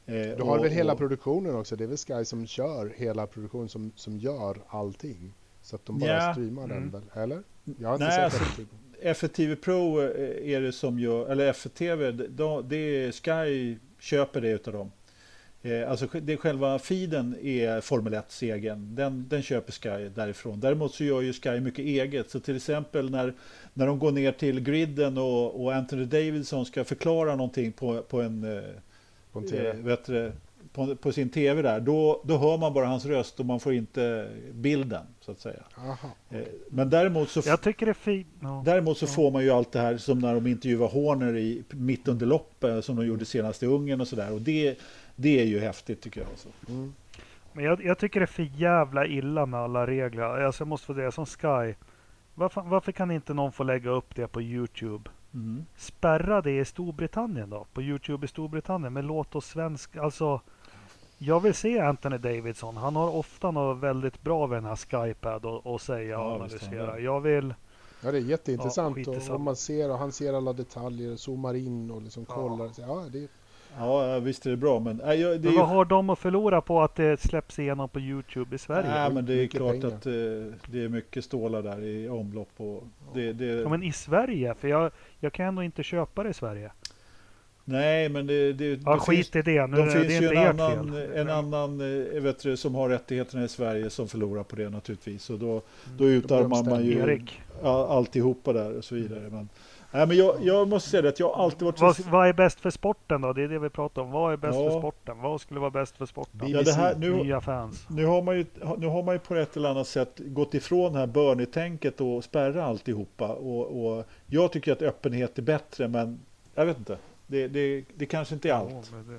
eh, du har och, väl hela och, produktionen också? Det är väl Sky som kör hela produktionen som, som gör allting? Så att de bara ja, streamar mm. den väl, eller? Jag har inte nej, sett alltså, FTV Pro eh, är det som gör, eller FTV, det är Sky köper det utav dem. Eh, alltså det, själva feeden är Formel 1-segern. Den, den köper Sky därifrån. Däremot så gör ju Sky mycket eget. Så till exempel när, när de går ner till griden och, och Anthony Davidson ska förklara någonting på, på en... Eh, på, en TV. Eh, vet du, på, på, sin tv där, då, då hör man bara hans röst och man får inte bilden så att säga. Eh, men däremot så, Jag tycker det är fint. No. Däremot så no. får man ju allt det här som när de intervjuar Horner i, mitt under loppet som de gjorde senast i Ungern och sådär. Och det, det är ju häftigt tycker jag. Alltså. Mm. Men jag, jag, tycker det är för jävla illa med alla regler. Alltså jag måste få säga som Sky. Varför, varför, kan inte någon få lägga upp det på Youtube? Mm. Spärra det i Storbritannien då, på Youtube i Storbritannien. Men låt oss svenska, alltså. Jag vill se Anthony Davidson. Han har ofta något väldigt bra vid den här Skypad och, och säga och analysera. Jag vill... Ja det är jätteintressant ja, och, och, man ser och han ser alla detaljer, zoomar in och liksom kollar. Ja, ja det är Ja, visst är det bra. Men, äh, det men vad har de att förlora på att det släpps igenom på Youtube i Sverige? Nej, men det är klart pengar. att det, det, är mycket stålar där i omlopp. Och det, det... Ja, men i Sverige? För jag, jag kan ändå inte köpa det i Sverige. Nej, men det... det ja, det skit finns, i det. Nu, de finns det ju en annan, fel. en annan eh, vet du, som har rättigheterna i Sverige som förlorar på det naturligtvis. Och då, mm. då utarmar man ju Erik. alltihopa där och så vidare. Men, Nej, men jag, jag måste säga det att jag alltid varit... Vad, vad är bäst för sporten då? Det är det vi pratar om. Vad är bäst ja. för sporten? Vad skulle vara bäst för sporten? Ja, det här, nu, Nya fans. Nu har, man ju, nu har man ju på ett eller annat sätt gått ifrån det här Bernie-tänket och spärra alltihopa. Och, och jag tycker att öppenhet är bättre, men jag vet inte. Det, det, det kanske inte är allt. Ja,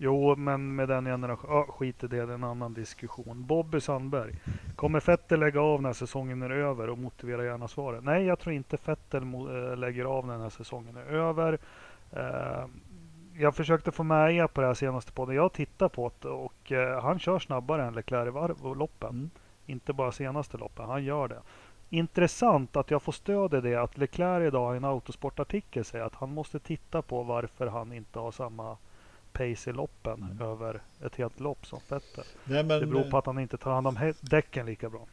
Jo, men med den generationen. Ja, skit i det, det är en annan diskussion. Bobby Sandberg. Kommer Fettel lägga av när säsongen är över? Och motivera gärna svaret. Nej, jag tror inte Fettel äh, lägger av när den här säsongen är över. Uh, jag försökte få med er på det här senaste podden. Jag tittar på det och uh, han kör snabbare än Leclerc i varv loppen. Mm. Inte bara senaste loppen, han gör det. Intressant att jag får stöd i det att Leclerc idag i en autosportartikel säger att han måste titta på varför han inte har samma pace i loppen mm. över ett helt lopp som Vettel. Nej, men, det beror på att han inte tar hand om däcken lika bra.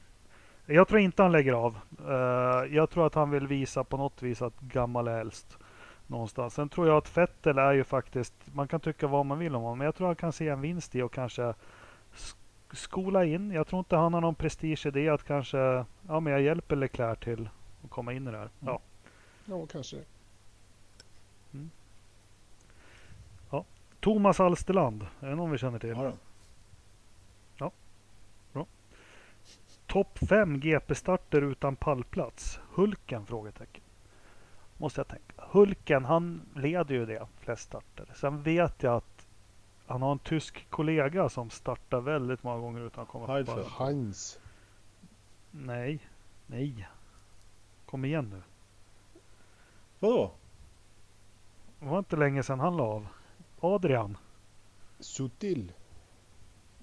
Jag tror inte han lägger av. Uh, jag tror att han vill visa på något vis att gammal är äldst. Någonstans. Sen tror jag att Vettel är ju faktiskt, man kan tycka vad man vill om honom, men jag tror han kan se en vinst i och kanske skola in. Jag tror inte han har någon prestige i det att kanske, ja men jag hjälper Leclerc till att komma in i det här. Ja, ja kanske. Thomas Alsterland, är det någon vi känner till? Ja, ja. bra. Topp 5 GP-starter utan pallplats. Hulken? Frågetecken. Måste jag tänka. Hulken, han leder ju det, flest starter. Sen vet jag att han har en tysk kollega som startar väldigt många gånger utan att komma på Heinz. Nej. Nej. Kom igen nu. Vadå? Det var inte länge sedan han la av. Adrian. Sutil.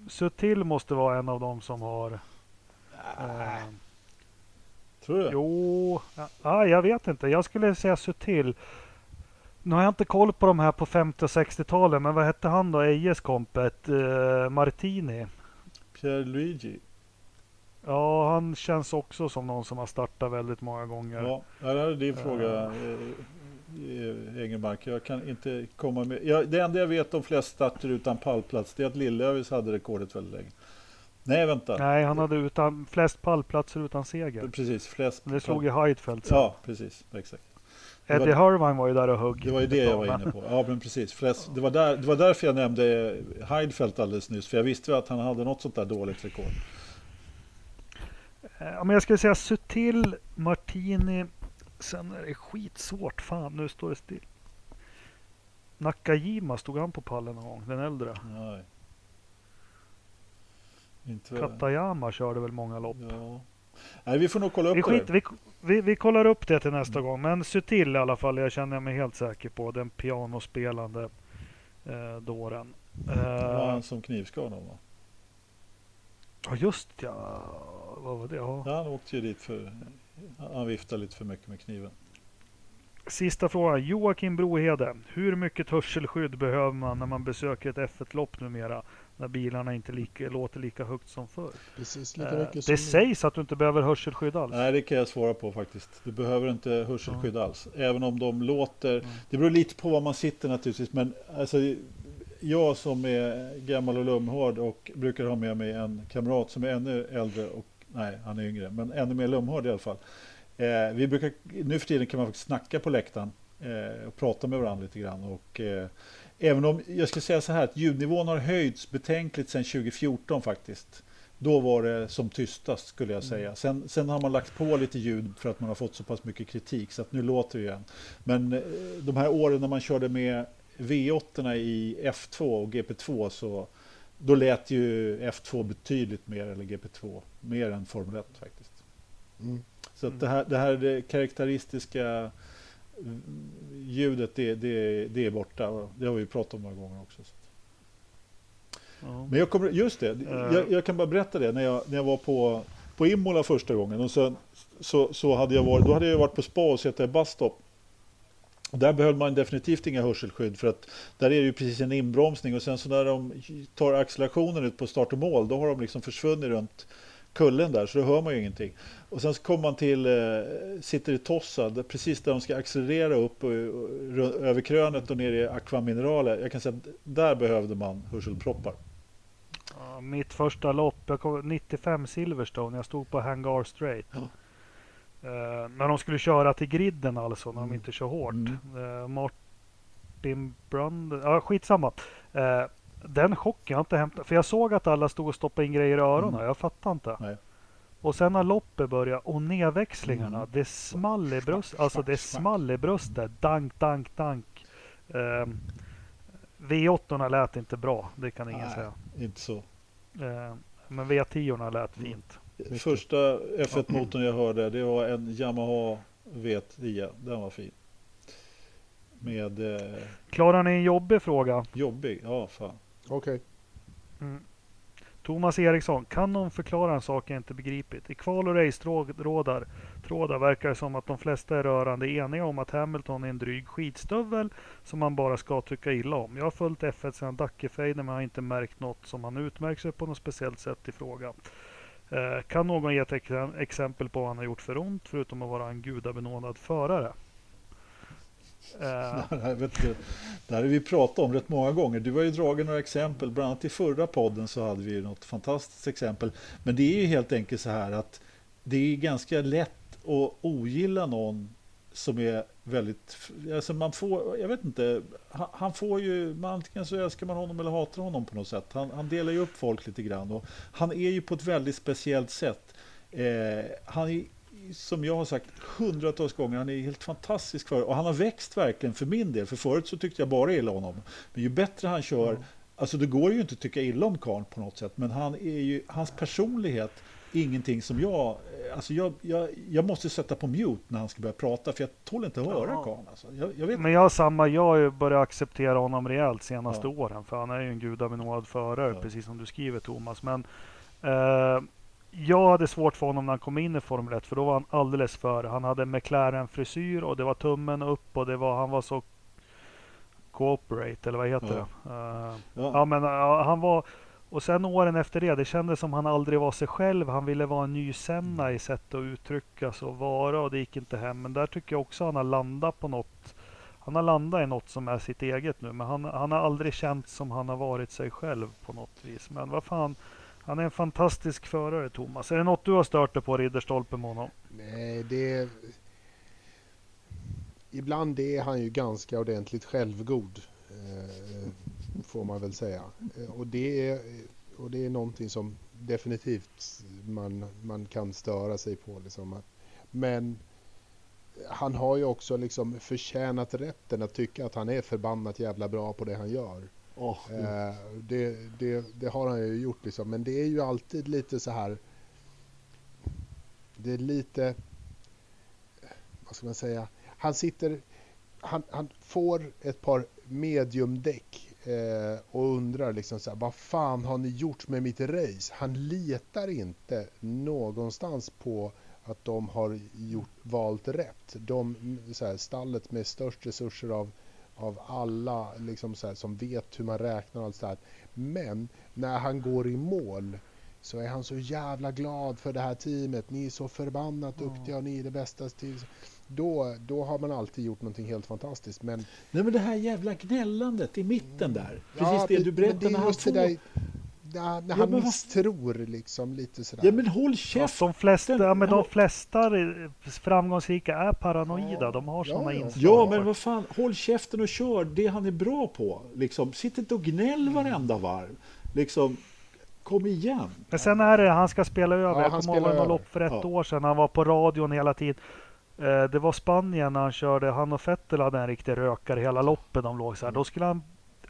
Sutil måste vara en av dem som har... Eh, Tror du? jo, ja, jag vet inte. Jag skulle säga Sutil. Nu har jag inte koll på de här på 50 och 60-talet, men vad hette han då? Ejes kompet? Eh, Martini. Pierre Luigi? Ja, han känns också som någon som har startat väldigt många gånger. Ja, det här är din fråga, eh, Engelmark. Jag kan inte komma med... Ja, det enda jag vet om flest starter utan pallplats, det är att Lillövis hade rekordet väldigt länge. Nej, vänta. Nej, han hade utan, flest pallplatser utan seger. Precis, flest. Det slog ju Heidfeldt sen. Ja, precis. Exakt. Det var- Eddie Irvine var ju där och högg. Det var ju det jag var inne på. Ja, men precis. Flest, det, var där, det var därför jag nämnde Heidfeldt alldeles nyss. För jag visste att han hade något sånt där dåligt rekord. Eh, Ja, men jag skulle säga Sutil, Martini. Sen är det skitsvårt. Fan, nu står det still. Nakajima, stod han på pallen någon gång? Den äldre. Nej. Inte... Katayama körde väl många lopp. Ja. Nej, vi får nog kolla upp Vi, det. skit, där. vi, vi, vi kollar upp det till nästa Mm. gång. Men Sutil i alla fall, jag känner mig helt säker på. Den pianospelande eh, dåren. Det var Eh, han som knivskar honom va? Ja just ja. Vad var det? Ja. Ja, han åkte ju dit för... Han viftade lite för mycket med kniven. Sista frågan. Joakim Brohede. Hur mycket hörselskydd behöver man när man besöker ett F1-lopp numera? När bilarna inte lika, låter lika högt som förr. Precis lika Eh, mycket det som sägs att du inte behöver hörselskydd alls. Nej, det kan jag svara på faktiskt. Du behöver inte hörselskydd alls. Även om de låter... Mm. Det beror lite på var man sitter naturligtvis. Men alltså, jag som är gammal och lumhård och brukar ha med mig en kamrat som är ännu äldre och nej, han är yngre, men ännu mer lumhård i alla fall. Eh, vi brukar, nu för tiden kan man faktiskt snacka på läktaren eh, och prata med varandra lite grann. Och, eh, även om, jag ska säga så här, att ljudnivån har höjts betänkligt sedan 2014 faktiskt. Då var det som tystast skulle jag säga. Sen, sen har man lagt på lite ljud för att man har fått så pass mycket kritik så att nu låter det igen. Men eh, de här åren när man körde med V8 i F2 och GP2 så då lät ju F2 betydligt mer, eller GP2, mer än Formel 1 faktiskt. Mm. Så att det här, det här det karaktäristiska mm, ljudet, det, det, det är borta. Det har vi pratat om några gånger också. Så. Ja. Men jag kommer, just det, jag, jag kan bara berätta det. När jag, när jag var på, på Imola första gången och sen, så, så hade jag varit, då hade jag varit på spa och sett ett busstop. Där behöll man definitivt inga hörselskydd för att där är det ju precis en inbromsning och sen så när de tar accelerationen ut på start och mål då har de liksom försvunnit runt kullen där så då hör man ju ingenting. Och sen så kommer man till, eh, sitter i Tossa, där, precis där de ska accelerera upp och, och, ru- över krönet och ner i Aquamineraler. Jag kan säga att där behövde man hörselproppar. Ja, mitt första lopp, jag kom, 95 Silverstone, jag stod på Hangar Straight. Ja. Eh, när de skulle köra till griden alltså, när de Mm. inte kör hårt. Mm. Eh, Martin Brand, ja skitsamma. Eh, den chocken jag har inte hämtat, för jag såg att alla stod och stoppade in grejer i öronen, Mm. jag fattar inte. Nej. Och sen när loppet började och nedväxlingarna, Mm. det small i bröstet, alltså det small i bröstet. Dank, dank, dank. Eh, V8 lät inte bra, det kan ingen Nej. säga. Inte så. Eh, men V10 lät fint. Första F1-motorn jag hörde det var en Yamaha V10. Den var fin. Med eh, Klarar ni en jobbig fråga? jobbig, ja fan. Okej. Mm. Thomas Eriksson, kan någon förklara en sak jag inte begripit? I kval och race-trådar trådar verkar det som att de flesta är rörande eniga om att Hamilton är en dryg skitstövel som man bara ska tycka illa om. Jag har följt F1 sedan Dackefejden men har inte märkt något som han utmärkt sig på något speciellt sätt i frågan. Eh, kan någon ge ett exempel på vad han har gjort för ont förutom att vara en gudabenådad förare? Uh... Nej, vet du, det här har vi pratat om rätt många gånger. Du har ju dragit några exempel. Bland annat i förra podden så hade vi ju något fantastiskt exempel. Men det är ju helt enkelt så här att det är ganska lätt att ogilla någon som är väldigt... Alltså man får, jag vet inte, han, han får ju... Man, antingen så älskar man honom eller hatar honom på något sätt. Han, han delar ju upp folk lite grann. Och han är ju på ett väldigt speciellt sätt. Eh, han är som jag har sagt hundratals gånger, han är helt fantastisk för och han har växt verkligen för min del. För förut så tyckte jag bara illa om honom. Men ju bättre han kör, Mm. alltså det går ju inte att tycka illa om karln på något sätt, men han är ju, hans personlighet ingenting som jag alltså jag, jag, jag måste sätta på mute när han ska börja prata för jag tål inte att höra Jaha. karln. Alltså. Jag, jag vet Men jag har samma, jag har börjat acceptera honom rejält senaste Ja. åren. För han är ju en gudabenådad förare, Ja. precis som du skriver Thomas. Men eh, jag hade svårt för honom när han kom in i Formel 1, för då var han alldeles för. Han hade McLaren-frisyr och det var tummen upp och det var, han var så cooperate, eller vad heter Ja. det? Eh, Ja. Ja men ja, han var och sen åren efter det, det kändes som han aldrig var sig själv. Han ville vara en ny Senna i sätt att uttrycka sig och vara och det gick inte hem. Men där tycker jag också han har landat på något. Han har landat i något som är sitt eget nu. Men han, han har aldrig känt som han har varit sig själv på något vis. Men vad fan. Han är en fantastisk förare Thomas. Är det något du har stört dig på Ridderstolpe med honom? Nej, det... Ibland är han ju ganska ordentligt självgod. Eh, Får man väl säga. Eh, och, det är, och det är någonting som definitivt man, man kan störa sig på. Liksom. Men han har ju också liksom förtjänat rätten att tycka att han är förbannat jävla bra på det han gör. Åh, Eh, det, det, det har han ju gjort liksom. Men det är ju alltid lite så här. Det är lite. Vad ska man säga? Han sitter. Han, han får ett par mediumdäck eh, och undrar liksom så här, vad fan har ni gjort med mitt race? Han litar inte någonstans på att de har gjort, valt rätt. De, så här, stallet med störst resurser av av alla liksom så här, som vet hur man räknar och allt så här. Men när han går i mål så är han så jävla glad för det här teamet. Ni är så förbannat Ja. duktiga och ni är det bästa teamet. Då, då har man alltid gjort någonting helt fantastiskt. Men Nej men det här jävla gnällandet i mitten där. Precis ja, det men- du berättade det är när han får. där, när, när Ja, han men misstror liksom lite sådär. Ja men håll Ja, käften. de flesta, ja, men de Ja. flesta framgångsrika är paranoida. Ja, De har ja, sådana ja. inslag. Ja men vad fan, håll käften och kör det han är bra på. Liksom, sitt inte och gnäll Mm. varenda varv. Liksom, kom igen. Men sen är det, han ska spela över. Ja, jag han kommer ihåg något lopp för ett Ja. år sedan. Han var på radion hela tiden. Eh, Det var Spanien när han körde. Han och Vettel hade en riktig rökare hela loppet. De låg så här. Då skulle han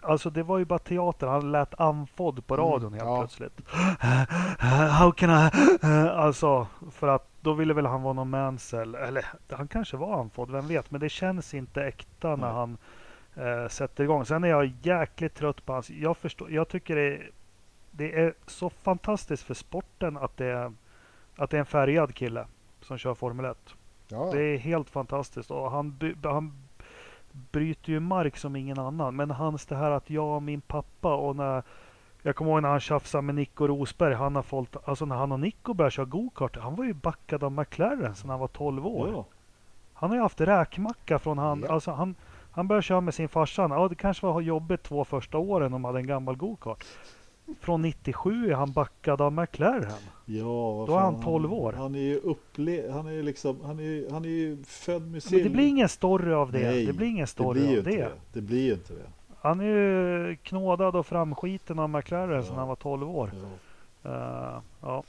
Alltså det var ju bara teater. Han lät andfådd på Mm, radion helt ja. plötsligt. How can I? Alltså för att då ville väl han vara någon mansell. Eller han kanske var andfådd, vem vet. Men det känns inte äkta när Nej. han eh, sätter igång. Sen är jag jäkligt trött på hans... Jag, förstår, jag tycker det är, det är så fantastiskt för sporten att det, är, att det är en färgad kille som kör Formel 1. ja. Det är helt fantastiskt. Och han, han bryter ju mark som ingen annan. Men hans det här att jag och min pappa och när jag kommer ihåg när han tjafsade med Nico Rosberg. Han har fått, alltså när han och Nico började köra gokart. Han var ju backad av McLaren sedan han var 12 år. Ja. Han har ju haft räkmacka från han. Ja. Alltså han, han började köra med sin farsa. Ja, det kanske var jobbigt två första åren om de hade en gammal gokart. Från 97 är han backad av McLaren. Ja, Då är han 12 år. Han är ju upple- han är ju liksom, han är, han är ju född med Men sin... det blir ingen story av det. Nej, det blir ingen det story blir ju av inte det. det. Det blir ju inte det. Han är ju knådad och framskiten av McLaren sedan Ja. han var 12 år. Ja. Uh, ja.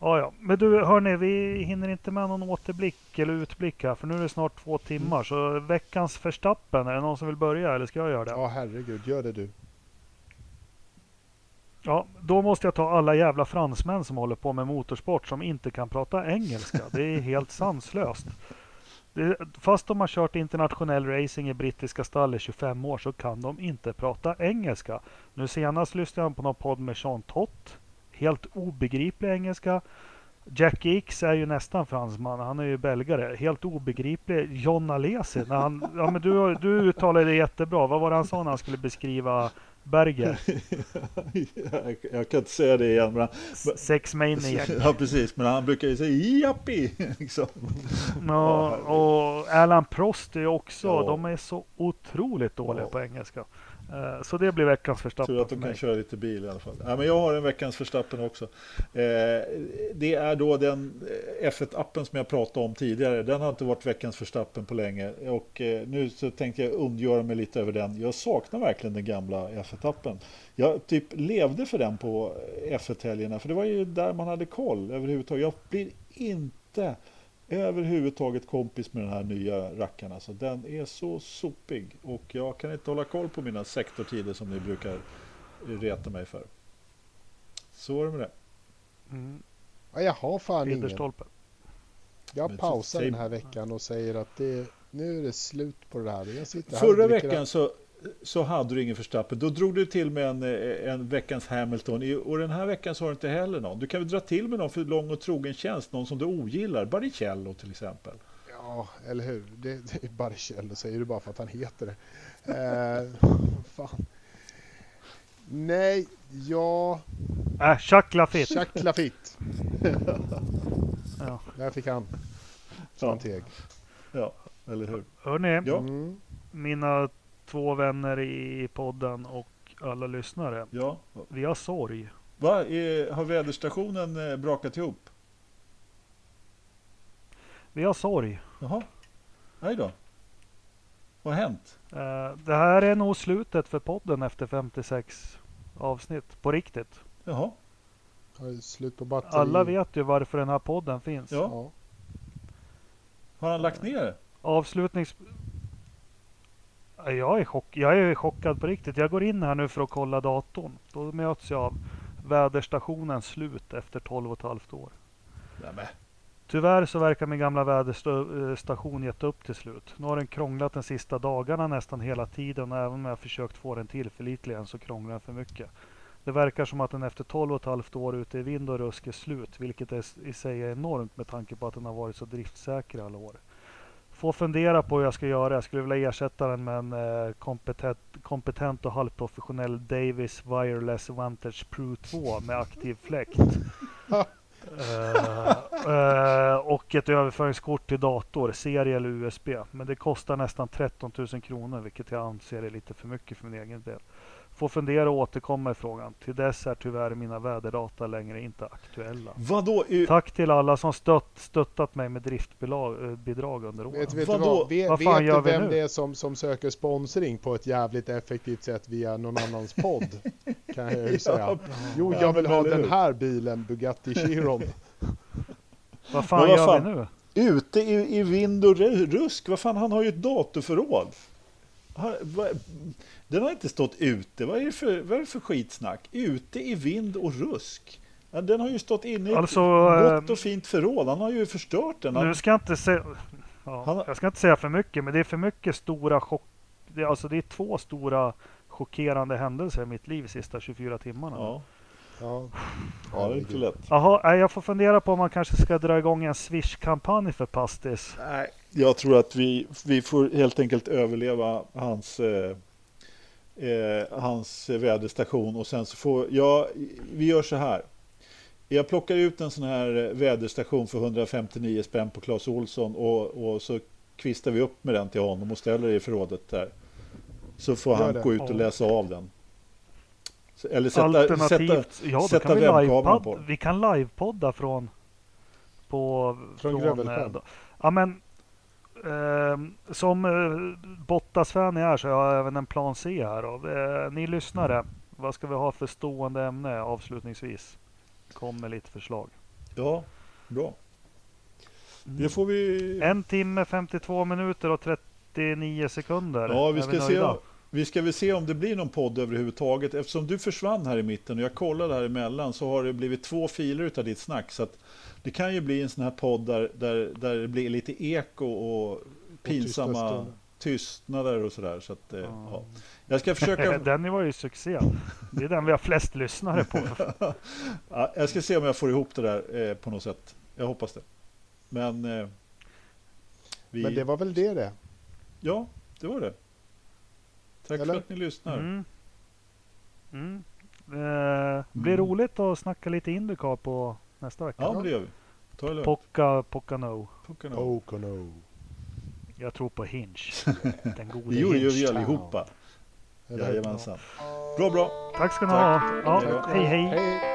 Ja, ja. Men du, hörni, vi hinner inte med någon återblick eller utblick här, för nu är det snart två timmar. Så veckans förstappen, är det någon som vill börja eller ska jag göra det? ja, herregud, gör det du. Ja, då måste jag ta alla jävla fransmän som håller på med motorsport som inte kan prata engelska. Det är helt sanslöst. Det, fast de har kört internationell racing i brittiska stall i 25 år så kan de inte prata engelska. Nu senast lyssnade jag på någon podd med Jean Tott. Helt obegriplig engelska. Jack X är ju nästan fransman. Han är ju belgare. Helt obegriplig. John Alesi. När han, ja, men du, du uttalade det jättebra. Vad var det han sa när han skulle beskriva Berger? jag, jag kan inte säga det igen. Men Sex Maniac. ja, precis. Men han brukar ju säga jappi. Liksom. Ja, och Alan Prost är ju också, Ja. de är så otroligt dåliga Ja. på engelska. Eh, Så det blir veckans Tur förstappen att de kan köra lite bil i alla fall. Ja, men jag har en veckans förstappen också. Eh, det är då den eh, F1-appen som jag pratade om tidigare. Den har inte varit veckans förstappen på länge. Och eh, nu så tänkte jag ondgöra mig lite över den. Jag saknar verkligen den gamla F1-appen. Jag typ levde för den på F1-helgerna. För det var ju där man hade koll överhuvudtaget. Jag blir inte överhuvudtaget kompis med den här nya rackaren. Alltså, den är så sopig. Och jag kan inte hålla koll på mina sektortider som ni brukar reta mig för. Så är det med det. Mm. Ja, jag har fan ingen. Jag Men pausar den här veckan och säger att det, nu är det slut på det här. Jag sitter här Förra veckan så, så hade du ingen Verstappen. Då drog du till med en, eh, en veckans Hamilton. Och den här veckan så har du inte heller någon. Du kan väl dra till med någon för lång och trogen tjänst. Någon som du ogillar. Baricello till exempel. Ja, eller hur? Det, det är Barrichello, säger du bara för att han heter det. Eh, fan. Nej, ja... Äh, Jacques Lafitte. Jacques Lafitte. Ja. Där fick han. Så Ja. han teg. Ja, eller hur? Hörni, Ja. Mm. mina två vänner i podden och alla lyssnare. Ja. Vi har sorg. Va? Är, har väderstationen eh, brakat ihop? Vi har sorg. Jaha. Nej då. Vad har hänt? Eh, det här är nog slutet för podden efter 56 avsnitt. På riktigt. Jaha. Slut på batteri. Alla vet ju varför den här podden finns. Ja. Ja. Har han lagt ner det? Avslutnings... Ja, Jag är, chock... jag är chockad på riktigt. Jag går in här nu för att kolla datorn. Då möts jag av väderstationens slut efter 12 och ett halvt år. Nej, men. Tyvärr så verkar min gamla väderstation gett upp till slut. Nu har den krånglat de sista dagarna nästan hela tiden och även om jag försökt få den tillförlitlig än så krånglar den för mycket. Det verkar som att den efter 12 och ett halvt år ute i vind och rusk är slut, vilket är, i sig är enormt med tanke på att den har varit så driftsäker alla år. Får fundera på hur jag ska göra. Jag skulle vilja ersätta den med en eh, kompetent, kompetent och halvprofessionell Davis Wireless Vantage Pro 2 med aktiv fläkt. Eh, eh, och ett överföringskort till dator, serie eller USB. Men det kostar nästan 13 000 kronor, vilket jag anser är lite för mycket för min egen del. Får fundera och återkomma i frågan. Till dess är tyvärr mina väderdata längre inte aktuella. Vadå? Tack till alla som stött, stöttat mig med driftbidrag under åren. Vet, vet du Vadå? vad? Vet, Vad fan vet du gör vi vem nu? det är som, som söker sponsring på ett jävligt effektivt sätt via någon annans podd? Kan jag ju säga. Jo, Ja, jag vill ha den här bilen, Bugatti Chiron. Vad fan vad gör fan? vi nu? Ute i, i vind och ru- rusk? Vad fan, han har ju ett datorförråd. Har, va, den har inte stått ute. Vad är, det för, vad är det för skitsnack? Ute i vind och rusk? Den har ju stått inne i Alltså, ett gott eh, och fint förråd. Han har ju förstört den. Han, Nu ska jag inte säga... Ja, Han- jag ska inte säga för mycket, men det är för mycket stora chock... Det, är- alltså det är två stora chockerande händelser i mitt liv de sista 24 timmarna. ja, Ja, ja, det är inte lätt. Jaha, jag får fundera på om man kanske ska dra igång en Swish-kampanj för Pastis. Nej, jag tror att vi, vi får helt enkelt överleva hans, eh, eh, hans väderstation och sen så får jag, vi gör så här. Jag plockar ut en sån här väderstation för 159 spänn på Clas Olsson och, och så kvistar vi upp med den till honom och ställer i förrådet där. Så får han det. gå ut och läsa av den. Eller sätta, Alternativt, sätta, ja, sätta kan vi, webbkameran livepod, på vi kan livepodda från... På, Från Grövelsjön. eh, då- Ja men... ehm, som eh, Bottas-fan jag är så har jag även en plan C här. Då. Eh, ni lyssnare, vad ska vi ha för stående ämne avslutningsvis? Kom med lite förslag. Ja, bra. Mm. Det får vi... En timme, 52 minuter och 39 sekunder. Ja, vi ska, se, nöjda? vi ska väl se om det blir någon podd överhuvudtaget. Eftersom du försvann här i mitten och jag kollade här emellan så har det blivit två filer utav ditt snack. Så att det kan ju bli en sån här podd där, där, där det blir lite eko och pinsamma stunder. tystnader och sådär. Så att, eh, Ja. ja. Jag ska försöka... den var ju succé. Det är den vi har flest lyssnare på. ja, jag ska se om jag får ihop det där eh, på något sätt. Jag hoppas det. Men... Eh, vi... men det var väl det det. Ja, det var det. Tack Eller? för att ni lyssnar. Mm. Mm. Eh, blir Mm. roligt att snacka lite Indycar på nästa vecka. Ja, men det gör vi. Ta det lugnt. Pocka, Pocono. Pocono. Pocono. Jag tror på Hinch. Den gode Det gjorde ju vi allihopa. Jajamensan. Bra, bra. Tack ska ni ha. Ja, hej hej. Hej.